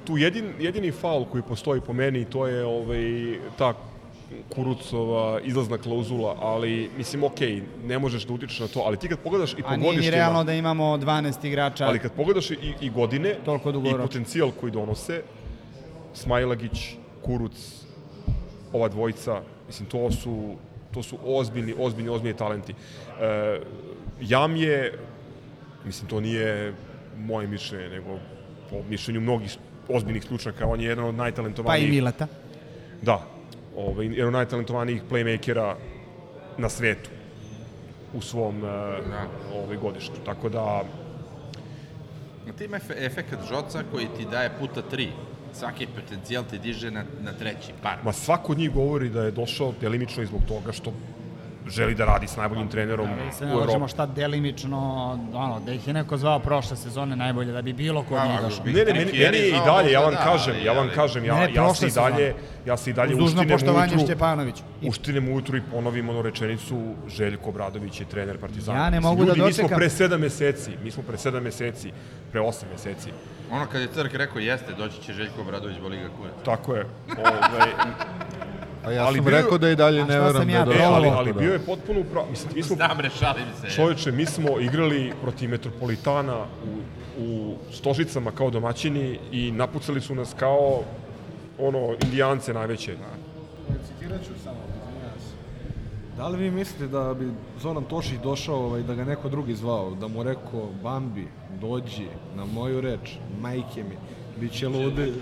Tu jedin, jedini faul koji postoji po meni, to je ovaj, ta Kurucova izlazna klauzula, ali mislim, okej, ne možeš da utičeš na to, ali ti kad pogledaš i po A nije ni godištima, realno da imamo 12 igrača. ali kad pogledaš i, i godine i potencijal koji donose, Smajlagić, Kuruc, ova dvojica, mislim, to su, to su ozbiljni, ozbiljni, ozbiljni talenti. E, Jam je, mislim, to nije moje mišljenje, nego po mišljenju mnogih ozbiljnih stručnjaka, on je jedan od Pa najtalentovanijih... i Mileta. Da, ovaj, jedan od najtalentovanijih playmakera na svetu u svom uh, ovaj godištu. Tako da, Ma ti ima efe, efekat žoca koji ti daje puta tri. Svaki potencijal ti diže na, na treći par. ma svako od njih govori da je došao delimično i zbog toga što želi da radi s najboljim trenerom se u ne možemo Evropi. šta delimično, ono, da ih je neko zvao prošle sezone najbolje, da bi bilo ko od njih došao. Ne, ne, meni, meni i dalje, ja vam kažem, ja vam kažem, ja, Ne, ja se i dalje, ja se i dalje uštinem poštovanje ujutru, Šćepanoviću. uštinem ujutru i ponovim ono rečenicu Željko Obradović je trener Partizana. Ja ne mogu da ljudi, Mi smo dočekam- pre sedam meseci, mi smo pre sedam meseci, pre osam meseci, Ono kad je Crk rekao jeste, doći će Željko Obradović, boli ga kurac. tako je. Ovaj, A ja Ali sam bio- rekao da i dalje ne verujem da ja je e, došao ali, ali toga. bio je potpuno upravo. Mislim, mi smo, Znam, rešalim se. čovječe, mi smo igrali protiv Metropolitana u, u Stožicama kao domaćini i napucali su nas kao ono, indijance najveće. Citirat ću samo. Da li vi mislite da bi Zoran Tošić došao ovaj, da ga neko drugi zvao, da mu rekao Bambi, dođi na moju reč, majke mi, bit će ludi.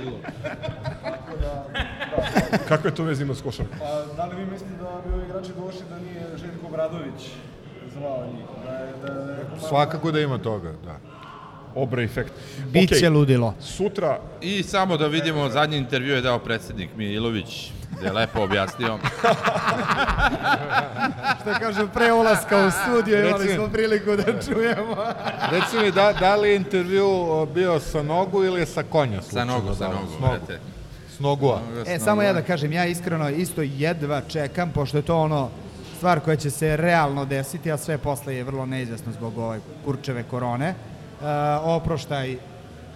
Kakve to veze ima s košarkom? Pa, da li vi mislite da bi ovi igrači došli da nije Željko Bradović zvao njih? Da je, da je malo- Svakako da ima toga, da. Obra efekt. Biće Okej, ludilo. Sutra, I samo da vidimo, zadnji intervju je dao predsednik Milović, gde je lepo objasnio. Što kažu, pre ulaska u studio imali Reci- smo priliku da čujemo. Reci mi, da, da li je intervju o, bio sa nogu ili je sa konja? Sa nogu, sa da nogu, S nogu. S nogua. E, samo ja da kažem, ja iskreno isto jedva čekam, pošto je to ono stvar koja će se realno desiti, a sve posle je vrlo neizvesno zbog ove kurčeve korone. Uh, oproštaj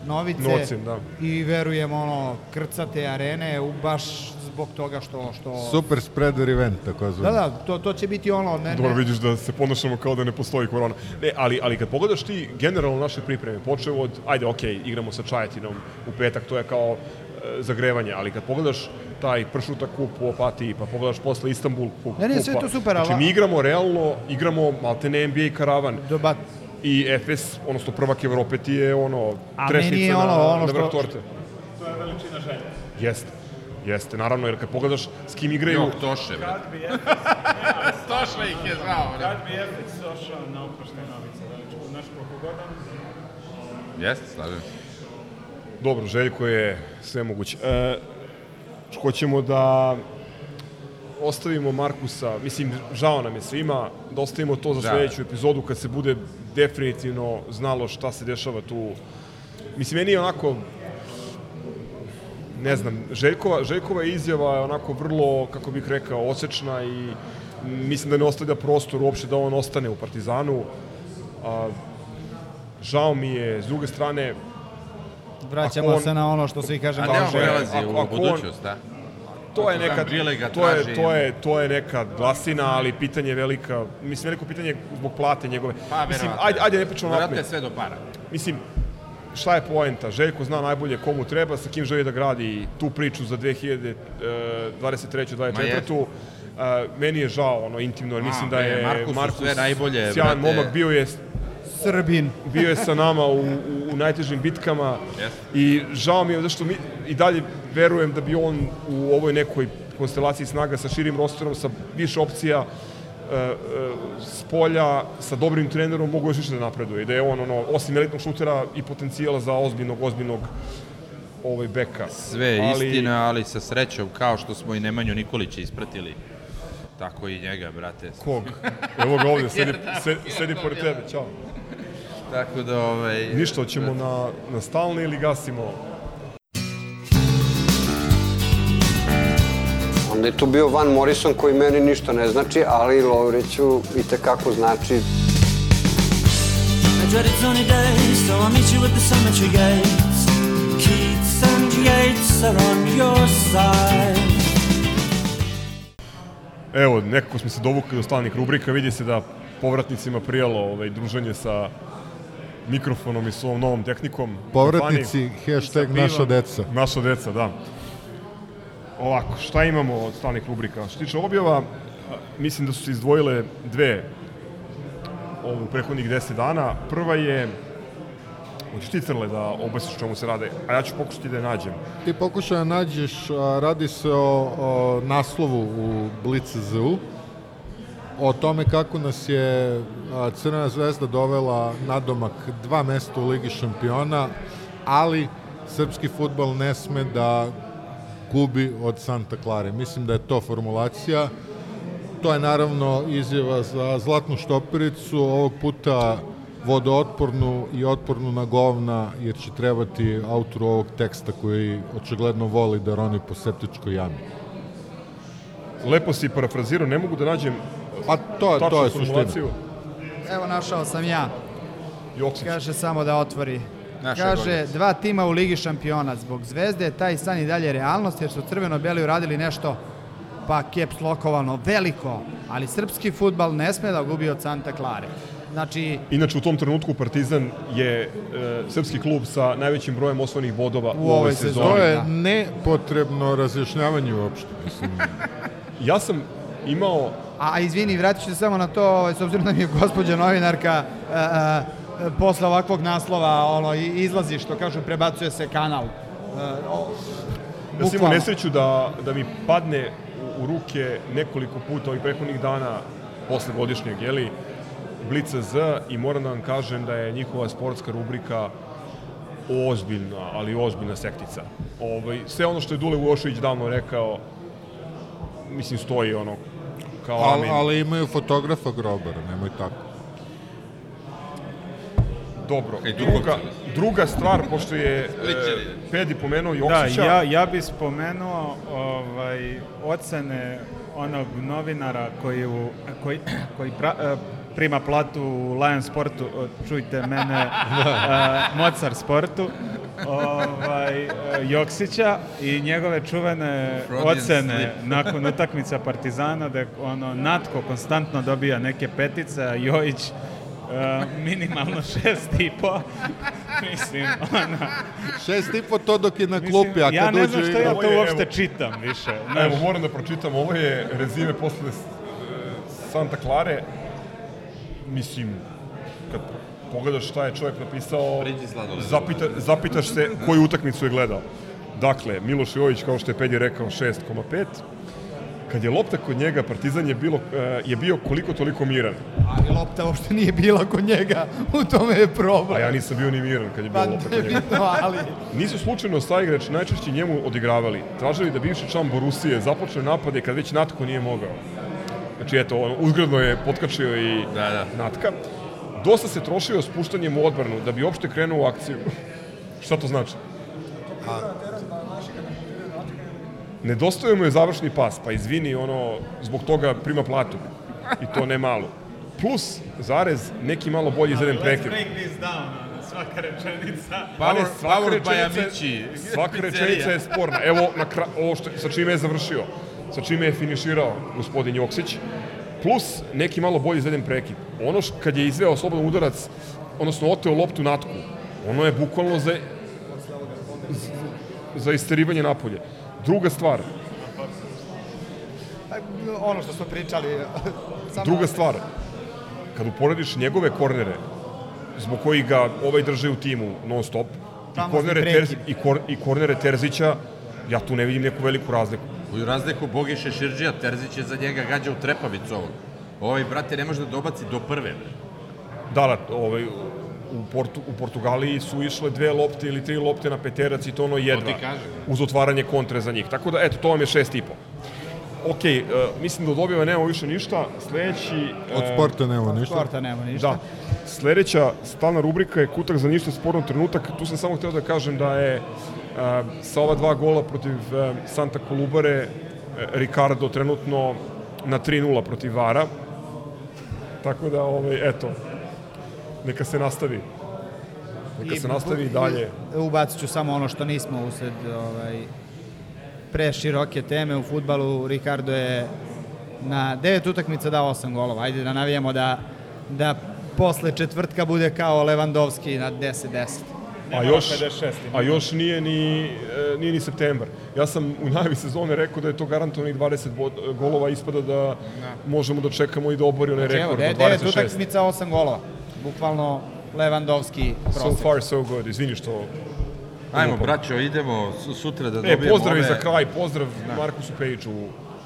Novice Novcem, da. i verujem ono krcate arene u baš zbog toga što što Super spreader event, tako Da, zove. da, to, to će biti ono ne, dobro ne, vidiš da se ponašamo kao da ne postoji korona. Ne, ali, ali kad pogledaš ti generalno naše pripreme, počeo od, ajde, okej, igramo sa Čajetinom u petak, to je kao e, zagrevanje, ali kad pogledaš taj pršuta kup u Opatiji, pa pogledaš posle Istanbul kup, Ne, ne, sve to super, ali- Znači, mi igramo realno, igramo maltene NBA karavan. doba, I Efes, odnosno prvak Evrope ti je ono, A trešnica je na, ono- ono na što- vrh torte. To je veličina želja. Jeste. Jeste, naravno, jer kad pogledaš s kim igraju... Jok, Toše, brate. Toša ih je zvao, Kad brate. bi Efes došao na oproštaj novice, veličku, znaš koliko godina? Jeste, slažem se. Dobro, Željko je sve moguće. E, hoćemo da ostavimo Markusa, mislim, žao nam je svima, da ostavimo to za Da. sledeću epizodu kad se bude definitivno znalo šta se dešava tu. Mislim, meni je onako, ne znam, Željkova, Željkova izjava je onako vrlo, kako bih rekao, osečna i mislim da ne ostavlja prostor uopšte da on ostane u Partizanu. A, žao mi je, s druge strane, vraćamo on- se na ono što svi kažemo. A ne, on Kaže, prelazi u on- budućnost, da? To je neka to je to je to je neka glasina, ali pitanje je velika, mislim veliko pitanje zbog plate njegove. Pa, mislim, ajde ajde ne pričamo onako. je sve do para. Mislim šta je poenta? Željko zna najbolje komu treba, sa kim želi da gradi tu priču za 2023. 24. Uh, meni je žao, ono, intimno, jer A, mislim da je Markusu Markus sve najbolje, sjajan brate. momak, bio je Srbin. bio je sa nama u, u, u najtežim bitkama Jeste. i žao mi je zašto mi i dalje verujem da bi on u ovoj nekoj konstelaciji snaga sa širim rosterom, sa više opcija e, e, s polja, sa dobrim trenerom mogu još više da napreduje da je on ono, osim elitnog šutera i potencijala za ozbiljnog, ozbiljnog ovaj beka. Sve je Ali- istina, ali sa srećom, kao što smo i Nemanju Nikolića ispratili, tako i njega, brate. Kog? Evo ga ovdje, sedi, sedi, sedi pored tebe, čao. Tako da, ovaj... Ništa, hoćemo na, na stalni ili gasimo? Onda je tu bio Van Morrison koji meni ništa ne znači, ali Lovriću i tekako znači. I dread it's only days, so I'll meet you at the cemetery gates. Keats and Yates are on your side. Evo, nekako smo se dovukli do stalnih rubrika, vidi se da povratnicima prijalo ovaj, druženje sa mikrofonom i s ovom novom tehnikom. Povratnici, hashtag naša deca. Naša deca, da. Ovako, šta imamo od stalnih rubrika? Što tiče objava, mislim da su se izdvojile dve u prethodnih 10 dana. Prva je, hoćeš ti Crle da objasniš o čemu se rade, a ja ću pokušati da je nađem. Ti pokušaj da nađeš, radi se o, o naslovu u Blitz.zu, o tome kako nas je a, Crvena zvezda dovela nadomak dva mesta u Ligi šampiona, ali srpski futbal ne sme da gubi od Santa Klare. Mislim da je to formulacija. To je naravno izjava za zlatnu štopericu, ovog puta vodootpornu i otpornu na govna, jer će trebati autoru ovog teksta koji očigledno voli da roni po septičkoj jami. Lepo si parafrazirao, ne mogu da nađem Pa to, tačnu to je suština. Evo našao sam ja. Joksić. Kaže samo da otvori. Naša Kaže, golica. dva tima u Ligi šampiona. Zbog zvezde je taj san i dalje realnost, jer su crveno-beli uradili nešto pa caps lokovano veliko, ali srpski futbal ne sme da gubi od Santa Klare. Znači, Inače, u tom trenutku Partizan je e, srpski klub sa najvećim brojem osvojenih bodova u, ovoj ovoj sezoni. To je Da. nepotrebno razjašnjavanje uopšte. Mislim, Ja sam imao A izvini, vratit ću se samo na to, ovaj, s obzirom da mi je gospođa novinarka, a, a, posle ovakvog naslova ono, izlazi, što kažu, prebacuje se kanal. O, Ja sam imao nesreću da, da mi padne u, u ruke nekoliko puta ovih prethodnih dana posle godišnjeg, jeli, Blica Z i moram da vam kažem da je njihova sportska rubrika ozbiljna, ali ozbiljna sektica. Ovaj, sve ono što je Dule Uošević davno rekao, mislim, stoji ono kao Al, amin. ali imaju fotografa grobara, nemoj tako. Dobro. Kaj, Druga, druga stvar, pošto je e. Pedi pomenuo Da, Joksića, ja, ja bi spomenuo ovaj, ocene onog novinara koji, u, koji, koji pra, e, prima platu u Lion Sportu, čujte mene, uh, Mozart Sportu, ovaj, e, Joksića i njegove čuvene Freudian ocene slip. nakon utakmica Partizana da ono Natko konstantno dobija neke petice, a Jojić e, minimalno šest i po. Mislim, ona... Šest i po to dok je na Mislim, klupi, a ja kad ne uđe... znam što ja to je, uopšte evo- čitam više. Evo, Znaš, moram da pročitam, ovo je rezime posle e, Santa Klare. Mislim, kad pogledaš šta je čovjek napisao, zapita, zapitaš se koju utakmicu je gledao. Dakle, Miloš Jović, kao što je Pedi rekao, 6,5. Kad je lopta kod njega, Partizan je, bilo, e, je bio koliko toliko miran. Ali lopta uopšte nije bila kod njega, u tome je problem. A ja nisam bio ni miran kad je bilo Pa lopta kod njega. bitno, ali... Nisu slučajno saigrač najčešće njemu odigravali. Tražili da bivši član Borusije započne napade kad već Natko nije mogao. Znači, eto, ono, uzgredno je potkačio i Da, da. Natka. Dosta se trošio spuštanjem u odbranu da bi uopšte krenuo u akciju. Šta to znači? Nedostaje mu je završni pas, pa izvini, ono, zbog toga prima platu. I to ne malo. Plus, zarez, neki malo bolji izveden prekid. break this down, svaka rečenica. Pa ne, Power- svaka powered by rečenica, Amici. svaka rečenica je sporna. Evo, na kra, ovo što, sa čime je završio, sa čime je finiširao gospodin Joksić, plus neki malo bolji izveden prekid. Ono š, kad je izveo slobodan udarac, odnosno oteo loptu natku, ono je bukvalno za, za isterivanje napolje. Druga stvar, Ono što smo pričali... samo- druga stvar, kad uporediš njegove kornere, zbog kojih ga ovaj drže u timu non stop, i Famozni kornere. Terzi, i, kor, i kornere Terzića, ja tu ne vidim neku veliku razliku. U razliku Bogiše Širđija, Terzić je za njega gađa u trepavicu ovog. Ovaj, brate, ne može da dobaci do prve. Da, da, ovaj, u, Portu, u Portugaliji su išle dve lopte ili tri lopte na peterac i to ono jedva. Uz otvaranje kontre za njih. Tako da, eto, to vam je šest i po. Ok, uh, mislim da od objave nemamo više ništa. Sledeći... Od e, sporta nema ništa. Sporta nema ništa. Da. Sledeća stalna rubrika je kutak za ništa sporno trenutak. Tu sam samo hteo da kažem da je a, sa ova dva gola protiv a, Santa Kolubare Ricardo trenutno na 3-0 protiv Vara. Tako da, ovaj, eto, neka se nastavi. Neka se nastavi i dalje. Ubacit ću samo ono što nismo usled ovaj, pre široke teme u futbalu. Ricardo je na devet utakmica dao osam golova. Ajde da navijamo da, da posle četvrtka bude kao Levandovski na 10-10. A još, a još nije ni, e, nije ni septembar. Ja sam u najavi sezone rekao da je to garantovanih 20 bod- golova, ispada da možemo da čekamo i da obori onaj Znači, evo, rekord de, od devet 26. utakmica, osam golova. Bukvalno Levandovski So prosek. far so good, izvini što... Ajmo, braćo, idemo su- sutra da E, dobijemo pozdrav i ove... za kraj, pozdrav Markusu Pejiću,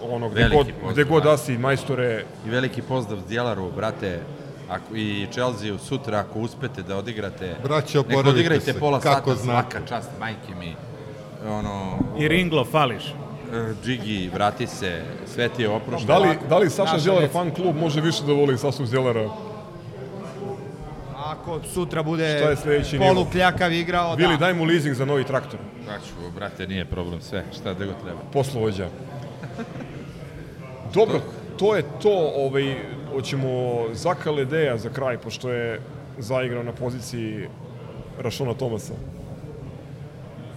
ono, gde Veliki god, pozdrav, gde god da. da si, majstore, I veliki pozdrav Djelaru, brate, ako, i Chelsea sutra ako uspete da odigrate. Braćo, oporavite odigrajte se, pola kako sata, znate. svaka čast, majke mi. Ono, I Ringlo fališ. e, Džigi, vrati se, sve ti je oprošteno. da li, da li Saša deca. fan klub može više da voli Sašu Zjelara? Ako sutra bude Šta je sledeći nivo? polukljakав igrao, Vili, da. daj mu leasing za novi traktor, Braćo, brate, nije problem sve, šta da go treba. poslovođa. Dobro, to je to, ovaj, hoćemo Zaka Ledeja za kraj, pošto je zaigrao na poziciji Rašona Tomasa.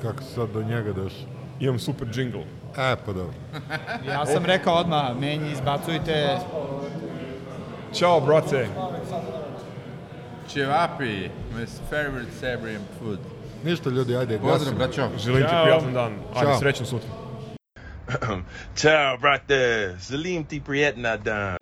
Kako si sad do njega došao? Imam super jingle. E, pa dobro. Ja sam rekao odmah, meni izbacujte Ćao, brate. Cevapi, my favorite Serbian food. Ništa ljudi, ajde, Pozdrav, braćo. Želim ti Ćao. prijatan dan. Ajde, Ćao. srećan sutra. Ciao, brate. Salim ti prijetna dan.